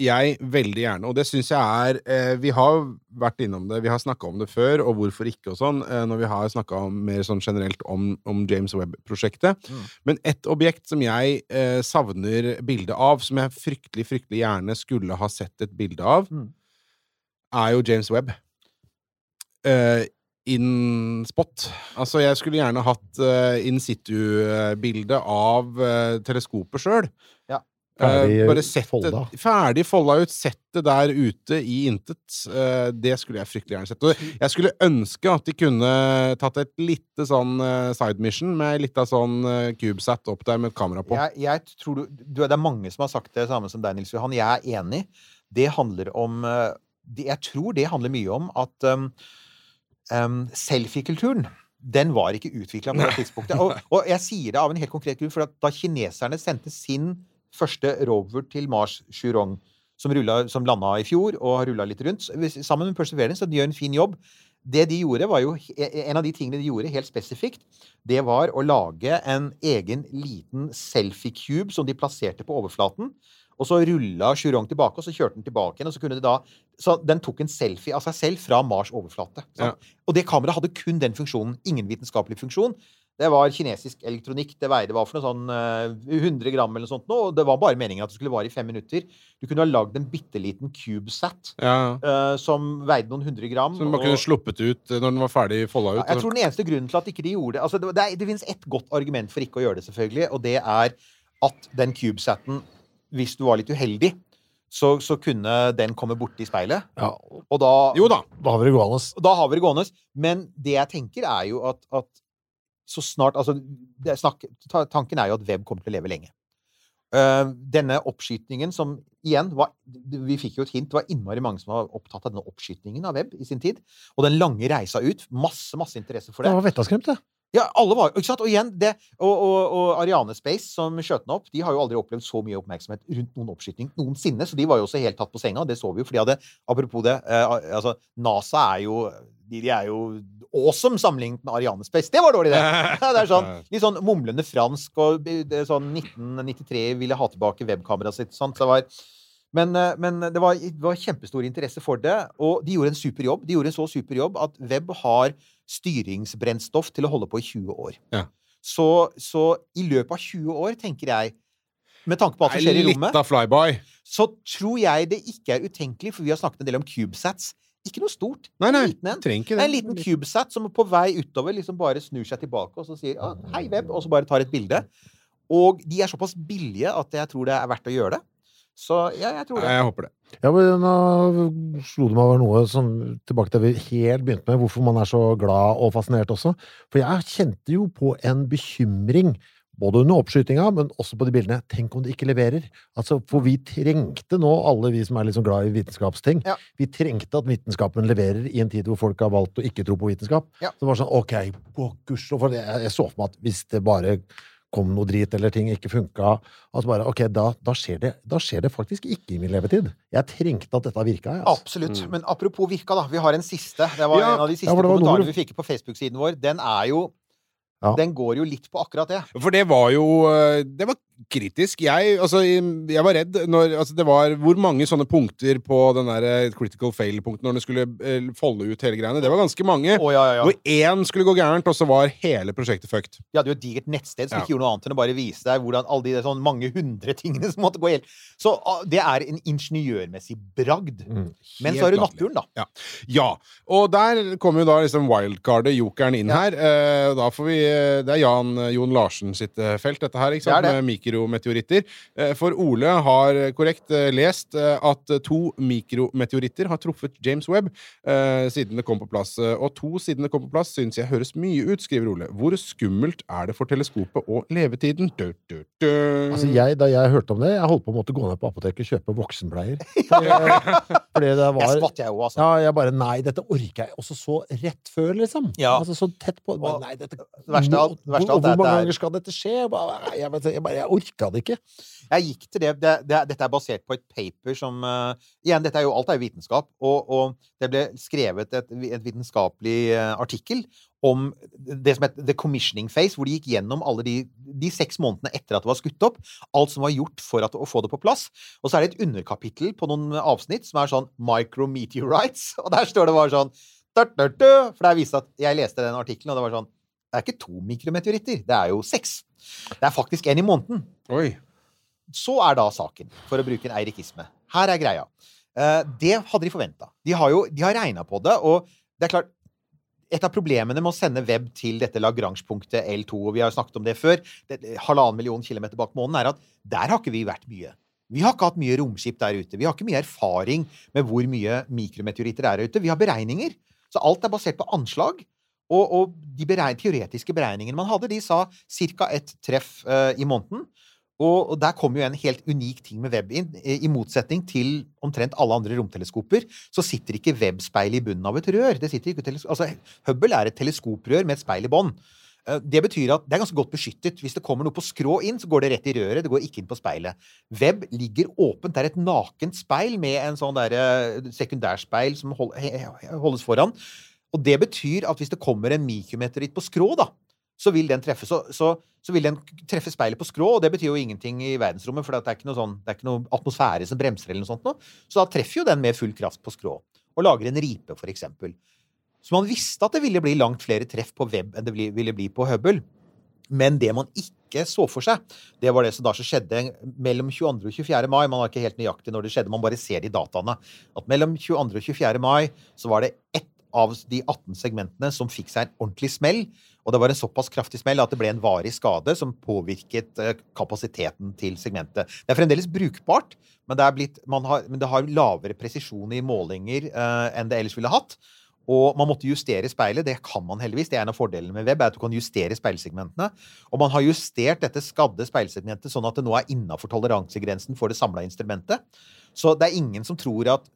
Speaker 2: jeg veldig gjerne, og det syns jeg er eh, Vi har vært innom det, vi har snakka om det før, og hvorfor ikke og sånn, eh, når vi har snakka mer sånn generelt om, om James Webb-prosjektet.
Speaker 3: Mm.
Speaker 2: Men ett objekt som jeg eh, savner bilde av, som jeg fryktelig, fryktelig gjerne skulle ha sett et bilde av,
Speaker 3: Mm.
Speaker 2: er jo James Webb. Eh, in spot. Altså, jeg skulle gjerne hatt eh, in situ-bilde av eh, teleskopet sjøl.
Speaker 6: Ferdig
Speaker 2: bare sett
Speaker 6: folda.
Speaker 2: det ferdig folda ut. Sett det der ute i intet. Uh, det skulle jeg fryktelig gjerne sett. Og jeg skulle ønske at de kunne tatt et lite sånn uh, side mission med litt av sånn uh, CubeSat opp der med et kamera på.
Speaker 3: Jeg, jeg tror du, du, Det er mange som har sagt det samme som deg, Nils Johan. Jeg er enig. Det handler om det, Jeg tror det handler mye om at um, um, selfie-kulturen den var ikke utvikla på det tidspunktet. Og, og jeg sier det av en helt konkret grunn, for at da kineserne sendte sin første rover til Mars, Churong, som, rullet- som landa i fjor og har rulla litt rundt, sammen med Perseverance, så de gjør en fin jobb. Det de gjorde, var jo En av de tingene de gjorde helt spesifikt, det var å lage en egen liten selfie-cube som de plasserte på overflaten. Og så rulla Churong tilbake, og så kjørte den tilbake igjen. og Så kunne de da, så den tok en selfie av seg selv fra Mars overflate. Ja. Og det kameraet hadde kun den funksjonen. Ingen vitenskapelig funksjon. Det var kinesisk elektronikk. Det veide hva for noe sånn eh, 100 gram eller noe sånt. nå, Og det var bare meningen at det skulle vare i fem minutter. Du kunne ha lagd en bitte liten CubeSat
Speaker 2: Ja.
Speaker 3: uh, som veide noen hundre gram.
Speaker 2: Som man og... kunne sluppet ut eh, når den var ferdig folda ut.
Speaker 3: ja, jeg tror den eneste grunnen til at ikke de gjorde det altså Det, det, er, det finnes ett godt argument for ikke å gjøre det, selvfølgelig, og det er at den CubeSaten, hvis du var litt uheldig, så, så kunne den komme borti speilet.
Speaker 6: Ja,
Speaker 3: Og da,
Speaker 2: Jo da.
Speaker 6: da har vi det gående.
Speaker 3: da har vi det gående. Men det jeg tenker, er jo at, at så snart Altså, det snakk, tanken er jo at web kommer til å leve lenge. Uh, denne oppskytningen som igjen var Vi fikk jo et hint. Det var innmari mange som var opptatt av denne oppskytningen av web i sin tid. Og den lange reisa ut. Masse, masse interesse for
Speaker 6: Det
Speaker 3: det.
Speaker 6: var vettaskremt, det.
Speaker 3: Ja, alle var Ikke sant? Og igjen, det Og, og, og Ariane Space, som skjøt den opp, de har jo aldri opplevd så mye oppmerksomhet rundt noen oppskyting noensinne. Så de var jo også helt tatt på senga. Det så vi jo, for de hadde Apropos det, Uh, altså NASA er jo de, de er jo awesome sammenlignet med Ariane Space. Det var dårlig, det! Det er sånn, litt sånn mumlende fransk, og er sånn 1993 ville ha tilbake webkameraet sitt. Sant? Så det var, men, eh, men det, var, det var kjempestor interesse for det, og de gjorde en super jobb. De gjorde en så super jobb at web har styringsbrennstoff til å holde på i 20 år.
Speaker 2: Ja.
Speaker 3: Så, så i løpet av 20 år, tenker jeg, med tanke på alt som skjer i rommet, så tror jeg det ikke er utenkelig, for vi har snakket en del om CubeSats. Ikke noe stort.
Speaker 2: Nei, nei.
Speaker 3: En liten en.
Speaker 2: Ikke
Speaker 3: Det en liten CubeSat som på vei utover liksom bare snur seg tilbake og så sier ah, 'hei, web', og så bare tar et bilde. Og de er såpass billige at jeg tror det er verdt å gjøre det. Så ja, jeg tror det.
Speaker 2: Jeg håper det.
Speaker 6: Ja, men nå slo det meg over noe som tilbake til vi helt begynte med, hvorfor man er så glad og fascinert også. For jeg kjente jo på en bekymring, både under oppskytinga, men også på de bildene. Tenk om det ikke leverer? Altså, for vi trengte nå, alle vi som er sånn glad i vitenskapsting,
Speaker 3: Ja.
Speaker 6: vi trengte at vitenskapen leverer i en tid hvor folk har valgt å ikke tro på vitenskap.
Speaker 3: Ja.
Speaker 6: Så det var sånn, ok, på kurs, for jeg, jeg så for meg at hvis det bare kom noe drit, eller ting ikke funka, altså bare, ok, da, da, skjer det, da skjer det faktisk ikke i min levetid. Jeg trengte at dette virka. Altså.
Speaker 3: Absolutt. Men apropos virka, da. Vi har en siste. Det var
Speaker 2: Ja,
Speaker 3: en av de siste
Speaker 6: ja,
Speaker 3: kommentarene vi fikk på Facebook-siden vår. Den er jo
Speaker 6: Ja.
Speaker 3: Den går jo litt på akkurat det.
Speaker 2: For det var jo eh, Det var kritisk. Jeg, altså, jeg var redd når altså, Det var hvor mange sånne punkter på den der eh, critical fail-punkten når den skulle eh, folde ut hele greiene. Det var ganske mange.
Speaker 3: Oh, ja, ja, ja.
Speaker 2: Hvor én skulle gå gærent, og så var hele prosjektet fucked.
Speaker 3: De hadde jo et digert nettsted som ikke gjorde noe annet enn å bare vise deg hvordan alle de sånn mange hundre tingene som måtte gå helt Så ah, det er en ingeniørmessig bragd.
Speaker 6: Mm.
Speaker 3: Men så har du naturen, da.
Speaker 2: Ja. Og der kommer jo da liksom wildcardet, jokeren, inn her. Eh, da får vi eh, Det er Jan Jon Larsen sitt eh, felt, dette her, ikke sant?
Speaker 3: Det er det.
Speaker 2: med mikrometeoritter. Eh, for Ole har korrekt eh, lest eh, at to mikrometeoritter har truffet James Webb eh, siden det kom på plass. Eh, Og to siden det kom på plass, syns jeg høres mye ut, skriver Ole. Hvor skummelt er det for teleskopet og levetiden? Du, du, du.
Speaker 6: Altså jeg, da jeg hørte om det, jeg holdt på å måtte gå ned på apoteket og kjøpe voksenbleier. Fordi, fordi det
Speaker 3: Jeg
Speaker 6: var
Speaker 3: skvatt, jeg òg, altså.
Speaker 6: Ja, jeg bare Nei, dette orker jeg. Også så rett før, liksom.
Speaker 3: Ja.
Speaker 6: Altså så tett på. Bare, nei, dette,
Speaker 3: det verste av alt- det verste
Speaker 6: hvor, hvor mange
Speaker 3: er-
Speaker 6: ganger skal dette skje? Jeg, bare, jeg, vet- jeg, jeg orka det ikke.
Speaker 3: Jeg gikk til det, det, det Dette er basert på et paper som uh, Igjen, er jo, alt er jo vitenskap, og, og det ble skrevet et, et vitenskapelig uh, artikkel om det som het The Commissioning Phase, hvor de gikk gjennom alle de, de seks månedene etter at det var skutt opp. Alt som var gjort for at, å få det på plass. Og så er det et underkapittel på noen avsnitt som er sånn Micrometeorites. Og der står det bare sånn For det er vist at Jeg leste den artikkelen, og det var sånn Det er ikke to mikrometeoritter, det er jo seks. Det er faktisk en i måneden.
Speaker 2: Oi.
Speaker 3: Så er da saken, for å bruke en eirikisme. Her er greia. Eh, det hadde de forventa. De har jo de har regna på det, og det er klart et av problemene med å sende web til dette Lagrange-punktet L2, og vi har jo snakket om det før, det, halvannen million kilometer bak månen, er at der har ikke vi vært mye. Vi har ikke hatt mye romskip der ute. Vi har ikke mye erfaring med hvor mye mikrometeoritter er der ute. Vi har beregninger. Så alt er basert på anslag. Og, og de beregn teoretiske beregningene man hadde, de sa ca. ett treff uh, i måneden. Og, og der kom jo en helt unik ting med web inn. I i motsetning til omtrent alle andre romteleskoper, så sitter ikke web-speilet i bunnen av et rør. Det ikke altså, Hubble er et teleskoprør med et speil i bånn. Eh, Det betyr at det er ganske godt beskyttet. Hvis det kommer noe på skrå inn, så går det rett i røret. Det går ikke inn på speilet. Web ligger åpent. Det er et nakent speil med en sånn derre sekundærspeil som holdes foran. Og det betyr at hvis det kommer en mikrometeoritt på skrå, da, så vil den treffe så, så, så vil den treffe speilet på skrå, og det betyr jo ingenting i verdensrommet, for det er ikke noe, sånn, det er ikke noe atmosfære som bremser eller noe sånt noe. Så da treffer jo den med full kraft på skrå, og lager en ripe, for eksempel. Så man visste at det ville bli langt flere treff på web enn det ville bli på Hubble. Men det man ikke så for seg, det var det som da skjedde mellom 22. og 24. mai. Man har ikke helt nøyaktig når det skjedde, man bare ser de dataene. At mellom 22. og 24. mai så var det ett av de 18 segmentene som fikk seg en ordentlig smell. Og det var en såpass kraftig smell at det ble en varig skade som påvirket eh, kapasiteten til segmentet. Det er fremdeles brukbart, men det, blitt, har, men det har lavere presisjon i målinger eh, enn det ellers ville hatt. Og man måtte justere speilet. Det kan man heldigvis. Det er en av fordelene med web. er at du kan justere speilsegmentene. Og man har justert dette skadde speilsegmentet sånn at det nå er innafor toleransegrensen for det samla instrumentet. Så det er ingen som tror at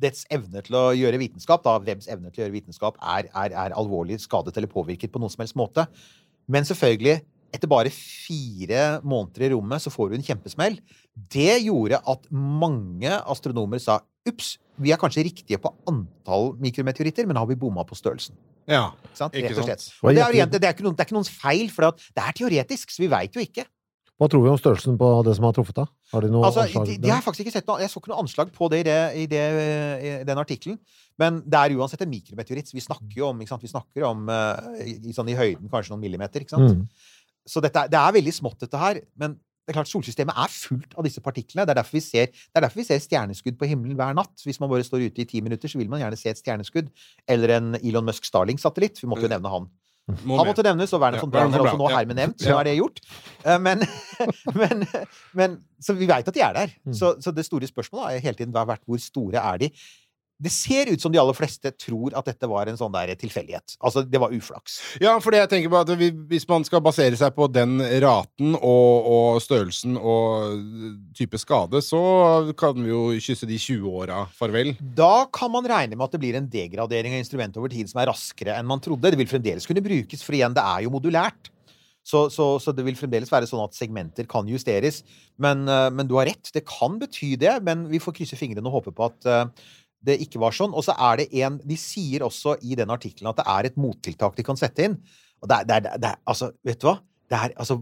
Speaker 3: dets evne til å gjøre vitenskap, da webs evne til å gjøre vitenskap, er, er, er alvorlig skadet eller påvirket på noen som helst måte. Men selvfølgelig, etter bare fire måneder i rommet, så får du en kjempesmell. Det gjorde at mange astronomer sa ups, vi er kanskje riktige på antall mikrometeoritter, men har vi bomma på størrelsen?
Speaker 2: Ja.
Speaker 3: Ikke sant? Rett og slett. Og det, er, det, er ikke noen, det er ikke noens feil, for det er teoretisk, så vi veit jo ikke.
Speaker 6: Hva tror vi om størrelsen på det som har truffet, da? Har de noe
Speaker 3: Altså,
Speaker 6: anslag?
Speaker 3: de, de har faktisk ikke sett noe, Jeg så ikke noe anslag på det i, det, i, det, i den artikkelen. Men det er uansett en mikrometeoritt. Vi snakker jo om, ikke sant? Vi snakker om eh, i, sånn i høyden kanskje noen millimeter. ikke sant?
Speaker 6: Mm.
Speaker 3: Så dette, er- det er veldig smått, dette her. Men det er klart solsystemet er fullt av disse partiklene. Det er derfor vi ser, det er derfor vi ser stjerneskudd på himmelen hver natt. Hvis man bare står ute i ti minutter, så vil man gjerne se et stjerneskudd. Eller en Elon Musk Starling-satellitt. Vi måtte jo nevne han.
Speaker 2: Må
Speaker 3: Han
Speaker 2: med.
Speaker 3: måtte nevnes, og Werner von Braun er også nå hermed nevnt. Så er det gjort. Eh, Men, men, men Så vi veit at de er der.
Speaker 6: Mm.
Speaker 3: Så, så det store spørsmålet har hele tiden vært hvor store er de? Det ser ut som de aller fleste tror at dette var en sånn der tilfeldighet. Altså, det var uflaks.
Speaker 2: Ja, for jeg tenker på at hvis man skal basere seg på den raten og, og størrelsen og type skade, så kan vi jo kysse de 20 åra farvel.
Speaker 3: Da kan man regne med at det blir en degradering av instrumentet over tid som er raskere enn man trodde. Det vil fremdeles kunne brukes, for igjen, det er jo modulært. Så, så, så det vil fremdeles være sånn at segmenter kan justeres. Men, eh, men du har rett, det kan bety det. Men vi får krysse fingrene og håpe på at eh, det ikke var sånn. Og så er det en De sier også i den artikkelen at det er et mottiltak de kan sette inn. Og det er, det er, det er Altså, vet du hva? Det er altså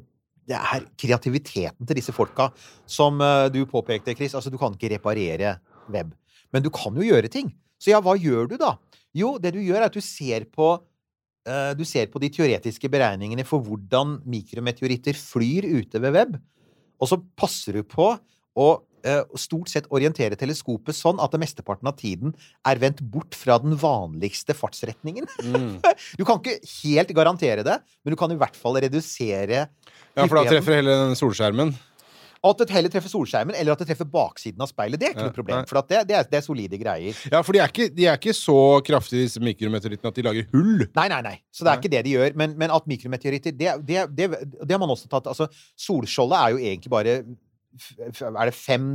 Speaker 3: det er kreativiteten til disse folka som eh, du påpekte, Chris. Altså, du kan ikke reparere web. Men du kan jo gjøre ting. Så ja, hva gjør du da? Jo, det du gjør, er at du ser på uh, du ser på de teoretiske beregningene for hvordan mikrometeoritter flyr ute ved web, og så passer du på å stort sett orientere teleskopet sånn at det mesteparten av tiden er vendt bort fra den vanligste fartsretningen.
Speaker 2: Mm.
Speaker 3: Du kan ikke helt garantere det, men du kan i hvert fall redusere
Speaker 2: Ja, for da treffer hele den solskjermen.
Speaker 3: At det heller treffer solskjermen, eller at det treffer baksiden av speilet. Det er ikke
Speaker 2: Ja,
Speaker 3: noe problem, for at det, det, er, det er solide greier.
Speaker 2: Ja, for de er ikke, de er ikke så kraftige, disse mikrometeorittene, at de lager hull.
Speaker 3: Nei, nei, nei. Så det er
Speaker 2: Nei.
Speaker 3: ikke det de gjør. Men, men at mikrometeoritter det, det, har man også tatt Altså, solskjoldet er jo egentlig bare Er det fem,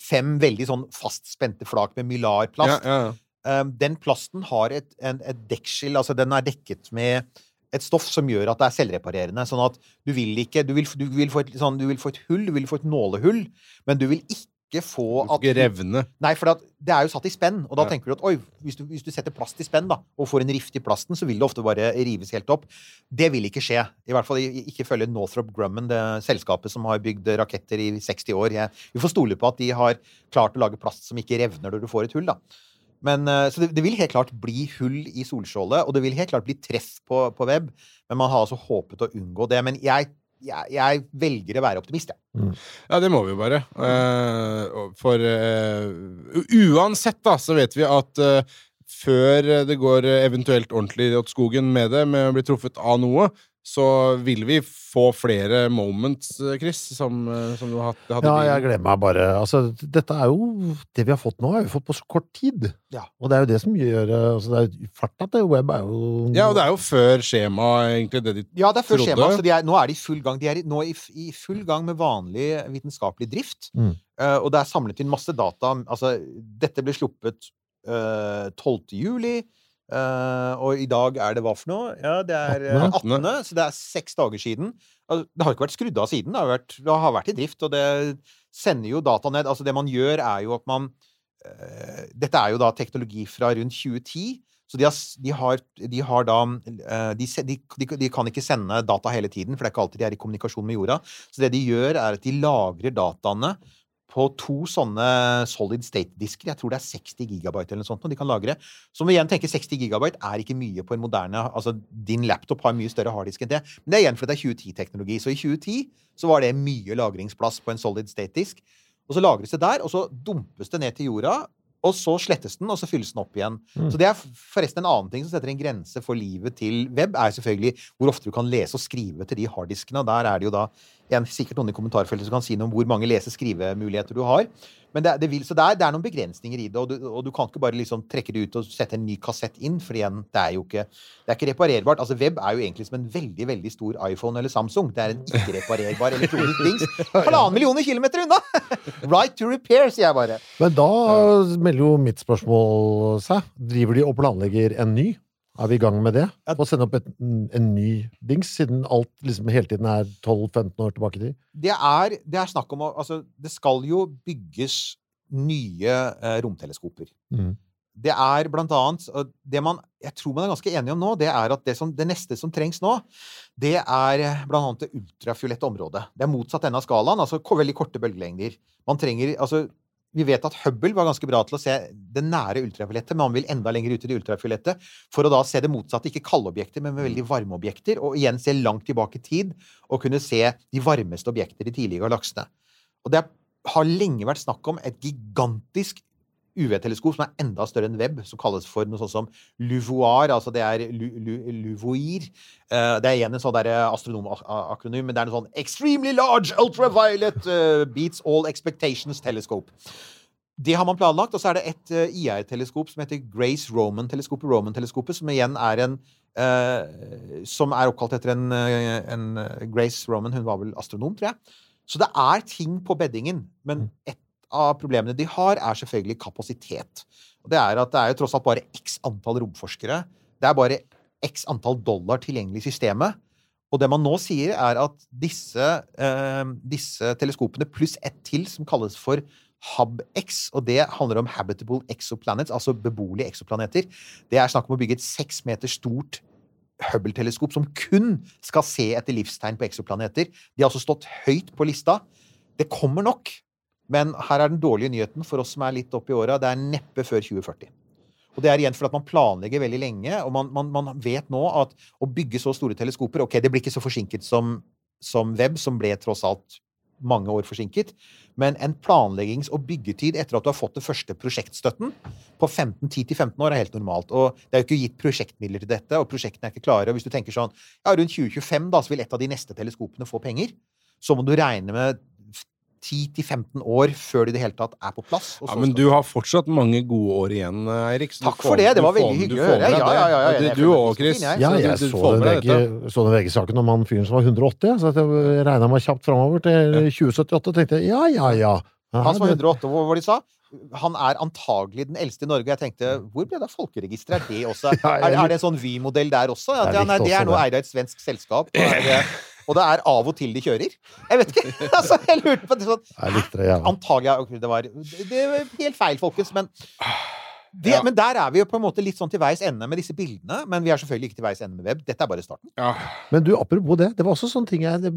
Speaker 3: fem veldig sånn fastspente flak med mylarplast?
Speaker 2: Ja, ja.
Speaker 3: ja. den plasten har et, en, et dekkskill, altså den er dekket med et stoff som gjør at det er selvreparerende. Sånn at du vil ikke Du vil, du vil, få, et, sånn, du vil få et hull, du vil få et nålehull, men du vil ikke få
Speaker 2: Du skal ikke revne.
Speaker 3: Nei, for at det er jo satt i spenn, og da
Speaker 2: Ja.
Speaker 3: tenker du at oi, hvis du, hvis du setter plast i spenn da, og får en rift i plasten, så vil det ofte bare rives helt opp. Det vil ikke skje. I hvert fall ikke følge Northrop Grumman, det selskapet som har bygd raketter i 60 år. Jeg, vi får stole på at de har klart å lage plast som ikke revner når du får et hull, da. Men, eh, så det, det vil helt klart bli hull i solskjoldet, og det vil helt klart bli treff på, på web. Men man har altså håpet å unngå det. Men jeg, jeg, jeg velger å være optimist, jeg.
Speaker 2: Ja, det må vi jo bare. Uh, for uh, uansett, da, så vet vi at uh, før det går eventuelt ordentlig åt skogen med det, med å bli truffet av noe, så vil vi få flere moments, eh, Chris, som, eh, som du hadde, hadde
Speaker 6: Ja, jeg gleder meg bare. Altså, dette er jo Det vi har fått nå, har vi fått på så kort tid.
Speaker 3: Ja.
Speaker 6: Og det er jo det som gjør eh, altså, det er, Farten til web er jo
Speaker 2: Ja, og det er jo før skjema, egentlig, det de
Speaker 3: Ja, det er før
Speaker 2: Trodde.
Speaker 3: skjema, så de er, nå er de i full gang. De er i- nå i, i full gang med vanlig vitenskapelig drift.
Speaker 6: Mm.
Speaker 3: Uh, og det er samlet inn masse data. Altså, dette ble sluppet uh, 12. juli. Eh, og i dag er det hva for noe? Ja, det er eh,
Speaker 2: 18..
Speaker 3: 18., så det er seks dager siden. Altså, det har ikke vært skrudd av siden. Det har vært, det har vært i drift, og det sender jo data ned. Altså, det man gjør, er jo at man uh, Dette er jo da teknologi fra rundt 2010. Så de har, de har, de har da uh, de, de, de kan ikke sende data hele tiden, for det er ikke alltid de er i kommunikasjon med jorda. Så det de gjør, er at de lagrer dataene på to sånne solid state-disker. Jeg tror det er 60 gigabyte eller noe sånt. Og de kan lagre. Så må vi igjen tenke 60 gigabyte er ikke mye på en moderne Altså, din laptop har mye større harddisk enn det. Men det er igjen fordi det er 2010-teknologi. Så i 2010 så var det mye lagringsplass på en solid state-disk. Og så lagres det der, og så dumpes det ned til jorda. Og så slettes den, og så fylles den opp igjen.
Speaker 6: Mm.
Speaker 3: Så det er forresten en annen ting som setter en grense for livet til web, er selvfølgelig hvor ofte du kan lese og skrive til de harddiskene. Og der er det jo da igjen, sikkert noen i kommentarfeltet som kan si noe om hvor mange lese-skrivemuligheter du har. Men det, det, vil, så det er, det er noen begrensninger i det, og du, og du kan ikke bare liksom trekke det ut og sette en ny kassett inn, for igjen, det er jo ikke, er ikke reparerbart. Altså, web er jo egentlig som en veldig, veldig stor iPhone eller Samsung. Det er en ikke-reparerbar elektronisk dings. Halvannen millioner kilometer unna! right to repair, sier jeg bare.
Speaker 6: Men da melder jo mitt spørsmål seg. Driver de og planlegger en ny? Er vi i gang med det? Å sende opp et, en ny dings, siden alt liksom hele tiden er 12-15 år tilbake i tid?
Speaker 3: det er, det er snakk om å Altså, det skal jo bygges nye eh, romteleskoper.
Speaker 6: Mm.
Speaker 3: Det er blant annet Det man jeg tror man er ganske enige om nå, det er at det, som, det neste som trengs nå, det er blant annet det ultrafiolette området. Det er motsatt ende av skalaen, altså veldig korte bølgelengder. Man trenger Altså, vi vet at Hubble var ganske bra til å se det nære ultrafiolettet, men han vil enda lenger ut i det ultrafiolettet for å da se det motsatte. Ikke kalde objekter, men med veldig varme objekter. Og igjen se langt tilbake i tid og kunne se de varmeste objekter i tidlige galaksene. Og det har lenge vært snakk om et gigantisk UV-teleskop som er enda større enn Webb, som kalles for noe sånt som LUVOIR, altså det er lu, lu, LUVOIR. Eh, det er igjen en sånn der astronomakronym, men det er noe sånn Extremely Large Ultraviolet eh, Beats All Expectations Telescope. Det har man planlagt, og så er det et uh, IR-teleskop som heter Grace Roman-teleskopet, Roman-teleskopet, som igjen er en uh, Som er oppkalt etter en, eh, en eh, Grace Roman, hun var vel astronom, tror jeg. Så det er ting på beddingen, men et av problemene de har, er selvfølgelig kapasitet. Og det er at det er jo tross alt bare x antall romforskere. Det er bare x antall dollar tilgjengelig i systemet. Og det man nå sier, er at disse, eh, disse teleskopene pluss ett til, som kalles for HubX, og det handler om Habitable Exoplanets, altså beboelige exoplaneter. Det er snakk om å bygge et seks meter stort Hubble-teleskop som kun skal se etter livstegn på exoplaneter. De har altså stått høyt på lista. Det kommer nok, men her er den dårlige nyheten for oss som er litt opp i åra. Det er neppe før 2040. Og det er igjen fordi at man planlegger veldig lenge, og man, man, man, vet nå at å bygge så store teleskoper Ok, det blir ikke så forsinket som, som Webb, som ble tross alt mange år forsinket. Men en planleggings- og byggetid etter at du har fått den første prosjektstøtten på 10-15 år er helt normalt. Og det er jo ikke gitt prosjektmidler til dette, og prosjektene er ikke klare. Og hvis du tenker sånn ja, rundt 2025 da, så vil et av de neste teleskopene få penger, så må du regne med 10-15 år før de i det hele tatt er på plass. og
Speaker 2: Ja, men du har fortsatt mange gode år igjen, Eirik. så du
Speaker 3: Takk
Speaker 2: får-
Speaker 3: for det, det var veldig hyggelig å høre. Ja, ja, ja, ja,
Speaker 2: det. Du òg, Chris.
Speaker 6: Ja, jeg så den,
Speaker 2: med.
Speaker 6: VG, så den VG-saken om han fyren som var 180, så jeg regna meg kjapt framover til 2078 og tenkte ja, ja, ja. Ja,
Speaker 3: Han som var
Speaker 6: det-
Speaker 3: 108, hva var det de sa? Han er antagelig den eldste i Norge. Jeg tenkte, hvor ble det av folkeregisteret? Er det også? Er, er det en sånn Vy-modell der også? At,
Speaker 6: Det er
Speaker 3: ja, nei, det er
Speaker 6: nå
Speaker 3: eid av et svensk selskap. Og, er, det- og det er av og til de kjører. Jeg vet ikke. altså, jeg lurte på det sånn.
Speaker 6: Jeg likte det, ja.
Speaker 3: Antagelig det var Det var helt feil, folkens. Men, det,
Speaker 2: Ja.
Speaker 3: men der er vi jo på en måte litt sånn til veis ende med disse bildene. Men vi er selvfølgelig ikke til veis ende med web. Dette er bare starten.
Speaker 2: Ja.
Speaker 6: Men du, apropos det, det var også sånne ting jeg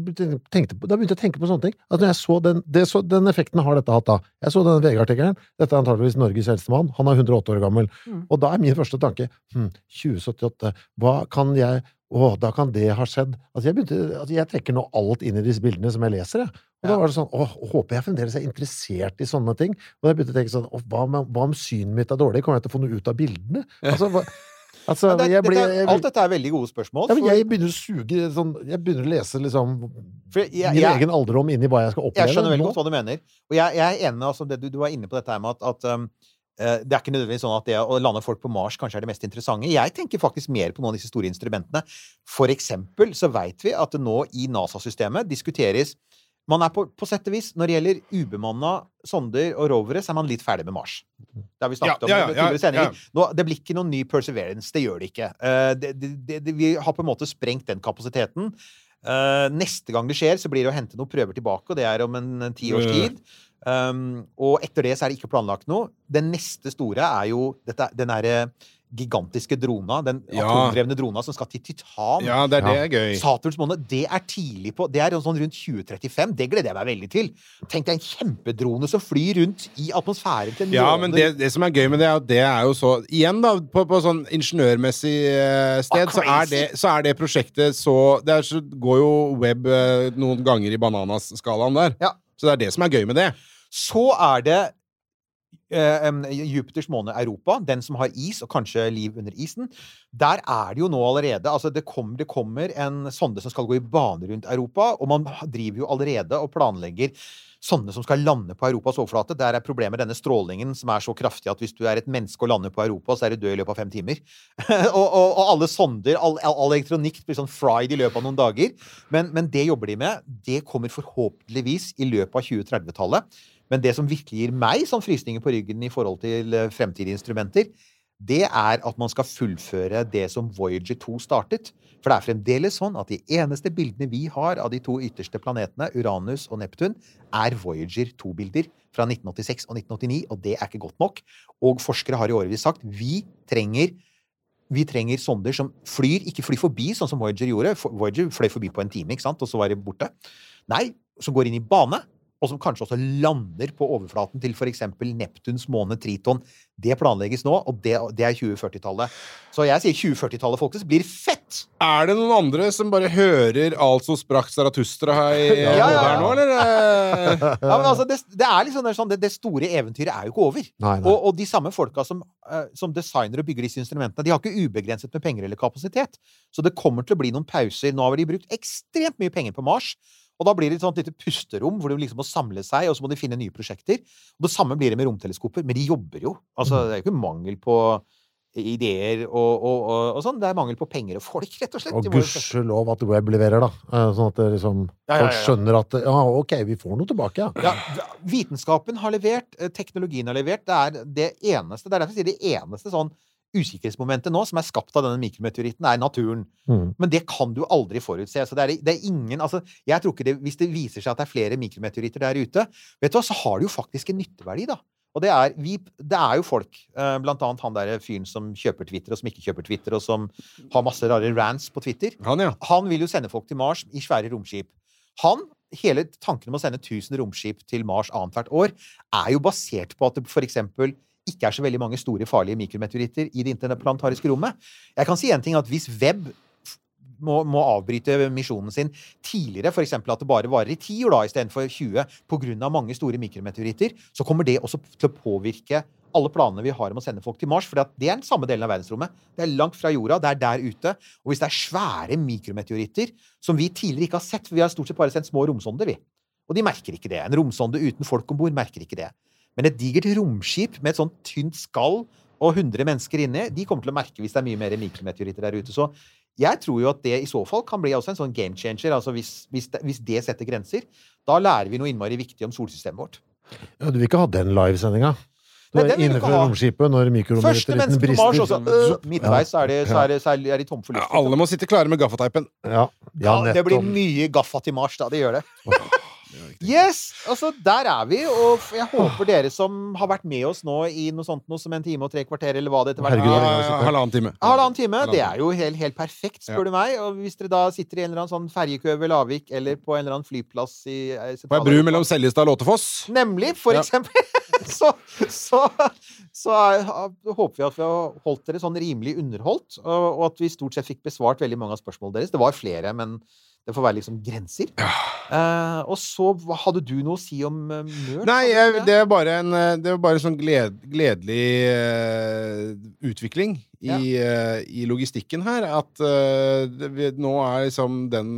Speaker 6: tenkte på. Da begynte jeg å tenke på sånne ting. At når jeg så den, det, så, den effekten har dette hatt da. Jeg så den VG-artikkelen. Dette er antageligvis Norges eldste mann. Han er 108 år gammel.
Speaker 3: Mm.
Speaker 6: Og da er min første tanke hm, 2078, hva kan jeg Å, da kan det ha skjedd. Altså, jeg, begynte, altså, jeg trekker nå alt inn i disse bildene som jeg leser, jeg. Og da var det sånn Å, håper jeg fremdeles er interessert i sånne ting. Og jeg begynte å tenke sånn Å, hva, om- hva om synet mitt er dårlig? Kommer jeg til å få noe ut av bildene? Altså, hva, altså
Speaker 3: det,
Speaker 6: jeg blir jeg,
Speaker 3: alt dette er veldig gode spørsmål.
Speaker 6: ja, men jeg begynner å suge sånn Jeg begynner å lese liksom
Speaker 3: jeg-
Speaker 6: min egen alderdom inn i hva jeg skal oppleve.
Speaker 3: Jeg skjønner veldig godt hva du mener. Og jeg, jeg er enig med altså, det du, du var inne på dette her med at, at um, det er ikke nødvendigvis sånn at det å lande folk på Mars kanskje er det mest interessante. Jeg tenker faktisk mer på noen av disse store instrumentene. For eksempel så veit vi at det nå i NASA-systemet diskuteres man er på, på sett og vis, Når det gjelder ubemanna sonder og rovere, så er man litt ferdig med Mars. Det har vi snakket
Speaker 2: Ja,
Speaker 3: om i
Speaker 2: ja, ja.
Speaker 3: Nå, det blir ikke noen ny Perseverance. Det gjør det ikke. Eh, det, det, det, vi har på en måte sprengt den kapasiteten. Uh, neste gang det skjer, så blir det å hente noen prøver tilbake, og det er om en, en ti års tid. Um, og etter det så er det ikke planlagt noe. Den neste store er jo dette, den derre gigantiske drona, den
Speaker 2: Ja.
Speaker 3: atomdrevne drona som skal til Titan.
Speaker 2: ja, det er det er gøy.
Speaker 3: Saturns måned, det er tidlig på Det er sånn rundt 2035. Det gleder jeg meg veldig til. Tenk deg en kjempedrone som flyr rundt i atmosfæren til en
Speaker 2: Ja,
Speaker 3: måned.
Speaker 2: men det, det som er gøy med det, er at det er jo så Igjen, da, på, på sånn ingeniørmessig eh, sted,
Speaker 3: Ah,
Speaker 2: så, er det, så er det prosjektet så Det er så, går jo web eh, noen ganger i bananas-skalaen der.
Speaker 3: Ja.
Speaker 2: Så det er det som er gøy med det.
Speaker 3: Så er det Jupiters måne Europa, den som har is, og kanskje liv under isen. Der er det jo nå allerede altså det, kom, det kommer en sonde som skal gå i bane rundt Europa, og man driver jo allerede og planlegger sånne som skal lande på Europas overflate. Der er problemet denne strålingen som er så kraftig at hvis du er et menneske og lander på Europa, så er du død i løpet av fem timer. og, og, og alle sonder, all, all elektronikk blir sånn fried i løpet av noen dager. Men, men det jobber de med. Det kommer forhåpentligvis i løpet av 2030-tallet. Men det som virkelig gir meg sånn frysninger på ryggen i forhold til eh, fremtidige instrumenter, det er at man skal fullføre det som Voyager 2 startet. For det er fremdeles sånn at de eneste bildene vi har av de to ytterste planetene, Uranus og Neptun, er Voyager 2-bilder fra 1986 og 1989, og det er ikke godt nok. Og forskere har i årevis sagt vi trenger vi trenger sonder som flyr, ikke flyr forbi, sånn som Voyager gjorde. Voyager fløy forbi på en time, ikke sant, og så var det borte. Nei, som går inn i bane, og som kanskje også lander på overflaten til f.eks. Neptuns måne Triton. Det planlegges nå, og det, det er 2040-tallet. Så jeg sier 2040-tallet, folkens, blir fett!
Speaker 2: Er det noen andre som bare hører altså sprakk Zarathustra her,
Speaker 3: Ja, ja, ja.
Speaker 2: her nå, eller?
Speaker 3: Ja, men altså, det, det er liksom sånn, det, det store eventyret er jo ikke over.
Speaker 6: Nei, nei.
Speaker 3: Og, og de samme folka som, eh, som designer og bygger disse instrumentene, de har ikke ubegrenset med penger eller kapasitet. Så det kommer til å bli noen pauser. Nå har de brukt ekstremt mye penger på Mars. Og da blir det et sånt lite pusterom hvor de liksom må samle seg, og så må de finne nye prosjekter. Og det samme blir det med romteleskoper. Men de jobber jo. Altså, det er jo ikke mangel på ideer og, og, og, og sånn. Det er mangel på penger og folk, rett og slett.
Speaker 6: Og gudskjelov at web leverer, da. Eh, Sånn at det liksom,
Speaker 3: Ja, ja,
Speaker 6: folk skjønner at ja, ok, vi får noe tilbake, ja.
Speaker 3: Ja, vitenskapen har levert, eh, teknologien har levert. Det er det eneste, det er derfor jeg sier det eneste sånn usikkerhetsmomentet nå som er skapt av denne mikrometeoritten, er naturen.
Speaker 6: Mm.
Speaker 3: Men det kan du aldri forutse. Så det er, det er ingen altså, Jeg tror ikke det, Hvis det viser seg at det er flere mikrometeoritter der ute, vet du hva, så har det jo faktisk en nytteverdi, da. Og det er, vi, det er jo folk, eh, blant annet han der fyren som kjøper Twitter, og som ikke kjøper Twitter, og som har masse rare rants på Twitter.
Speaker 2: Han, ja.
Speaker 3: Han vil jo sende folk til Mars i svære romskip. Han, hele tanken om å sende 1000 romskip til Mars annethvert år, er jo basert på at det for eksempel ikke er så veldig mange store, farlige mikrometeoritter i det interplanetariske rommet. Jeg kan si en ting, at hvis Webb må, må avbryte misjonen sin tidligere, f.eks. at det bare varer i 10 år da, istedenfor 20, pga. mange store mikrometeoritter, så kommer det også til å påvirke alle planene vi har om å sende folk til Mars. For det er den samme delen av verdensrommet. Det er langt fra jorda, det er der ute. Og hvis det er svære mikrometeoritter som vi tidligere ikke har sett, for vi har stort sett bare sendt små romsonder, vi. Og de merker ikke det. En romsonde uten folk om bord merker ikke det. Men et digert romskip med et sånt tynt skall og 100 mennesker inni, de kommer til å merke hvis det er mye mer mikrometeoritter der ute. Så jeg tror jo at det i så fall kan bli også en sånn game changer. Altså hvis, hvis, det, hvis det setter grenser, da lærer vi noe innmari viktig om solsystemet vårt.
Speaker 6: ja. Du vil ikke ha den livesendinga? Du er inne fra romskipet når mikrometeoritten
Speaker 3: Mars også.
Speaker 6: brister.
Speaker 3: Øh, midtveis så er, de, så er, de, så er de tom for
Speaker 2: Ja. Alle må sitte klare med gaffateipen.
Speaker 6: Ja, ja,
Speaker 3: Ja, det blir mye gaffa til Mars, da. Det gjør det. Yes! Altså, der er vi, og jeg håper dere som har vært med oss nå i noe sånt noe som en time og tre kvarter, eller hva det etter hvert
Speaker 6: Herregud, er
Speaker 2: halvannen time.
Speaker 3: Halvannen time, det er jo helt, helt perfekt, spør
Speaker 2: Ja.
Speaker 3: du meg. Og hvis dere da sitter i en eller annen sånn ferjekø ved Lavik, eller på en eller annen flyplass i eh,
Speaker 2: På ei bru mellom Seljestad og Låtefoss.
Speaker 3: Nemlig, for
Speaker 2: Ja.
Speaker 3: eksempel. så så, så er, håper vi at vi har holdt dere sånn rimelig underholdt, og, og at vi stort sett fikk besvart veldig mange av spørsmålene deres. Det var flere, men det får være liksom grenser. Eh, og så hva- hadde du noe å si om uh, Mørt?
Speaker 2: Nei, jeg, det er bare en eh, Det er bare sånn gled, gledelig uh, utvikling i, eh, i logistikken her. At det, nå er liksom den,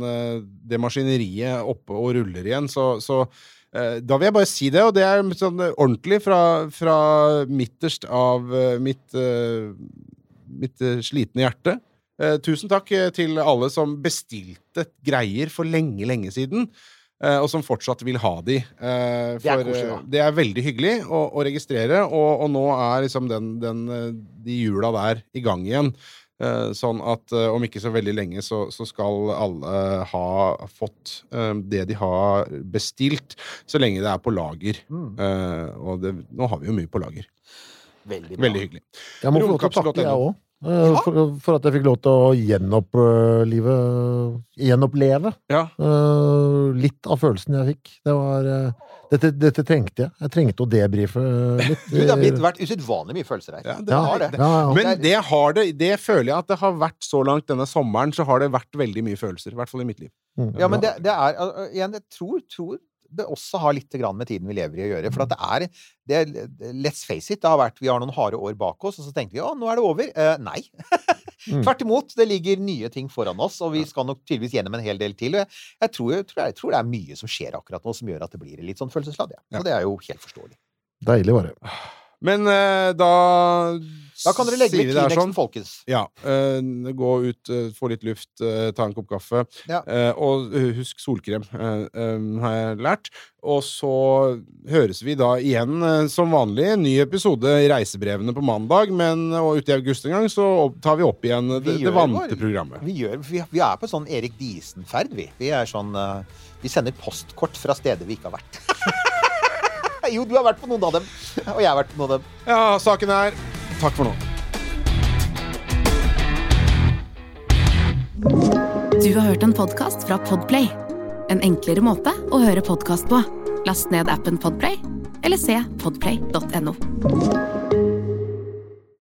Speaker 2: det maskineriet oppe og ruller igjen, så, så da vil jeg bare si det, og det er sånn ordentlig fra, fra midterst av mitt, mitt slitne hjerte. Eh, tusen takk eh, til alle som bestilte greier for lenge, lenge siden. eh, og som fortsatt vil ha de. For
Speaker 3: Det er koselig,
Speaker 2: det er veldig hyggelig å, å registrere, og, og nå er liksom den, den, de hjula der i gang igjen. Eh, sånn at om ikke så veldig lenge så, så skal alle ha fått det de har bestilt, så lenge det er på lager.
Speaker 3: Mm,
Speaker 2: Eh, og det, nå har vi jo mye på lager.
Speaker 3: veldig bra.
Speaker 2: Veldig hyggelig.
Speaker 6: Jeg må få lov til å takke, jeg òg.
Speaker 3: Ja.
Speaker 6: For, for at jeg fikk lov til å gjenopplive Gjenoppleve
Speaker 2: Ja.
Speaker 6: uh, litt av følelsen jeg fikk. Det var uh, dette, dette trengte jeg. Jeg trengte å debrife litt.
Speaker 3: Du, det har blitt, vært usedvanlig mye følelser her.
Speaker 2: Ja, det
Speaker 6: ja,
Speaker 3: har det.
Speaker 6: Ja, ja.
Speaker 2: Men det har det, det føler jeg at det har vært så langt denne sommeren, så har det vært veldig mye følelser. I hvert fall i mitt liv.
Speaker 6: Mm.
Speaker 3: Ja, men det, det er Igjen, jeg tror, tror det også har litt grann med tiden vi lever i å gjøre. For at det er, det Let's face it, det har vært, vi har noen harde år bak oss, og så tenker vi å, nå er det over. Eh, nei.
Speaker 6: Mm.
Speaker 3: Tvert imot. Det ligger nye ting foran oss, og vi skal nok tydeligvis gjennom en hel del til. Jeg, jeg, tror, jeg, tror, jeg tror det er mye som skjer akkurat nå, som gjør at det blir litt sånn følelsesladd. Ja.
Speaker 2: Ja.
Speaker 3: Og det er jo helt forståelig.
Speaker 6: Deilig var det.
Speaker 2: Men uh, da
Speaker 3: Da kan dere legge litt Kleenexen,
Speaker 2: sånn.
Speaker 3: folkens.
Speaker 2: Ja. Uh, gå ut, uh, få litt luft, ta en kopp kaffe.
Speaker 3: Ja.
Speaker 2: Og husk solkrem, har jeg lært. Og så høres vi da igjen som vanlig. En ny episode i Reisebrevene på mandag, men og ute i august en gang så tar vi opp igjen
Speaker 3: Vi
Speaker 2: det
Speaker 3: det
Speaker 2: vante programmet.
Speaker 3: Vi, gjør, vi, vi er på sånn Erik Diesen-ferd, vi. Vi er sånn Vi sender postkort fra steder vi ikke har vært. jo, du har vært på noen av dem. Og jeg har vært på noen av dem.
Speaker 2: Ja, saken er Takk for nå.
Speaker 1: Du har hørt en podkast fra Podplay. En enklere måte å høre podkast på. Last ned appen Podplay, eller se podplay.no.